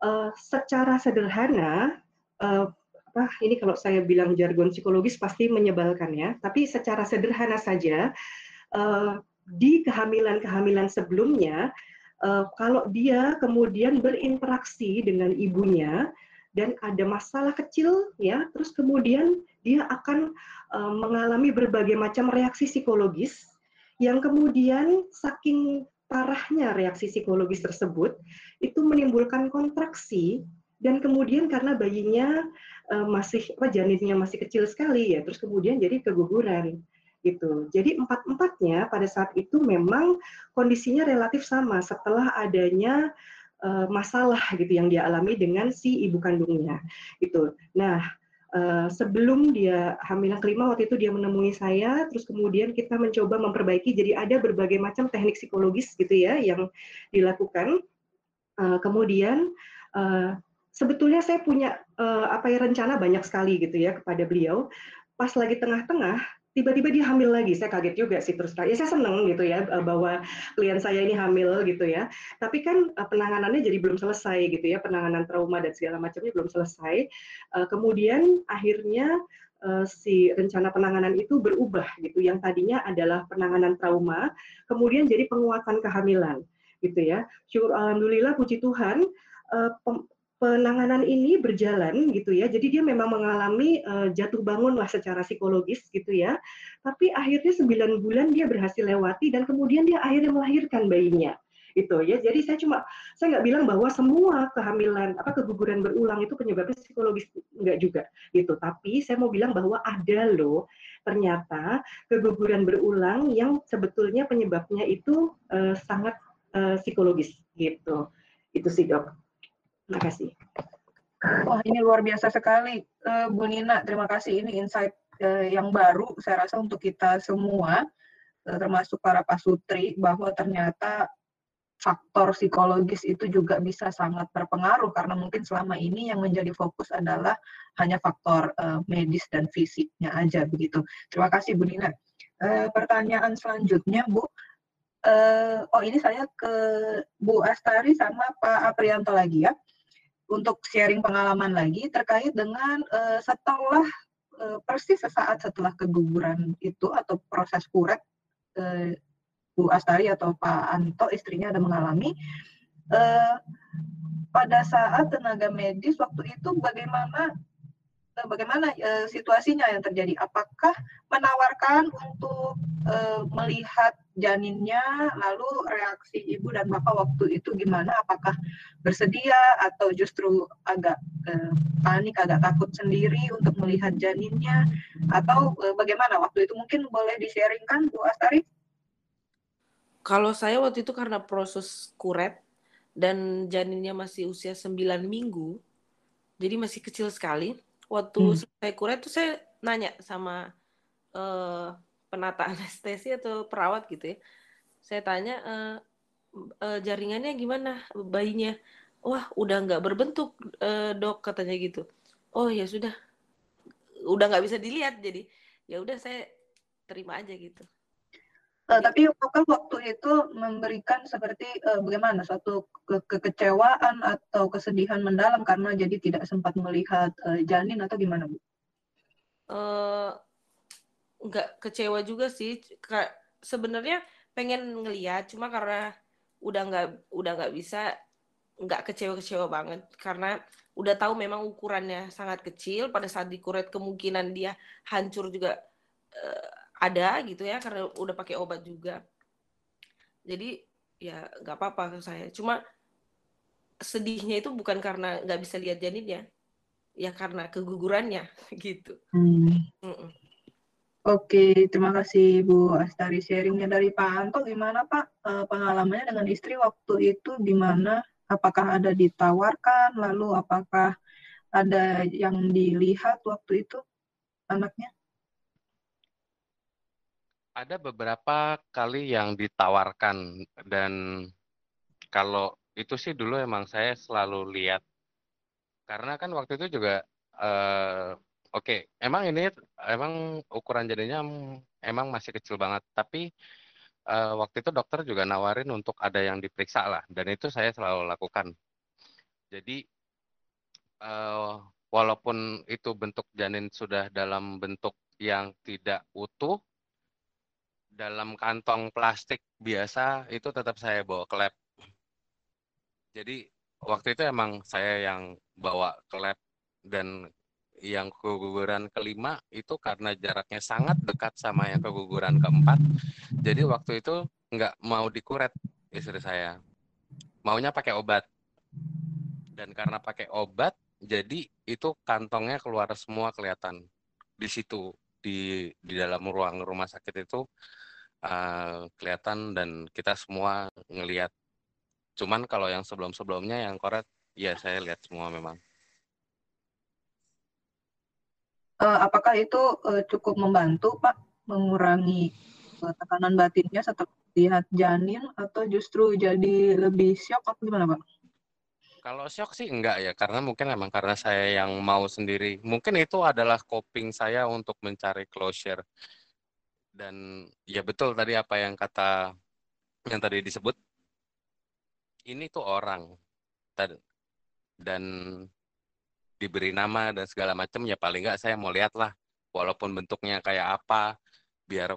uh, secara sederhana uh, apa ini kalau saya bilang jargon psikologis pasti menyebalkan ya, tapi secara sederhana saja uh, di kehamilan-kehamilan sebelumnya uh, kalau dia kemudian berinteraksi dengan ibunya dan ada masalah kecil ya terus kemudian dia akan uh, mengalami berbagai macam reaksi psikologis yang kemudian saking parahnya reaksi psikologis tersebut itu menimbulkan kontraksi dan kemudian karena bayinya uh, masih apa janinnya masih kecil sekali ya terus kemudian jadi keguguran gitu. Jadi empat-empatnya pada saat itu memang kondisinya relatif sama setelah adanya uh, masalah gitu yang dia alami dengan si ibu kandungnya gitu. Nah, uh, sebelum dia hamil yang kelima waktu itu dia menemui saya, terus kemudian kita mencoba memperbaiki. Jadi ada berbagai macam teknik psikologis gitu ya yang dilakukan. Uh, kemudian sebetulnya saya punya uh, apa ya rencana banyak sekali gitu ya kepada beliau. Pas lagi tengah-tengah tiba-tiba dia hamil lagi. Saya kaget juga sih terus terang. Ya saya seneng gitu ya eh, bahwa klien saya ini hamil gitu ya. Tapi kan eh, penanganannya jadi belum selesai gitu ya, penanganan trauma dan segala macamnya belum selesai. Eh, kemudian akhirnya si rencana penanganan itu berubah gitu. Yang tadinya adalah penanganan trauma, kemudian jadi penguatan kehamilan gitu ya. Syukur alhamdulillah puji Tuhan penanganan ini berjalan gitu ya. Jadi dia memang mengalami uh, jatuh bangun lah secara psikologis gitu ya. Tapi akhirnya 9 bulan dia berhasil lewati dan kemudian dia akhirnya melahirkan bayinya itu ya. Jadi saya cuma saya nggak bilang bahwa semua kehamilan apa keguguran berulang itu penyebabnya psikologis enggak juga gitu. Tapi saya mau bilang bahwa ada loh ternyata keguguran berulang yang sebetulnya penyebabnya itu uh, sangat uh, psikologis gitu. Itu sih dok. Terima kasih. Wah, ini luar biasa sekali, uh, Bu Nina. Terima kasih. Ini insight uh, yang baru, saya rasa untuk kita semua, uh, termasuk para pasutri, bahwa ternyata faktor psikologis itu juga bisa sangat berpengaruh karena mungkin selama ini yang menjadi fokus adalah hanya faktor medis dan fisiknya aja begitu. Terima kasih Bu Nina. Pertanyaan selanjutnya Bu, oh ini saya ke Bu Astari sama Pak Aprianto lagi ya untuk sharing pengalaman lagi terkait dengan uh, setelah uh, persis sesaat setelah keguguran itu atau proses kuret uh, Bu Astari atau Pak Anto istrinya ada mengalami uh, pada saat tenaga medis waktu itu bagaimana bagaimana uh, situasinya yang terjadi? Apakah menawarkan untuk uh, melihat janinnya, lalu reaksi ibu dan bapak waktu itu gimana? Apakah bersedia atau justru agak uh, panik, agak takut sendiri untuk melihat janinnya? Atau uh, bagaimana waktu itu? Mungkin boleh di-sharingkan, Bu Astari? Kalau saya waktu itu karena proses kuret dan janinnya masih usia 9 minggu, jadi masih kecil sekali waktu hmm. selesai kuret tuh saya nanya sama uh, penata anestesi atau perawat gitu ya. Saya tanya uh, uh, jaringannya gimana bayinya? Wah, udah nggak berbentuk uh, dok katanya gitu. Oh ya sudah, udah nggak bisa dilihat jadi ya udah saya terima aja gitu. Uh, tapi apakah waktu itu memberikan seperti uh, bagaimana suatu ke kekecewaan atau kesedihan mendalam karena jadi tidak sempat melihat uh, janin atau gimana bu? Uh, nggak kecewa juga sih. Sebenarnya pengen ngelihat, cuma karena udah nggak udah nggak bisa nggak kecewa-kecewa banget karena udah tahu memang ukurannya sangat kecil pada saat dikuret kemungkinan dia hancur juga uh, ada gitu ya karena udah pakai obat juga jadi ya nggak apa-apa saya cuma sedihnya itu bukan karena nggak bisa lihat janinnya ya karena kegugurannya gitu hmm. Mm -mm. Oke, terima kasih Bu Astari sharingnya dari Pak Anto. Gimana Pak eh, pengalamannya dengan istri waktu itu gimana? Apakah ada ditawarkan? Lalu apakah ada yang dilihat waktu itu anaknya? Ada beberapa kali yang ditawarkan dan kalau itu sih dulu emang saya selalu lihat. Karena kan waktu itu juga uh, oke okay, emang ini emang ukuran jadinya emang masih kecil banget. Tapi uh, waktu itu dokter juga nawarin untuk ada yang diperiksa lah dan itu saya selalu lakukan. Jadi uh, walaupun itu bentuk janin sudah dalam bentuk yang tidak utuh dalam kantong plastik biasa itu tetap saya bawa ke lab. Jadi waktu itu emang saya yang bawa ke lab dan yang keguguran kelima itu karena jaraknya sangat dekat sama yang keguguran keempat. Jadi waktu itu nggak mau dikuret istri saya. Maunya pakai obat. Dan karena pakai obat, jadi itu kantongnya keluar semua kelihatan di situ di di dalam ruang rumah sakit itu uh, kelihatan dan kita semua ngelihat. Cuman kalau yang sebelum-sebelumnya yang koret, ya saya lihat semua memang uh, apakah itu uh, cukup membantu Pak mengurangi uh, tekanan batinnya setelah lihat janin atau justru jadi lebih shock atau gimana Pak? Kalau shock sih enggak ya, karena mungkin memang karena saya yang mau sendiri. Mungkin itu adalah coping saya untuk mencari closure. Dan ya betul tadi apa yang kata yang tadi disebut. Ini tuh orang. Dan diberi nama dan segala macam ya paling nggak saya mau lihat lah walaupun bentuknya kayak apa biar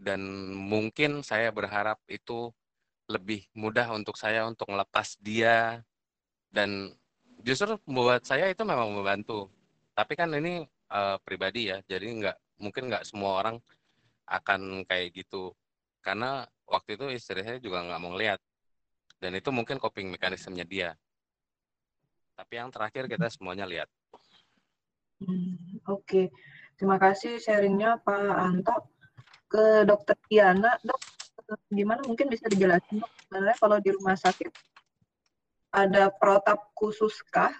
dan mungkin saya berharap itu lebih mudah untuk saya untuk melepas dia dan justru buat saya itu memang membantu tapi kan ini uh, pribadi ya jadi nggak mungkin nggak semua orang akan kayak gitu karena waktu itu istri saya juga nggak mau ngeliat dan itu mungkin coping mekanismenya dia tapi yang terakhir kita semuanya lihat. Hmm, Oke, okay. terima kasih sharingnya Pak Anto. Ke Dokter Tiana, dok, gimana mungkin bisa dijelasin dok, sebenarnya kalau di rumah sakit ada protap khususkah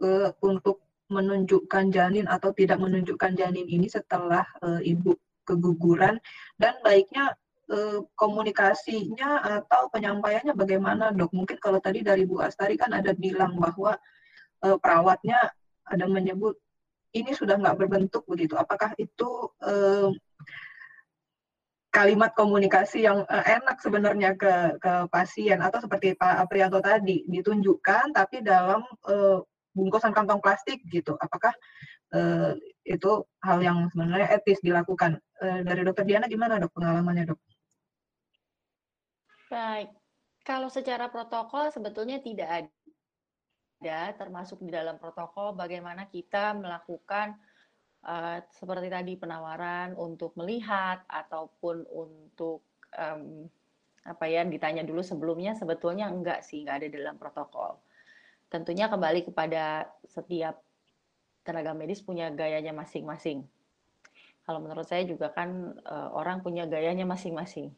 uh, untuk menunjukkan janin atau tidak menunjukkan janin ini setelah uh, ibu keguguran dan baiknya uh, komunikasinya atau penyampaiannya bagaimana dok? Mungkin kalau tadi dari Bu Astari kan ada bilang bahwa uh, perawatnya ada menyebut ini sudah nggak berbentuk begitu. Apakah itu uh, kalimat komunikasi yang enak sebenarnya ke ke pasien atau seperti Pak Aprianto tadi ditunjukkan tapi dalam bungkusan kantong plastik gitu. Apakah itu hal yang sebenarnya etis dilakukan? Uh, dari Dokter Diana gimana dok pengalamannya dok? Baik, kalau secara protokol sebetulnya tidak ada termasuk di dalam protokol bagaimana kita melakukan uh, seperti tadi penawaran untuk melihat ataupun untuk um, apa ya ditanya dulu sebelumnya sebetulnya enggak sih enggak ada dalam protokol tentunya kembali kepada setiap tenaga medis punya gayanya masing-masing kalau menurut saya juga kan uh, orang punya gayanya masing-masing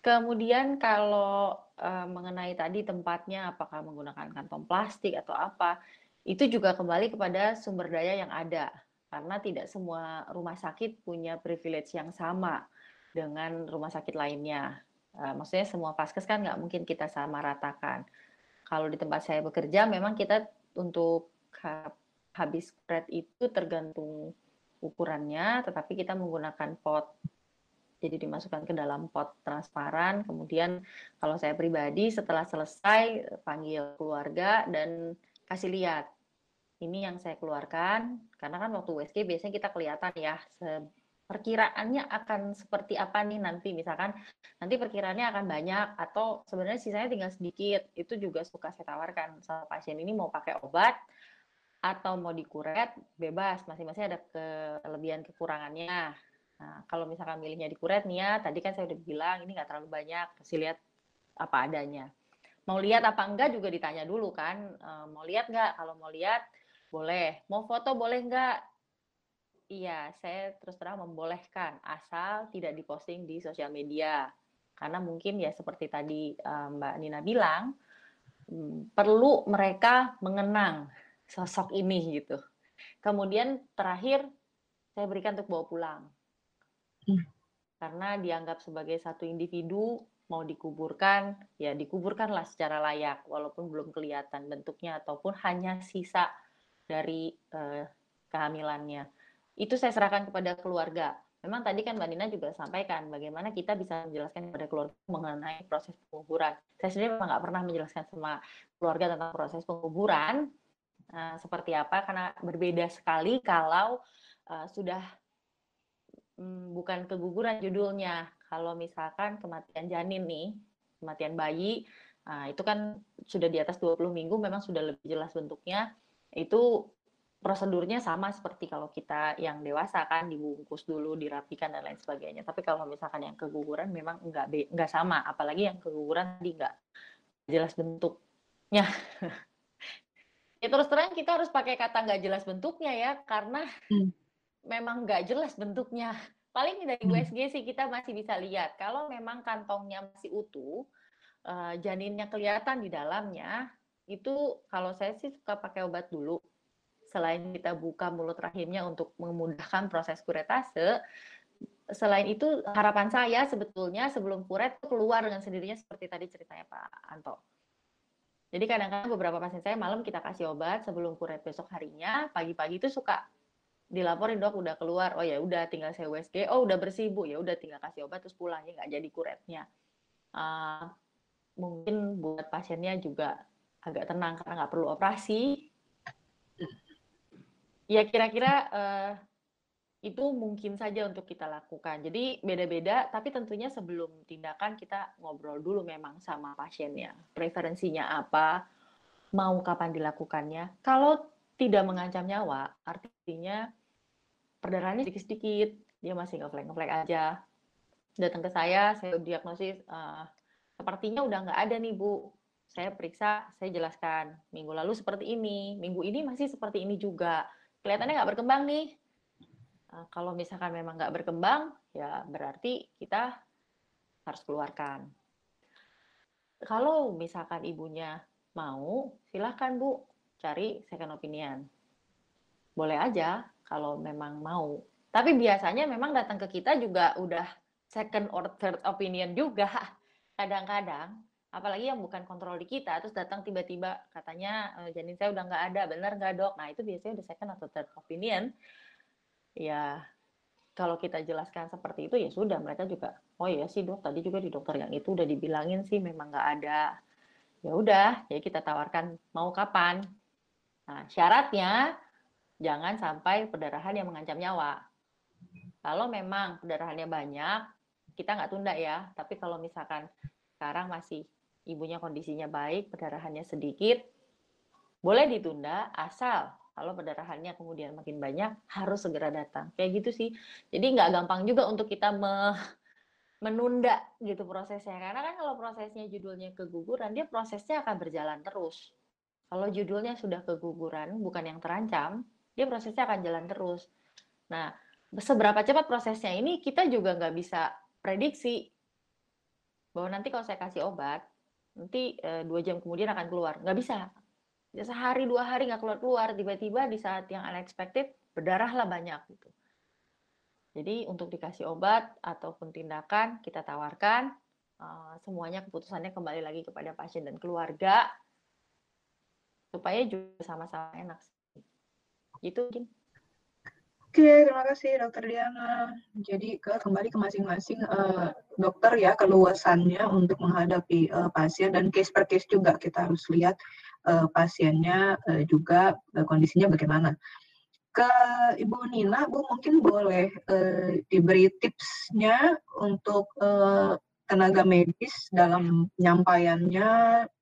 Kemudian kalau uh, mengenai tadi tempatnya apakah menggunakan kantong plastik atau apa, itu juga kembali kepada sumber daya yang ada. Karena tidak semua rumah sakit punya privilege yang sama dengan rumah sakit lainnya. Uh, maksudnya semua vaskes kan nggak mungkin kita sama ratakan. Kalau di tempat saya bekerja memang kita untuk habis spread itu tergantung ukurannya, tetapi kita menggunakan pot. Jadi dimasukkan ke dalam pot transparan. Kemudian kalau saya pribadi setelah selesai panggil keluarga dan kasih lihat. Ini yang saya keluarkan karena kan waktu USG biasanya kita kelihatan ya perkiraannya akan seperti apa nih nanti. Misalkan nanti perkiraannya akan banyak atau sebenarnya sisanya tinggal sedikit. Itu juga suka saya tawarkan sama pasien ini mau pakai obat atau mau dikuret bebas masing-masing ada kelebihan kekurangannya Nah, kalau misalkan milihnya di kuret nih ya, tadi kan saya udah bilang ini nggak terlalu banyak, kasih lihat apa adanya. Mau lihat apa enggak juga ditanya dulu kan, e, mau lihat nggak? Kalau mau lihat boleh, mau foto boleh nggak? Iya, saya terus terang membolehkan asal tidak diposting di sosial media. Karena mungkin ya seperti tadi Mbak Nina bilang, mm, perlu mereka mengenang sosok ini gitu. Kemudian terakhir saya berikan untuk bawa pulang Hmm. Karena dianggap sebagai satu individu mau dikuburkan, ya dikuburkanlah secara layak, walaupun belum kelihatan bentuknya ataupun hanya sisa dari eh, kehamilannya. Itu saya serahkan kepada keluarga. Memang tadi kan Mbak Nina juga sampaikan bagaimana kita bisa menjelaskan kepada keluarga mengenai proses penguburan. Saya sendiri memang nggak pernah menjelaskan sama keluarga tentang proses penguburan uh, seperti apa karena berbeda sekali kalau uh, sudah hmm, bukan keguguran judulnya. Kalau misalkan kematian janin nih, kematian bayi, nah itu kan sudah di atas 20 minggu memang sudah lebih jelas bentuknya. Itu prosedurnya sama seperti kalau kita yang dewasa kan dibungkus dulu, dirapikan dan lain sebagainya. Tapi kalau misalkan yang keguguran memang enggak enggak sama, apalagi yang keguguran tadi enggak jelas bentuknya. ya terus terang kita harus pakai kata nggak jelas bentuknya ya karena hmm. memang nggak jelas bentuknya. Paling dari hmm. USG sih kita masih bisa lihat kalau memang kantongnya masih utuh, uh, janinnya kelihatan di dalamnya, itu kalau saya sih suka pakai obat dulu selain kita buka mulut rahimnya untuk memudahkan proses kuretase, selain itu harapan saya sebetulnya sebelum kuret keluar dengan sendirinya seperti tadi ceritanya Pak Anto. Jadi kadang-kadang beberapa pasien saya malam kita kasih obat sebelum kuret besok harinya, pagi-pagi itu suka dilaporin dok udah keluar, oh ya udah tinggal saya USG, oh udah bersih bu, ya udah tinggal kasih obat terus pulang. Ya nggak jadi kuretnya. Uh, mungkin buat pasiennya juga agak tenang karena nggak perlu operasi, Ya kira-kira uh, itu mungkin saja untuk kita lakukan. Jadi beda-beda, tapi tentunya sebelum tindakan kita ngobrol dulu memang sama pasiennya. Preferensinya apa, mau kapan dilakukannya. Kalau tidak mengancam nyawa, artinya perdarahannya sedikit-sedikit, dia masih ngeflek-ngeflek aja. Datang ke saya, saya diagnosis, uh, sepertinya udah nggak ada nih Bu. Saya periksa, saya jelaskan, minggu lalu seperti ini, minggu ini masih seperti ini juga kelihatannya nggak berkembang nih. Nah, kalau misalkan memang nggak berkembang, ya berarti kita harus keluarkan. Kalau misalkan ibunya mau, silahkan Bu, cari second opinion. Boleh aja kalau memang mau. Tapi biasanya memang datang ke kita juga udah second or third opinion juga. Kadang-kadang apalagi yang bukan kontrol di kita terus datang tiba-tiba katanya e, janin saya udah nggak ada benar nggak dok nah itu biasanya udah second atau third opinion ya kalau kita jelaskan seperti itu ya sudah mereka juga oh iya sih dok tadi juga di dokter yang itu udah dibilangin sih memang nggak ada. Ya udah ya kita tawarkan mau kapan. Nah syaratnya jangan sampai perdarahan yang mengancam nyawa. Kalau memang perdarahannya banyak kita nggak tunda ya. Tapi kalau misalkan sekarang masih ibunya kondisinya baik, perdarahannya sedikit, boleh ditunda asal kalau perdarahannya kemudian makin banyak harus segera datang. Kayak gitu sih. Jadi nggak gampang juga untuk kita me menunda gitu prosesnya. Karena kan kalau prosesnya judulnya keguguran, dia prosesnya akan berjalan terus. Kalau judulnya sudah keguguran, bukan yang terancam, dia prosesnya akan jalan terus. Nah, seberapa cepat prosesnya ini kita juga nggak bisa prediksi bahwa nanti kalau saya kasih obat, nanti uh, dua jam kemudian akan keluar. Nggak bisa. Ya, sehari dua hari nggak keluar keluar, tiba-tiba di saat yang unexpected berdarahlah banyak gitu. Jadi untuk dikasih obat ataupun tindakan kita tawarkan uh, semuanya keputusannya kembali lagi kepada pasien dan keluarga supaya juga sama-sama enak. Gitu mungkin. Oke, terima kasih Dokter Diana. Jadi ke kembali ke masing-masing uh, dokter ya keluasannya untuk menghadapi uh, pasien dan case per case juga kita harus lihat uh, pasiennya uh, juga uh, kondisinya bagaimana. Ke Ibu Nina, Bu mungkin boleh uh, diberi tipsnya untuk uh, tenaga medis dalam penyampaiannya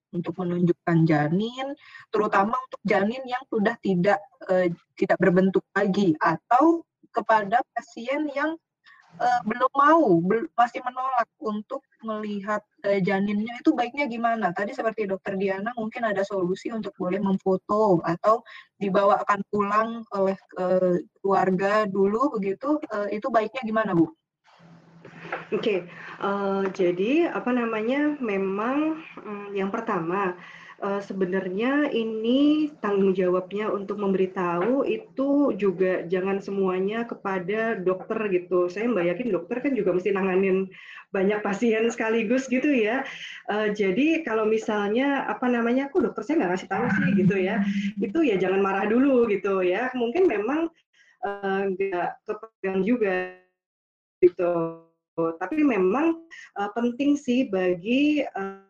untuk menunjukkan janin, terutama untuk janin yang sudah tidak uh, tidak berbentuk lagi atau kepada pasien yang uh, belum mau, bel masih menolak untuk melihat uh, janinnya itu baiknya gimana? Tadi seperti Dokter Diana mungkin ada solusi untuk boleh memfoto atau dibawakan pulang oleh uh, keluarga dulu begitu, uh, itu baiknya gimana Bu? Oke, okay. uh, eh, jadi apa namanya? Memang um, yang pertama uh, sebenarnya ini tanggung jawabnya untuk memberitahu itu juga jangan semuanya kepada dokter gitu. Saya mbak dokter kan juga mesti nanganin banyak pasien sekaligus gitu ya. Uh, jadi kalau misalnya apa namanya, kok dokter saya nggak ngasih tahu sih gitu ya, itu ya jangan marah dulu gitu ya. Mungkin memang nggak uh, kepegang juga gitu tapi memang uh, penting sih bagi uh,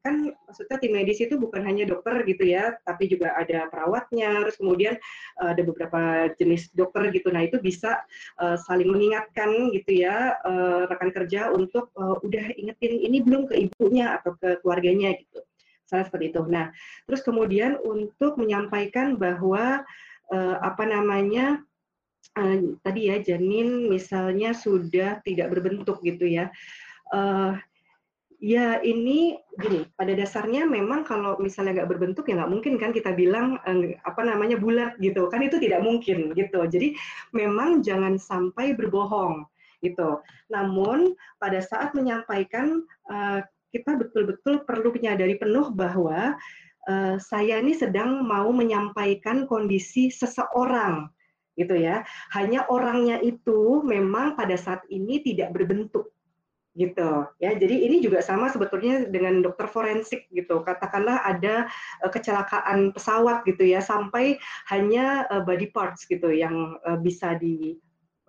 kan maksudnya tim medis itu bukan hanya dokter gitu ya, tapi juga ada perawatnya, terus kemudian uh, ada beberapa jenis dokter gitu. Nah itu bisa uh, saling mengingatkan gitu ya rekan kerja untuk udah ingetin ini belum ke ibunya atau ke keluarganya gitu. Salah seperti itu. Nah terus kemudian untuk menyampaikan bahwa apa namanya tadi ya janin misalnya sudah tidak berbentuk gitu ya. Ya ini gini, pada dasarnya memang kalau misalnya nggak berbentuk ya nggak mungkin kan kita bilang eh, apa namanya bulat gitu, kan itu tidak mungkin gitu. Jadi memang jangan sampai berbohong gitu. Namun pada saat menyampaikan eh, kita betul-betul perlu menyadari penuh bahwa eh, saya ini sedang mau menyampaikan kondisi seseorang gitu ya. Hanya orangnya itu memang pada saat ini tidak berbentuk gitu. Ya jadi ini juga sama sebetulnya dengan dokter forensik gitu. Katakanlah ada uh, kecelakaan pesawat gitu ya sampai hanya uh, body parts gitu yang uh, bisa di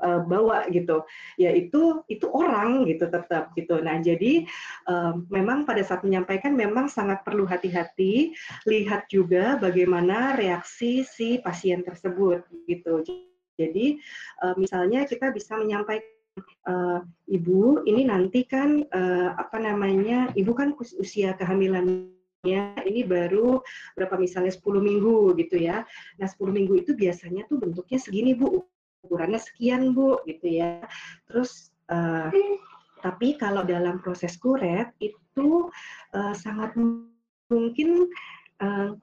uh, bawa gitu. Ya itu orang gitu tetap gitu. Nah jadi uh, memang pada saat menyampaikan memang sangat perlu hati-hati lihat juga bagaimana reaksi si pasien tersebut gitu. Jadi uh, misalnya kita bisa menyampaikan uh, ibu ini nanti kan uh, apa namanya ibu kan usia kehamilannya ini baru berapa misalnya 10 minggu gitu ya. Nah 10 minggu itu biasanya tuh bentuknya segini bu, ukurannya sekian bu gitu ya. Terus uh, tapi kalau dalam proses kuret itu uh, sangat mungkin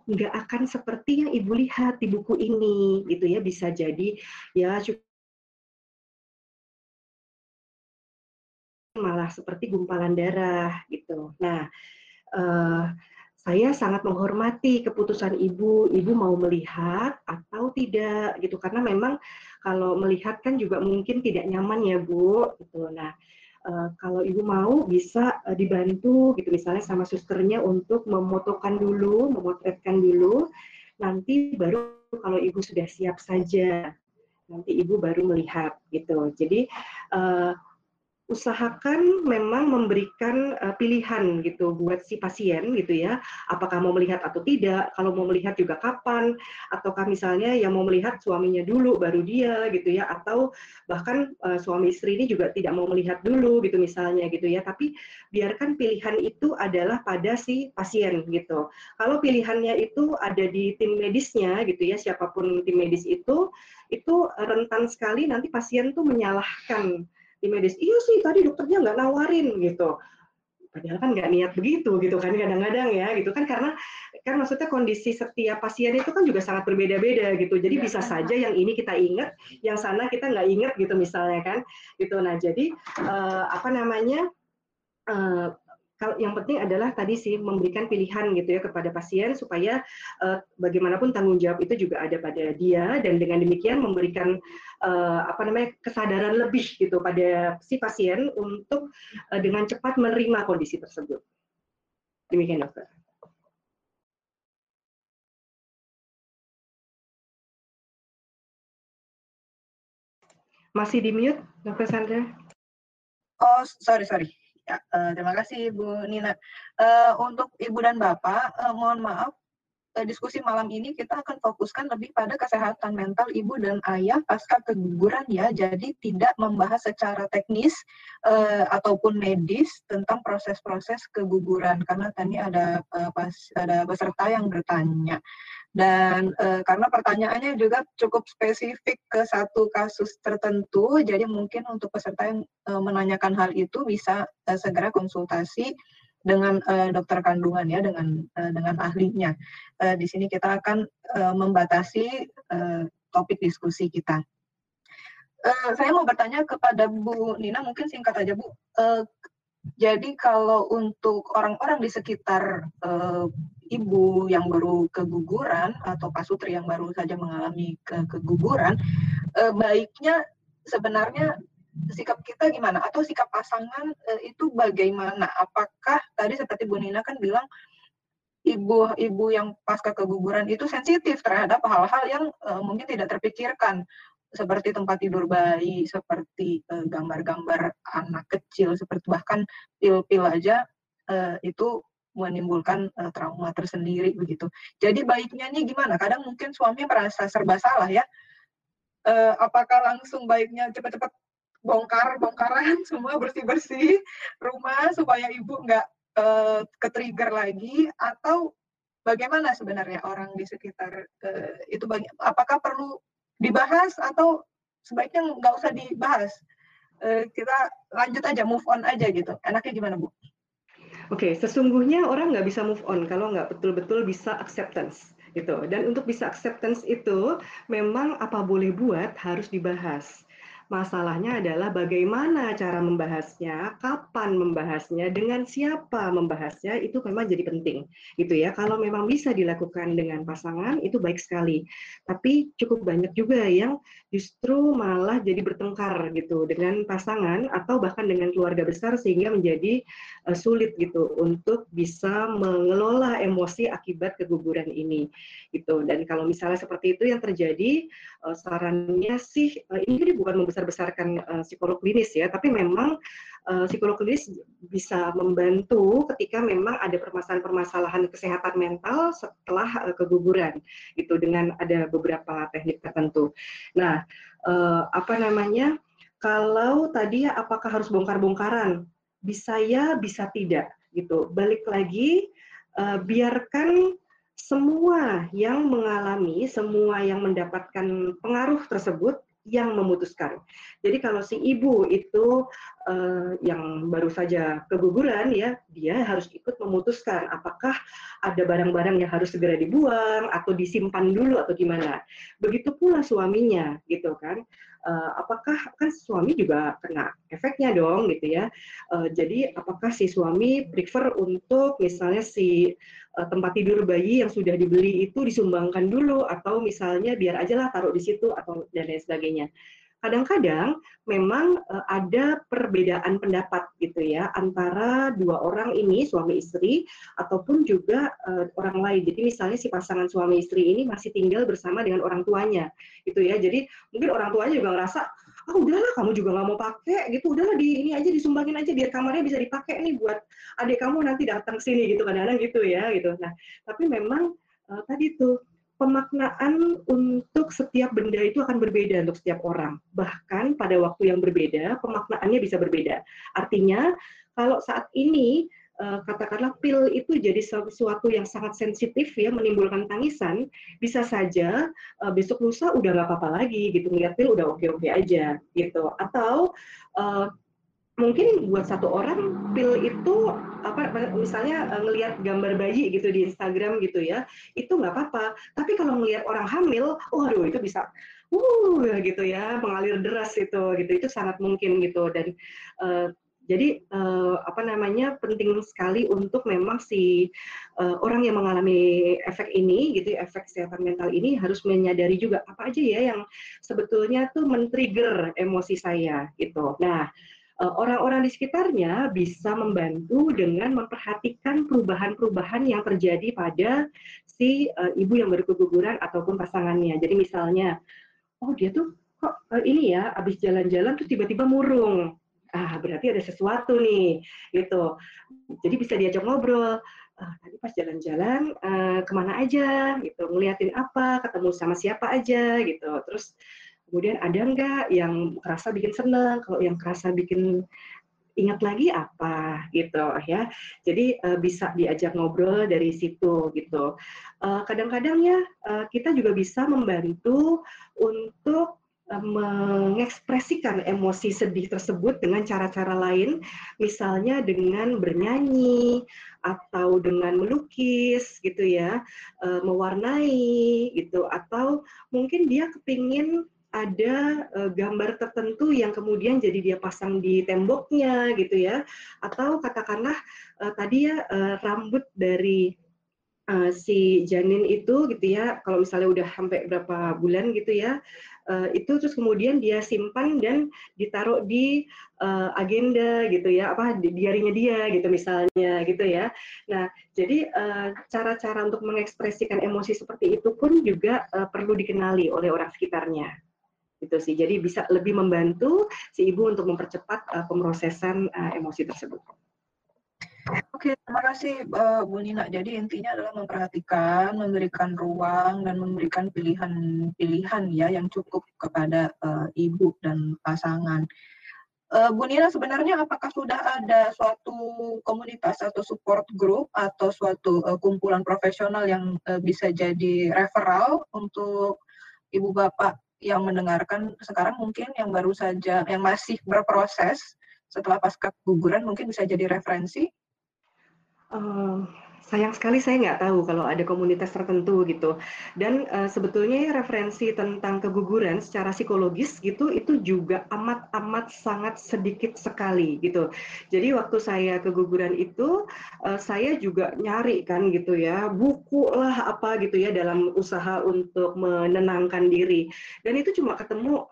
nggak uh, akan seperti yang ibu lihat di buku ini gitu ya bisa jadi ya malah seperti gumpalan darah gitu. Nah, uh, saya sangat menghormati keputusan ibu. Ibu mau melihat atau tidak gitu karena memang kalau melihat kan juga mungkin tidak nyaman ya bu. Gitu. Nah, uh, kalau ibu mau bisa uh, dibantu gitu misalnya sama susternya untuk memotokan dulu, memotretkan dulu. Nanti baru kalau ibu sudah siap saja nanti ibu baru melihat gitu. Jadi uh, usahakan memang memberikan uh, pilihan gitu buat si pasien gitu ya. Apakah mau melihat atau tidak kalau mau melihat juga kapan ataukah misalnya yang mau melihat suaminya dulu baru dia gitu ya atau bahkan uh, suami istri ini juga tidak mau melihat dulu gitu misalnya gitu ya. Tapi biarkan pilihan itu adalah pada si pasien gitu. Kalau pilihannya itu ada di tim medisnya gitu ya siapa pun tim medis itu itu rentan sekali nanti pasien tuh menyalahkan di medis iya sih tadi dokternya nggak nawarin gitu. Padahal kan nggak niat begitu gitu kan kadang-kadang ya gitu kan karena kan maksudnya kondisi setiap pasien itu kan juga sangat berbeda-beda gitu. Jadi ya, bisa saja yang ini kita ingat yang sana kita nggak ingat gitu misalnya kan gitu. Nah jadi uh, apa namanya uh, kalau yang penting adalah tadi sih memberikan pilihan gitu ya kepada pasien supaya uh, bagaimanapun tanggung jawab itu juga ada pada dia dan dengan demikian memberikan uh, apa namanya kesadaran lebih gitu pada si pasien untuk uh, dengan cepat menerima kondisi tersebut. Demikian dokter. Masih di mute, Dokter Sandra? Oh, sorry, sorry. Ya, uh, terima kasih Bu Nina. Uh, untuk Ibu dan Bapak, uh, mohon maaf, diskusi malam ini kita akan fokuskan lebih pada kesehatan mental ibu dan ayah pasca keguguran ya. Jadi tidak membahas secara teknis uh, ataupun medis tentang proses-proses keguguran karena tadi ada uh, pas ada peserta yang bertanya. Dan e, karena pertanyaannya juga cukup spesifik ke satu kasus tertentu, jadi mungkin untuk peserta yang menanyakan hal itu bisa segera konsultasi dengan e, dokter kandungan ya, dengan e, dengan ahlinya. E, di sini kita akan e, membatasi e, topik diskusi kita. E, saya mau bertanya kepada Bu Nina, mungkin singkat aja Bu. E, jadi kalau untuk orang-orang di sekitar uh, ibu yang baru keguguran atau pasutri yang baru saja mengalami ke keguguran, uh, baiknya sebenarnya sikap kita gimana? Atau sikap pasangan uh, itu bagaimana? Apakah tadi seperti Bu Nina kan bilang ibu-ibu yang pasca keguguran itu sensitif terhadap hal-hal yang uh, mungkin tidak terpikirkan seperti tempat tidur bayi, seperti eh, gambar-gambar anak kecil, seperti bahkan pil-pil aja itu menimbulkan uh, trauma tersendiri begitu. Jadi baiknya nih gimana? Kadang mungkin suami merasa serba salah ya. Uh, apakah langsung baiknya cepat-cepat bongkar bongkaran semua bersih bersih rumah supaya ibu nggak uh, ke trigger lagi atau bagaimana sebenarnya orang di sekitar uh, itu bagi, apakah perlu dibahas atau sebaiknya nggak usah dibahas uh, kita lanjut aja move on aja gitu enaknya gimana bu? Oke, okay, sesungguhnya orang nggak bisa move on kalau nggak betul-betul bisa acceptance gitu. Dan untuk bisa acceptance itu memang apa boleh buat harus dibahas. Masalahnya adalah bagaimana cara membahasnya, kapan membahasnya, dengan siapa membahasnya itu memang jadi penting, gitu ya. Kalau memang bisa dilakukan dengan pasangan itu baik sekali. Tapi cukup banyak juga yang justru malah jadi bertengkar gitu dengan pasangan atau bahkan dengan keluarga besar sehingga menjadi uh, sulit gitu untuk bisa mengelola emosi akibat keguguran ini, gitu. Dan kalau misalnya seperti itu yang terjadi, uh, sarannya sih uh, ini bukan membesar membesar-besarkan uh, psikolog klinis ya, tapi memang uh, psikolog klinis bisa membantu ketika memang ada permasalahan-permasalahan kesehatan mental setelah uh, keguguran gitu dengan ada beberapa teknik tertentu. Nah, uh, apa namanya? Kalau tadi apakah harus bongkar-bongkaran? Bisa ya, bisa tidak gitu. Balik lagi uh, biarkan semua yang mengalami, semua yang mendapatkan pengaruh tersebut yang memutuskan. Jadi kalau si ibu itu uh, yang baru saja keguguran ya, dia harus ikut memutuskan apakah ada barang-barang yang harus segera dibuang atau disimpan dulu atau gimana. Begitu pula suaminya gitu kan. Uh, apakah kan suami juga kena efeknya dong gitu ya. Uh, jadi apakah si suami prefer untuk misalnya si uh, tempat tidur bayi yang sudah dibeli itu disumbangkan dulu atau misalnya biar aja lah taruh di situ atau dan lain sebagainya kadang-kadang memang uh, ada perbedaan pendapat gitu ya antara dua orang ini suami istri ataupun juga uh, orang lain. Jadi misalnya si pasangan suami istri ini masih tinggal bersama dengan orang tuanya gitu ya. Jadi mungkin orang tuanya juga ngerasa ah udahlah kamu juga nggak mau pakai gitu udahlah di ini aja disumbangin aja biar kamarnya bisa dipakai nih buat adik kamu nanti datang sini gitu kadang-kadang gitu ya gitu nah tapi memang uh, tadi tuh pemaknaan untuk setiap benda itu akan berbeda untuk setiap orang. Bahkan pada waktu yang berbeda, pemaknaannya bisa berbeda. Artinya, kalau saat ini eh, katakanlah pil itu jadi sesuatu yang sangat sensitif ya menimbulkan tangisan bisa saja uh, besok lusa udah nggak apa-apa lagi gitu ngeliat pil udah oke-oke aja gitu atau uh, mungkin buat satu orang pil itu apa misalnya uh, ngelihat gambar bayi gitu di Instagram gitu ya itu nggak apa-apa. Tapi kalau ngelihat orang hamil oh aduh itu bisa uh gitu ya mengalir deras itu gitu. Itu sangat mungkin gitu. Dan uh, jadi uh, apa namanya penting sekali untuk memang si uh, orang yang mengalami efek ini gitu efek kesehatan mental ini harus menyadari juga apa aja ya yang sebetulnya tuh men-trigger emosi saya gitu. Nah, Eh, orang-orang di sekitarnya bisa membantu dengan memperhatikan perubahan-perubahan yang terjadi pada si uh, ibu yang berkeguguran ataupun pasangannya. Jadi misalnya, oh dia tuh kok uh, ini ya, habis jalan-jalan tuh tiba-tiba murung. Ah, berarti ada sesuatu nih, gitu. Jadi bisa diajak ngobrol. Uh, tadi pas jalan-jalan uh, ke mana aja, gitu, ngeliatin apa, ketemu sama siapa aja, gitu. Terus Kemudian ada nggak yang kerasa bikin senang, kalau yang kerasa bikin ingat lagi apa? Gitu ya. Jadi uh, bisa diajak ngobrol dari situ gitu. Uh, kadang-kadang ya uh, kita juga bisa membantu untuk mengekspresikan emosi sedih tersebut dengan cara-cara lain, misalnya dengan bernyanyi atau dengan melukis gitu ya, mewarnai gitu, atau mungkin dia kepingin ada uh, gambar tertentu yang kemudian jadi dia pasang di temboknya gitu ya. Atau katakanlah uh, tadi ya uh, rambut dari uh, si janin itu gitu ya kalau misalnya udah sampai berapa bulan gitu ya uh, itu terus kemudian dia simpan dan ditaruh di uh, agenda gitu ya apa di diarinya dia gitu misalnya gitu ya. Nah jadi cara-cara uh, untuk mengekspresikan emosi seperti itu pun juga uh, perlu dikenali oleh orang sekitarnya gitu sih. Jadi bisa lebih membantu si ibu untuk mempercepat uh, pemrosesan uh, emosi tersebut. Oke, terima kasih uh, Bu Nina. Jadi intinya adalah memperhatikan, memberikan ruang dan memberikan pilihan-pilihan ya yang cukup kepada uh, ibu dan pasangan. Uh, Bu Nina, sebenarnya apakah sudah ada suatu komunitas atau support group atau suatu uh, kumpulan profesional yang uh, bisa jadi referral untuk ibu bapak yang mendengarkan sekarang mungkin yang baru saja yang masih berproses setelah pasca guguran mungkin bisa jadi referensi? Uh, sayang sekali saya nggak tahu kalau ada komunitas tertentu gitu. Dan uh, sebetulnya referensi tentang keguguran secara psikologis gitu itu juga amat-amat sangat sedikit sekali gitu. Jadi waktu saya keguguran itu uh, saya juga nyari kan gitu ya buku lah apa gitu ya dalam usaha untuk menenangkan diri. Dan itu cuma ketemu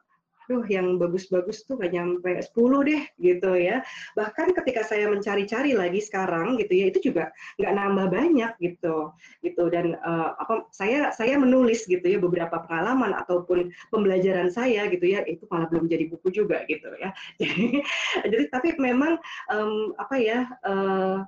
duh yang bagus-bagus tuh gak nyampe 10 deh gitu ya. Bahkan ketika saya mencari-cari lagi sekarang gitu ya, itu juga nggak nambah banyak gitu. gitu Dan uh, apa saya saya menulis gitu ya beberapa pengalaman ataupun pembelajaran saya gitu ya, itu malah belum jadi buku juga gitu ya. Jadi, jadi tapi memang um, apa ya uh,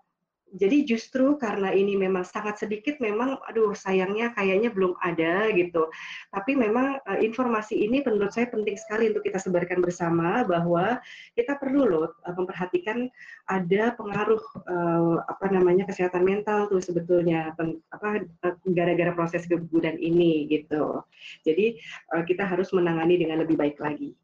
jadi justru karena ini memang sangat sedikit memang aduh sayangnya kayaknya belum ada gitu. Tapi memang uh, informasi ini menurut saya penting sekali untuk kita sebarkan bersama bahwa kita perlu loh uh, memperhatikan ada pengaruh uh, apa namanya kesehatan mental tuh sebetulnya apa gara-gara proses keguguran ini gitu. Jadi uh, kita harus menangani dengan lebih baik lagi.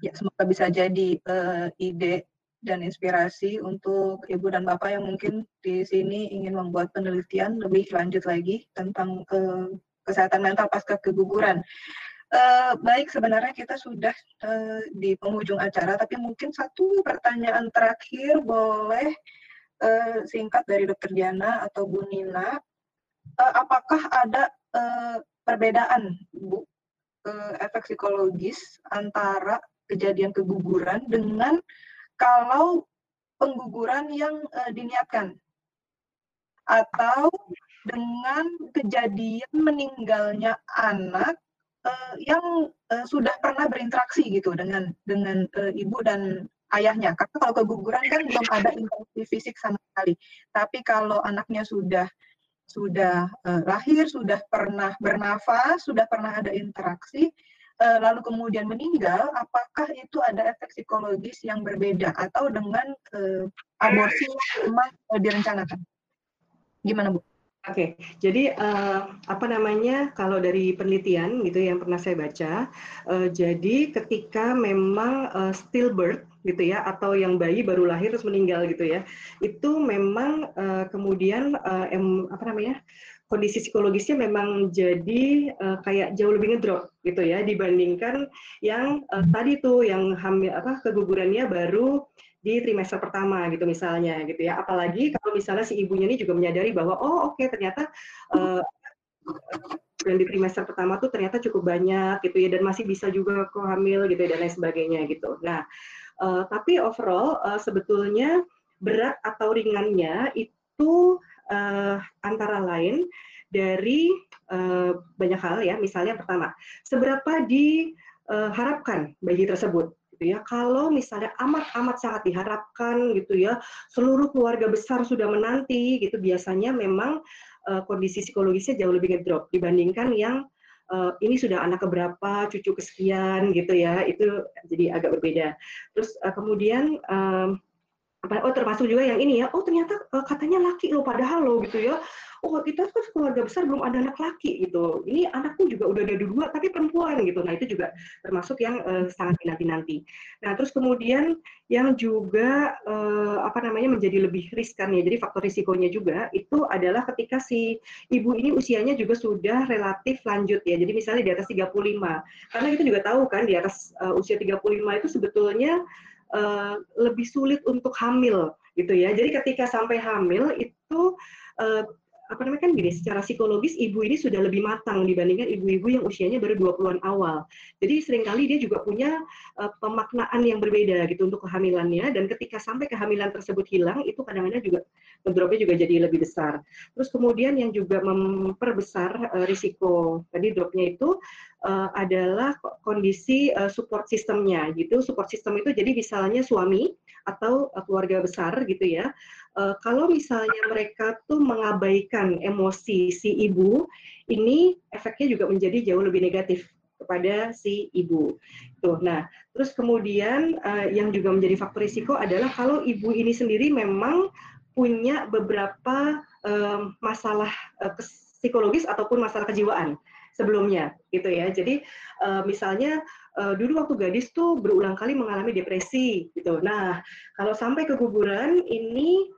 Ya semoga bisa jadi uh, ide dan inspirasi untuk ibu dan bapak yang mungkin di sini ingin membuat penelitian lebih lanjut lagi tentang uh, kesehatan mental pasca keguguran. Uh, baik, sebenarnya kita sudah uh, di penghujung acara, tapi mungkin satu pertanyaan terakhir boleh uh, singkat dari Dokter Diana atau Bu Nina. Uh, apakah ada uh, perbedaan, Bu, uh, efek psikologis antara kejadian keguguran dengan kalau pengguguran yang uh, diniatkan atau dengan kejadian meninggalnya anak uh, yang uh, sudah pernah berinteraksi gitu dengan dengan uh, ibu dan ayahnya. Karena kalau keguguran kan belum ada interaksi fisik sama sekali. Tapi kalau anaknya sudah sudah uh, lahir, sudah pernah bernafas, sudah pernah ada interaksi, Eh, lalu kemudian meninggal, apakah itu ada efek psikologis yang berbeda atau dengan uh, aborsi yang memang uh, direncanakan? Gimana Bu? Oke, okay. jadi uh, apa namanya kalau dari penelitian gitu yang pernah saya baca, uh, jadi ketika memang uh, stillbirth gitu ya atau yang bayi baru lahir terus meninggal gitu ya, itu memang uh, kemudian uh, em, apa namanya kondisi psikologisnya memang jadi uh, kayak jauh lebih ngedrop gitu ya dibandingkan yang uh, tadi tuh yang hamil apa kegugurannya baru di trimester pertama gitu misalnya gitu ya apalagi kalau misalnya si ibunya ini juga menyadari bahwa oh oke okay, ternyata uh, yang di trimester pertama tuh ternyata cukup banyak gitu ya dan masih bisa juga kok hamil gitu ya, dan lain sebagainya gitu. Nah, uh, tapi overall uh, sebetulnya berat atau ringannya itu uh, antara lain dari uh, banyak hal ya. Misalnya pertama, seberapa diharapkan bayi tersebut gitu ya. Kalau misalnya amat-amat sangat diharapkan gitu ya, seluruh keluarga besar sudah menanti gitu, biasanya memang uh, kondisi psikologisnya jauh lebih ngedrop dibandingkan yang uh, ini sudah anak keberapa, cucu kesekian gitu ya, itu jadi agak berbeda. Terus uh, kemudian um, oh termasuk juga yang ini ya. Oh ternyata uh, katanya laki loh padahal lo gitu ya. Oh kita kan keluarga besar belum ada anak laki gitu. Ini anakku juga udah ada dua tapi perempuan gitu. Nah itu juga termasuk yang uh, sangat dinanti nanti nah terus kemudian yang juga uh, apa namanya menjadi lebih riskan ya jadi faktor risikonya juga itu adalah ketika si ibu ini usianya juga sudah relatif lanjut ya. Jadi misalnya di atas 35 karena kita juga tahu kan di atas uh, usia 35 itu sebetulnya uh, lebih sulit untuk hamil gitu ya. Jadi ketika sampai hamil itu uh, apa namanya kan gini, secara psikologis ibu ini sudah lebih matang dibandingkan ibu-ibu yang usianya baru 20-an awal. Jadi sering kali dia juga punya uh, pemaknaan yang berbeda gitu untuk kehamilannya dan ketika sampai kehamilan tersebut hilang itu kadang-kadang juga dropnya juga jadi lebih besar. Terus kemudian yang juga memperbesar uh, risiko tadi dropnya itu uh, adalah kondisi uh, support sistemnya gitu. Support sistem itu jadi misalnya suami atau uh, keluarga besar gitu ya uh, kalau misalnya mereka tuh mengabaikan emosi si ibu, ini efeknya juga menjadi jauh lebih negatif kepada si ibu. Tuh, nah, terus kemudian uh, yang juga menjadi faktor risiko adalah kalau ibu ini sendiri memang punya beberapa uh, masalah uh, psikologis ataupun masalah kejiwaan sebelumnya, gitu ya. Jadi uh, misalnya uh, dulu waktu gadis tuh berulang kali mengalami depresi, gitu. Nah, kalau sampai keguguran ini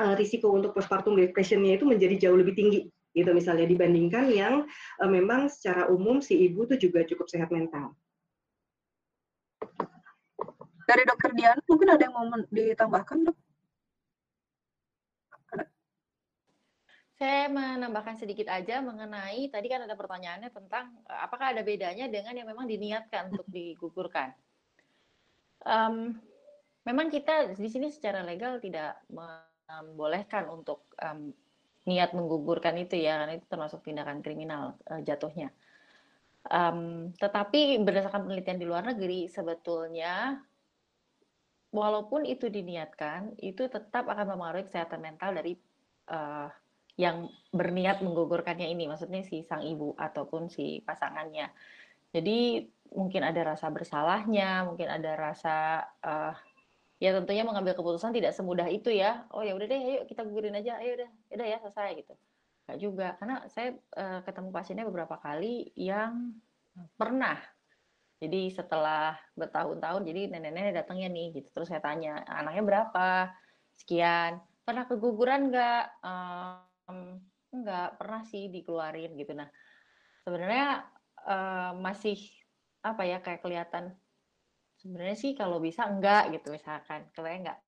uh, risiko untuk postpartum depressionnya itu menjadi jauh lebih tinggi gitu misalnya dibandingkan yang uh, memang secara umum si ibu tuh juga cukup sehat mental. Dari dokter Dian, mungkin ada yang mau ditambahkan dok? Saya menambahkan sedikit aja mengenai tadi kan ada pertanyaannya tentang eh, apakah ada bedanya dengan yang memang diniatkan untuk digugurkan. Um, memang kita di sini secara legal tidak membolehkan untuk um, niat menggugurkan itu ya karena itu termasuk tindakan kriminal uh, jatuhnya. Um, tetapi berdasarkan penelitian di luar negeri sebetulnya walaupun itu diniatkan itu tetap akan mempengaruhi kesehatan mental dari uh, yang berniat menggugurkannya ini maksudnya si sang ibu ataupun si pasangannya. Jadi mungkin ada rasa bersalahnya, mungkin ada rasa uh, ya tentunya mengambil keputusan tidak semudah itu ya. Oh ya udah deh ayo kita gugurin aja. Ayo udah ya udah ya selesai gitu. Gak juga karena saya uh, ketemu pasiennya beberapa kali yang pernah. Jadi setelah bertahun-tahun jadi nenek-nenek datangnya nih gitu. Terus saya tanya anaknya berapa? Sekian. Pernah keguguran nggak? Um, nggak pernah sih dikeluarin gitu. Nah sebenarnya uh, masih apa ya kayak kelihatan sebenarnya sih kalau bisa enggak gitu misalkan kalau enggak?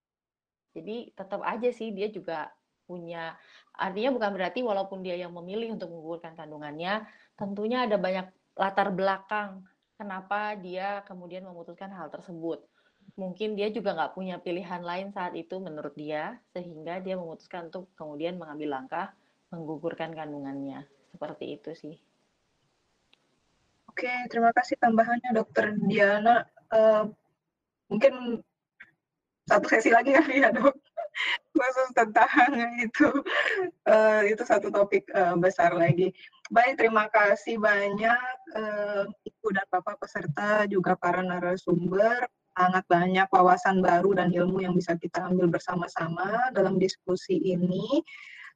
Jadi tetap aja sih dia juga punya artinya bukan berarti walaupun dia yang memilih untuk menggugurkan kandungannya tentunya ada banyak latar belakang kenapa dia kemudian memutuskan hal tersebut. Mungkin dia juga nggak punya pilihan lain saat itu menurut dia sehingga dia memutuskan untuk kemudian mengambil langkah menggugurkan kandungannya. Seperti itu sih. Oke, terima kasih tambahannya Dokter Diana uh, mungkin satu sesi lagi kali ya dok khusus tentang itu uh, itu satu topik uh, besar lagi. Baik, terima kasih banyak uh, ibu dan bapak peserta juga para narasumber sangat banyak wawasan baru dan ilmu yang bisa kita ambil bersama-sama dalam diskusi ini.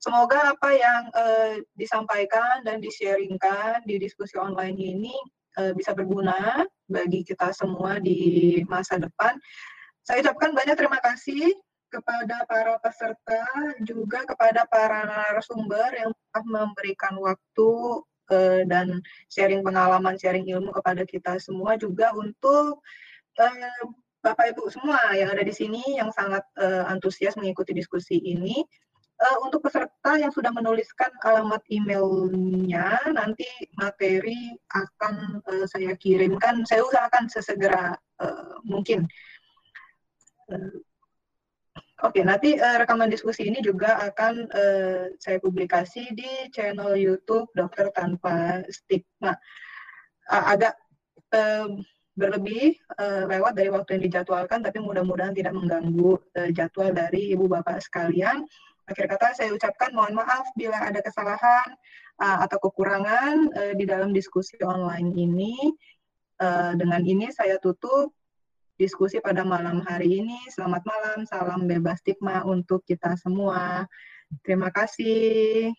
Semoga apa yang uh, disampaikan dan di-sharingkan di diskusi online ini uh, bisa berguna bagi kita semua di masa depan. Saya ucapkan banyak terima kasih kepada para peserta, juga kepada para narasumber yang telah memberikan waktu uh, dan sharing pengalaman, sharing ilmu kepada kita semua juga untuk uh, Bapak Ibu semua yang ada di sini yang sangat uh, antusias mengikuti diskusi ini uh, untuk peserta yang sudah menuliskan alamat emailnya, nanti materi akan uh, saya kirimkan. Saya usahakan sesegera uh, mungkin. Uh, Oke, okay, nanti uh, rekaman diskusi ini juga akan uh, saya publikasi di channel YouTube Dokter Tanpa Stigma. Uh, agak uh, berlebih uh, lewat dari waktu yang dijadwalkan, tapi mudah-mudahan tidak mengganggu uh, jadwal dari ibu bapak sekalian. Akhir kata saya ucapkan mohon maaf bila ada kesalahan uh, atau kekurangan uh, di dalam diskusi online ini. Uh, dengan ini saya tutup diskusi pada malam hari ini. Selamat malam, salam bebas stigma untuk kita semua. Terima kasih.